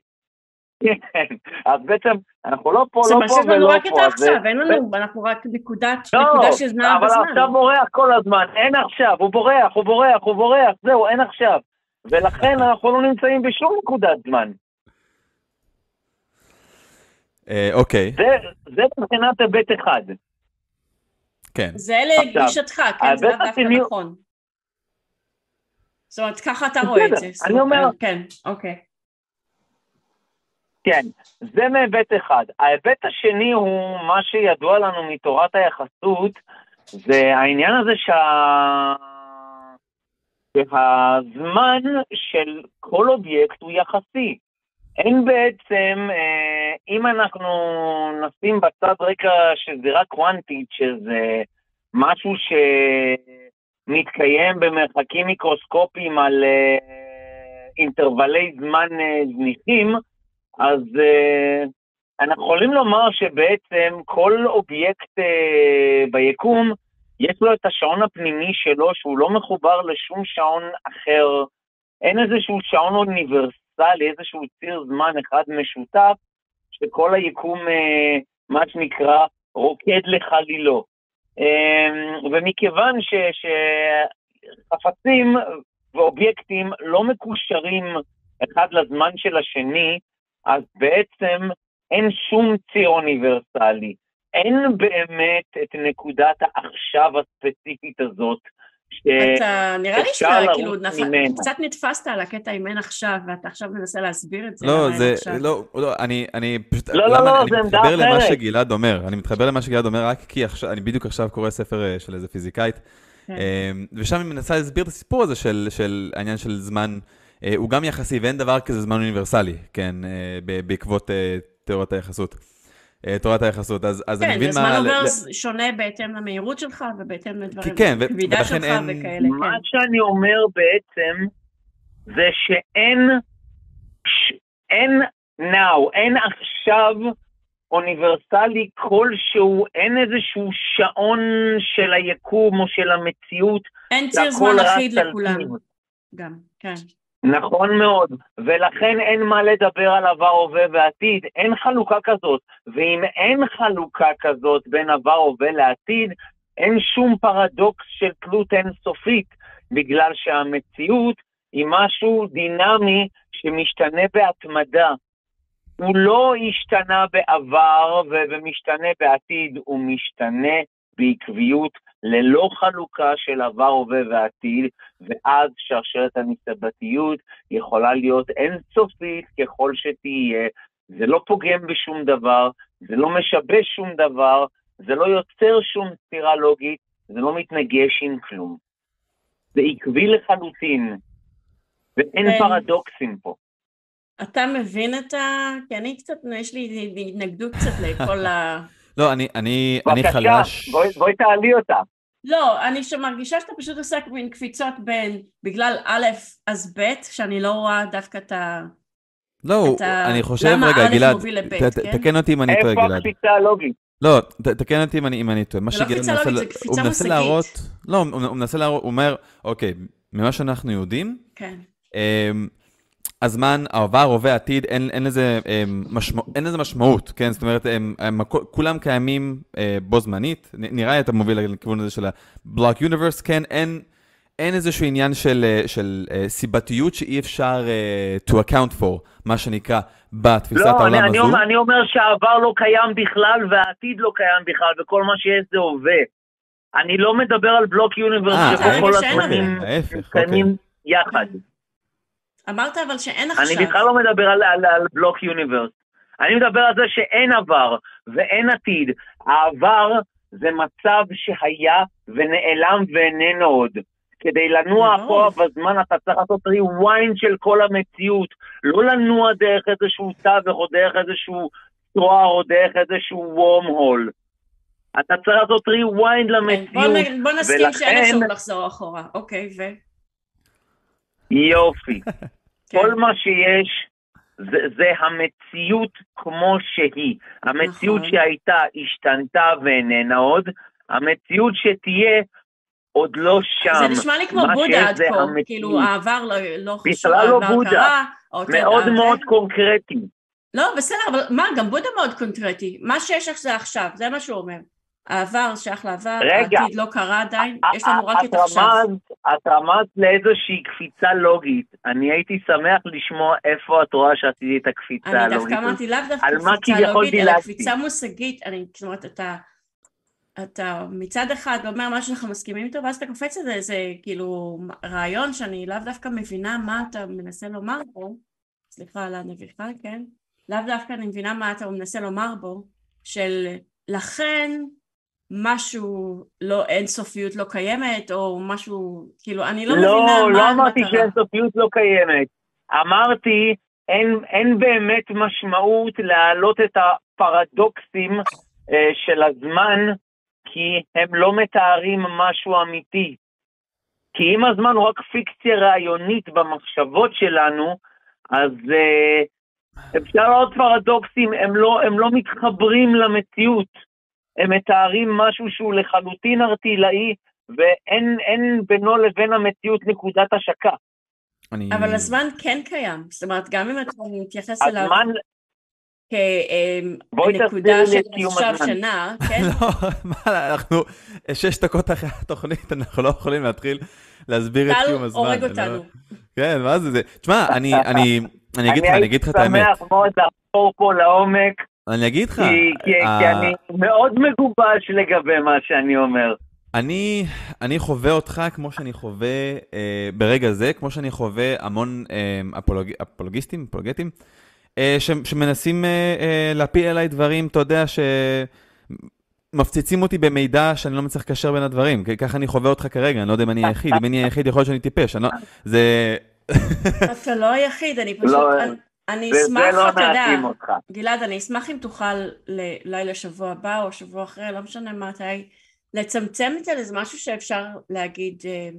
כן, אז בעצם אנחנו לא פה, לא פה ולא פה. זה משאיר לנו רק את העכשיו, אין לנו, אנחנו רק נקודת, לא, נקודה של זמן אבל עכשיו בורח כל הזמן, אין עכשיו, הוא בורח, הוא בורח, הוא בורח, זהו, אין עכשיו. ולכן אנחנו לא נמצאים בשום נקודת זמן. אוקיי. זה מבחינת היבט אחד. כן. זה לגישתך, כן, זה דווקא נכון. זאת אומרת, ככה אתה רואה את זה. אני אומר... כן, אוקיי. כן, זה מהיבט אחד. ההיבט השני הוא מה שידוע לנו מתורת היחסות, זה העניין הזה שה... שהזמן של כל אובייקט הוא יחסי. אין בעצם, אה, אם אנחנו נשים בצד רקע זירה קוונטית, שזה משהו שמתקיים במרחקים מיקרוסקופיים על אה, זמן אה, זניחים, אז אנחנו יכולים לומר שבעצם כל אובייקט ביקום יש לו את השעון הפנימי שלו שהוא לא מחובר לשום שעון אחר, אין איזשהו שעון אוניברסלי, איזשהו ציר זמן אחד משותף, שכל היקום, אה, מה שנקרא, רוקד לחלילו. אה, ומכיוון שחפצים ואובייקטים לא מקושרים אחד לזמן של השני, אז בעצם אין שום ציר אוניברסלי. אין באמת את נקודת העכשיו הספציפית הזאת. אתה נראה לי שאתה כאילו קצת נתפסת על הקטע עם אין עכשיו, ואתה עכשיו מנסה להסביר את זה. לא, זה, לא, לא, אני, אני פשוט, לא, לא, לא, זה עמדה אחרת. אני מתחבר למה שגלעד אומר, אני מתחבר למה שגלעד אומר רק כי עכשיו, אני בדיוק עכשיו קורא ספר אה, של איזה פיזיקאית, כן. אמ, ושם היא מנסה להסביר את הסיפור הזה של, של העניין של זמן, אה, הוא גם יחסי ואין דבר כזה זמן אוניברסלי, כן, אה, בעקבות תיאוריית היחסות. אה, תורת היחסות, אז, אז כן, אני מבין מה... כן, הזמן עובר ל... שונה בהתאם למהירות שלך ובהתאם לדברים, כן, כבידה שלך אין... וכאלה. מה כן. שאני אומר בעצם, זה שאין, אין now, אין עכשיו אוניברסלי כלשהו, אין איזשהו שעון של היקום או של המציאות. אין ציר זמן אחיד לכולם. גם, כן. נכון מאוד, ולכן אין מה לדבר על עבר, הווה ועתיד, אין חלוקה כזאת, ואם אין חלוקה כזאת בין עבר, הווה לעתיד, אין שום פרדוקס של תלות אינסופית, בגלל שהמציאות היא משהו דינמי שמשתנה בהתמדה. הוא לא השתנה בעבר ומשתנה בעתיד, הוא משתנה בעקביות ללא חלוקה של עבר, הווה ועתיד, ואז שרשרת המסתבתיות יכולה להיות אינסופית ככל שתהיה, זה לא פוגם בשום דבר, זה לא משבש שום דבר, זה לא יוצר שום סתירה לוגית, זה לא מתנגש עם כלום. זה עקבי לחלוטין, ואין כן. פרדוקסים פה. אתה מבין את ה... כי אני קצת, יש לי התנגדות קצת לכל ה... לא, אני, אני, אני חלש. בואי, בואי תעלי אותה. לא, אני מרגישה שאתה פשוט עושה מין קפיצות בין בגלל א' אז ב', שאני לא רואה דווקא את ה... לא, אני חושב, רגע, גלעד, כן? תקן אותי אם אני טועה, גלעד. איפה הקפיצה הלוגית? לא, תקן אותי אם אני טועה. מה שגלעד מנסה... זה קפיצה מושגית. להראות, לא, הוא מנסה להראות, הוא אומר, אוקיי, ממה שאנחנו יודעים, כן. אמ, הזמן, העבר, הווה, עתיד, אין, אין, לזה, אמ, משמע, אין לזה משמעות, כן? זאת אומרת, הם, הם, כולם קיימים אה, בו זמנית. נראה לי אתה מוביל לכיוון הזה של ה-block universe, כן? אין, אין איזשהו עניין של, אה, של uh, סיבתיות שאי אפשר uh, to account for, מה שנקרא, בתפיסת לא, העולם אני, הזו. לא, אני, אני אומר שהעבר לא קיים בכלל והעתיד לא קיים בכלל, וכל מה שיש זה הווה. אני לא מדבר על בלוק יוניברס שבו כל הזמנים קיימים יחד. אמרת אבל שאין עכשיו. אני בכלל לא מדבר על, על, על בלוק יוניברס. אני מדבר על זה שאין עבר ואין עתיד. העבר זה מצב שהיה ונעלם ואיננו עוד. כדי לנוע פה בזמן אתה צריך לעשות rewind של כל המציאות. לא לנוע דרך איזשהו תווך או דרך איזשהו צרוער או דרך איזשהו וורם הול. אתה צריך לעשות rewind כן, למציאות. בוא, בוא נסכים ולכן... שאין אפשרות לחזור אחורה. אוקיי, ו... יופי. כן. כל מה שיש זה, זה המציאות כמו שהיא. המציאות נכון. שהייתה השתנתה ואיננה עוד, המציאות שתהיה עוד לא שם. זה נשמע לי כמו בודה עד כה, המציאות. כאילו העבר לא, לא חשוב, בכלל לא בודה, מאוד מאוד קונקרטי. לא, בסדר, אבל מה, גם בודה מאוד קונקרטי. מה שיש לך זה עכשיו, זה מה שהוא אומר. העבר שייך לעבר, העתיד לא קרה עדיין, יש לנו רק את עכשיו. את רמזת לאיזושהי קפיצה לוגית. אני הייתי שמח לשמוע איפה את רואה שעשיתי את הקפיצה הלוגית. אני דווקא אמרתי לאו דווקא קפיצה לוגית, אלא קפיצה מושגית. אני, זאת אומרת, אתה, אתה מצד אחד אומר מה שאנחנו מסכימים איתו, ואז אתה קופץ את זה, זה כאילו רעיון שאני לאו דווקא מבינה מה אתה מנסה לומר בו, סליחה על הנביכה, כן? לאו דווקא אני מבינה מה אתה מנסה לומר בו, של לכן משהו, לא, אינסופיות לא קיימת, או משהו, כאילו, אני לא, לא מבינה לא מה המטרה. לא אמרתי שאינסופיות לא קיימת. אמרתי, אין, אין באמת משמעות להעלות את הפרדוקסים אה, של הזמן, כי הם לא מתארים משהו אמיתי. כי אם הזמן הוא רק פיקציה רעיונית במחשבות שלנו, אז אה, אפשר לראות פרדוקסים, הם לא, הם לא מתחברים למציאות. הם מתארים משהו שהוא לחלוטין ארטילאי, ואין בינו לבין המציאות נקודת השקה. אני... אבל הזמן כן קיים, זאת אומרת, גם אם אתה מתייחס אליו... הזמן... כנקודה של עכשיו שנה, כן? לא, מה, אנחנו שש דקות אחרי התוכנית, אנחנו לא יכולים להתחיל להסביר את קיום הזמן. טל הורג לא- אותנו. כן, מה זה זה? תשמע, אני אגיד לך, אני אגיד לך את האמת. אני הייתי שמח מאוד לחפור פה לעומק אני אגיד לך... כי, כי, uh, כי אני מאוד מגובש לגבי מה שאני אומר. אני, אני חווה אותך כמו שאני חווה אה, ברגע זה, כמו שאני חווה המון אה, אפולוג, אפולוגיסטים, אפולוגטים, אה, ש, שמנסים אה, אה, להפיל עליי דברים, אתה יודע, שמפציצים אותי במידע שאני לא מצליח לקשר בין הדברים. ככה אני חווה אותך כרגע, אני לא יודע אם אני היחיד, אם אני היחיד יכול להיות שאני טיפש, אני לא... זה... אתה לא היחיד, אני פשוט... אני אשמח, לא אתה יודע, גלעד, אני אשמח אם תוכל אולי לשבוע הבא או שבוע אחרי, לא משנה מתי, לצמצם את זה לאיזה משהו שאפשר להגיד, אה,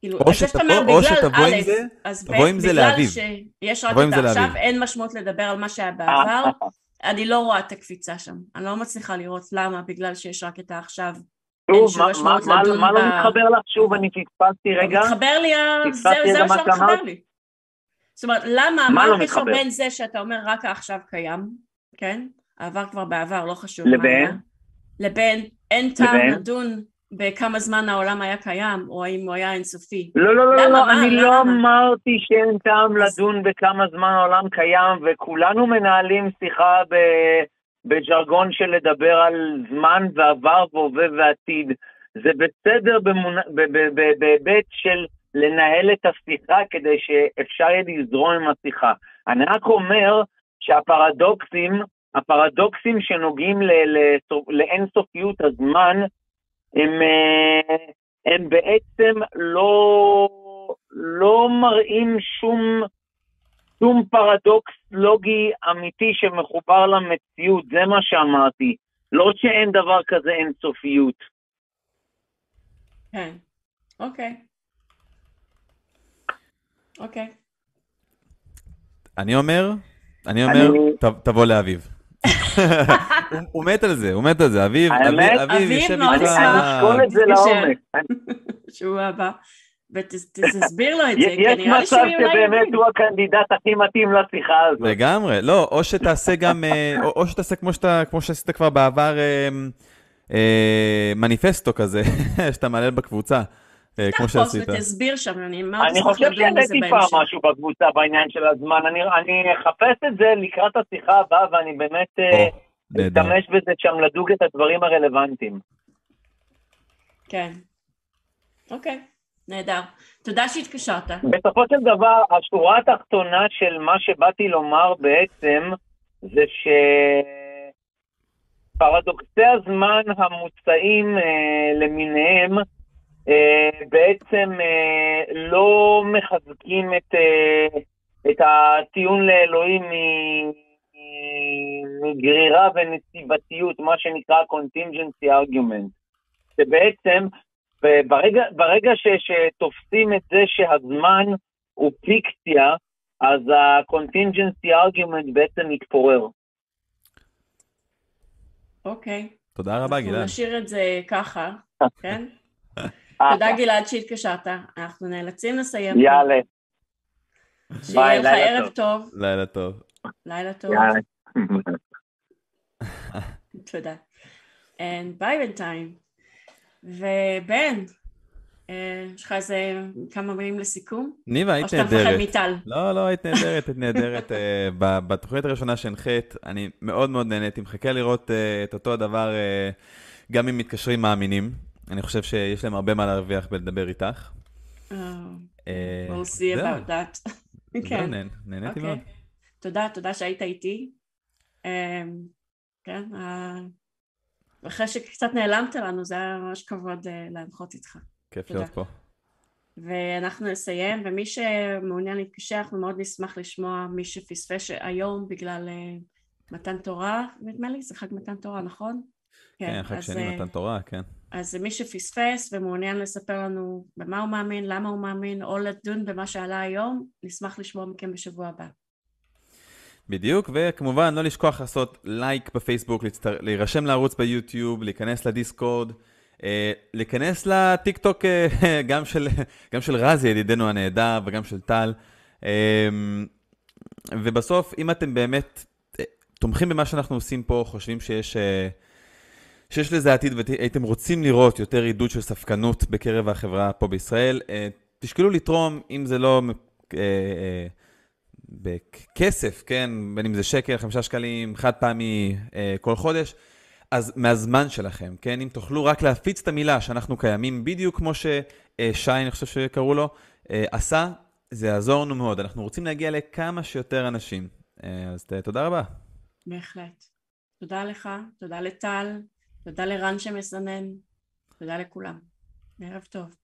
כאילו, או שתבוא, או שתבוא עם זה, תבוא עם זה לאביב. שיש רק את עכשיו, אין משמעות לדבר על מה שהיה בעבר, אני לא רואה את הקפיצה שם, אני לא מצליחה לראות למה, בגלל שיש רק את העכשיו. שוב, מה לא מתחבר לך? שוב, אני פספסתי רגע. מתחבר לי, זה מה שלא מתחבר לי. זאת אומרת, למה, מה לא הקשר בין זה שאתה אומר רק העכשיו קיים, כן? העבר כבר בעבר, לא חשוב. לבין? לבין אין טעם לדון בכמה זמן העולם היה קיים, או האם הוא היה אינסופי. לא, לא, לא, לא, לא אני למה? לא אמרתי שאין טעם לדון בכמה זמן העולם קיים, וכולנו מנהלים שיחה ב... בז'רגון של לדבר על זמן ועבר והווה ועתיד. זה בסדר בהיבט של לנהל את השיחה כדי שאפשר יהיה לזרום עם השיחה. אני רק אומר שהפרדוקסים, הפרדוקסים שנוגעים לאינסופיות הזמן, הם, אה, הם בעצם לא, לא מראים שום, שום פרדוקס לוגי אמיתי שמחובר למציאות, זה מה שאמרתי. לא שאין דבר כזה אינסופיות. כן, אוקיי. אוקיי. אני אומר, אני אומר, תבוא לאביב. הוא מת על זה, הוא מת על זה, אביב, אביב יושב איתך. אני אשקול את זה לעומק. שבוע הבא. ותסביר לו את זה, כי נראה לי שהוא אולי... יש מצב שבאמת הוא הקנדידט הכי מתאים לשיחה הזאת. לגמרי, לא, או שתעשה גם, אה, או שתעשה כמו שעשית כבר בעבר, אה, אה, מניפסטו כזה, שאתה מעלה בקבוצה. כמו שעשית. תפוס ותסביר שם, אני מאוד. אני חושב שהעליתי פעם משהו בקבוצה בעניין של הזמן, אני אחפש את זה לקראת השיחה הבאה, ואני באמת אשתמש בזה שם לדוג את הדברים הרלוונטיים. כן. אוקיי. נהדר. תודה שהתקשרת. בסופו של דבר, השורה התחתונה של מה שבאתי לומר בעצם, זה שפרדוקסי הזמן המוצעים אה, למיניהם, אה, בעצם אה, לא מחזקים את, אה, את הטיעון לאלוהים מגרירה ונסיבתיות, מה שנקרא contingency argument. שבעצם וברגע ש, שתופסים את זה שהזמן הוא פיקציה, אז ה-contingency argument בעצם מתפורר. אוקיי. תודה רבה, גלעד. אנחנו נשאיר את זה ככה, כן? תודה, גלעד, שהתקשרת. אנחנו נאלצים לסיים. יאללה. שיהיה לך ערב טוב. לילה טוב. לילה טוב. תודה. And ביי בינתיים. ובן, אה, יש לך איזה כמה מילים לסיכום? ניבה, היית נהדרת. או שאתה מפחד מטל? לא, לא, היית נהדרת, היית נהדרת. אה, בתוכנית הראשונה שהנחית, אני מאוד מאוד נהניתי, מחכה לראות אה, את אותו הדבר גם אם מתקשרים מאמינים. אני חושב שיש להם הרבה מה להרוויח בלדבר איתך. We'll see about that. כן. נהניתי אוקיי. מאוד. תודה, תודה שהיית איתי. כן, ואחרי שקצת נעלמת לנו, זה היה ממש כבוד להנחות איתך. כיף להיות פה. ואנחנו נסיים, ומי שמעוניין להתקשר, אנחנו מאוד נשמח לשמוע מי שפספס היום בגלל מתן תורה, נדמה לי, זה חג מתן תורה, נכון? כן, כן חג שני מתן תורה, כן. אז מי שפספס ומעוניין לספר לנו במה הוא מאמין, למה הוא מאמין, או לדון במה שעלה היום, נשמח לשמוע מכם בשבוע הבא. בדיוק, וכמובן לא לשכוח לעשות לייק בפייסבוק, להצטר... להירשם לערוץ ביוטיוב, להיכנס לדיסקורד, אה, להיכנס לטיק טוק אה, גם, של, גם של רזי, ידידנו הנהדר, וגם של טל. אה, ובסוף, אם אתם באמת אה, תומכים במה שאנחנו עושים פה, חושבים שיש, אה, שיש לזה עתיד והייתם רוצים לראות יותר עידוד של ספקנות בקרב החברה פה בישראל, אה, תשקלו לתרום, אם זה לא... אה, אה, בכסף, כן, בין אם זה שקל, חמישה שקלים, חד פעמי כל חודש, אז מהזמן שלכם, כן, אם תוכלו רק להפיץ את המילה שאנחנו קיימים, בדיוק כמו ששי, אני חושב שקראו לו, עשה, זה יעזור לנו מאוד. אנחנו רוצים להגיע לכמה שיותר אנשים. אז תודה רבה. בהחלט. תודה לך, תודה לטל, תודה לרן שמסנן, תודה לכולם. ערב טוב.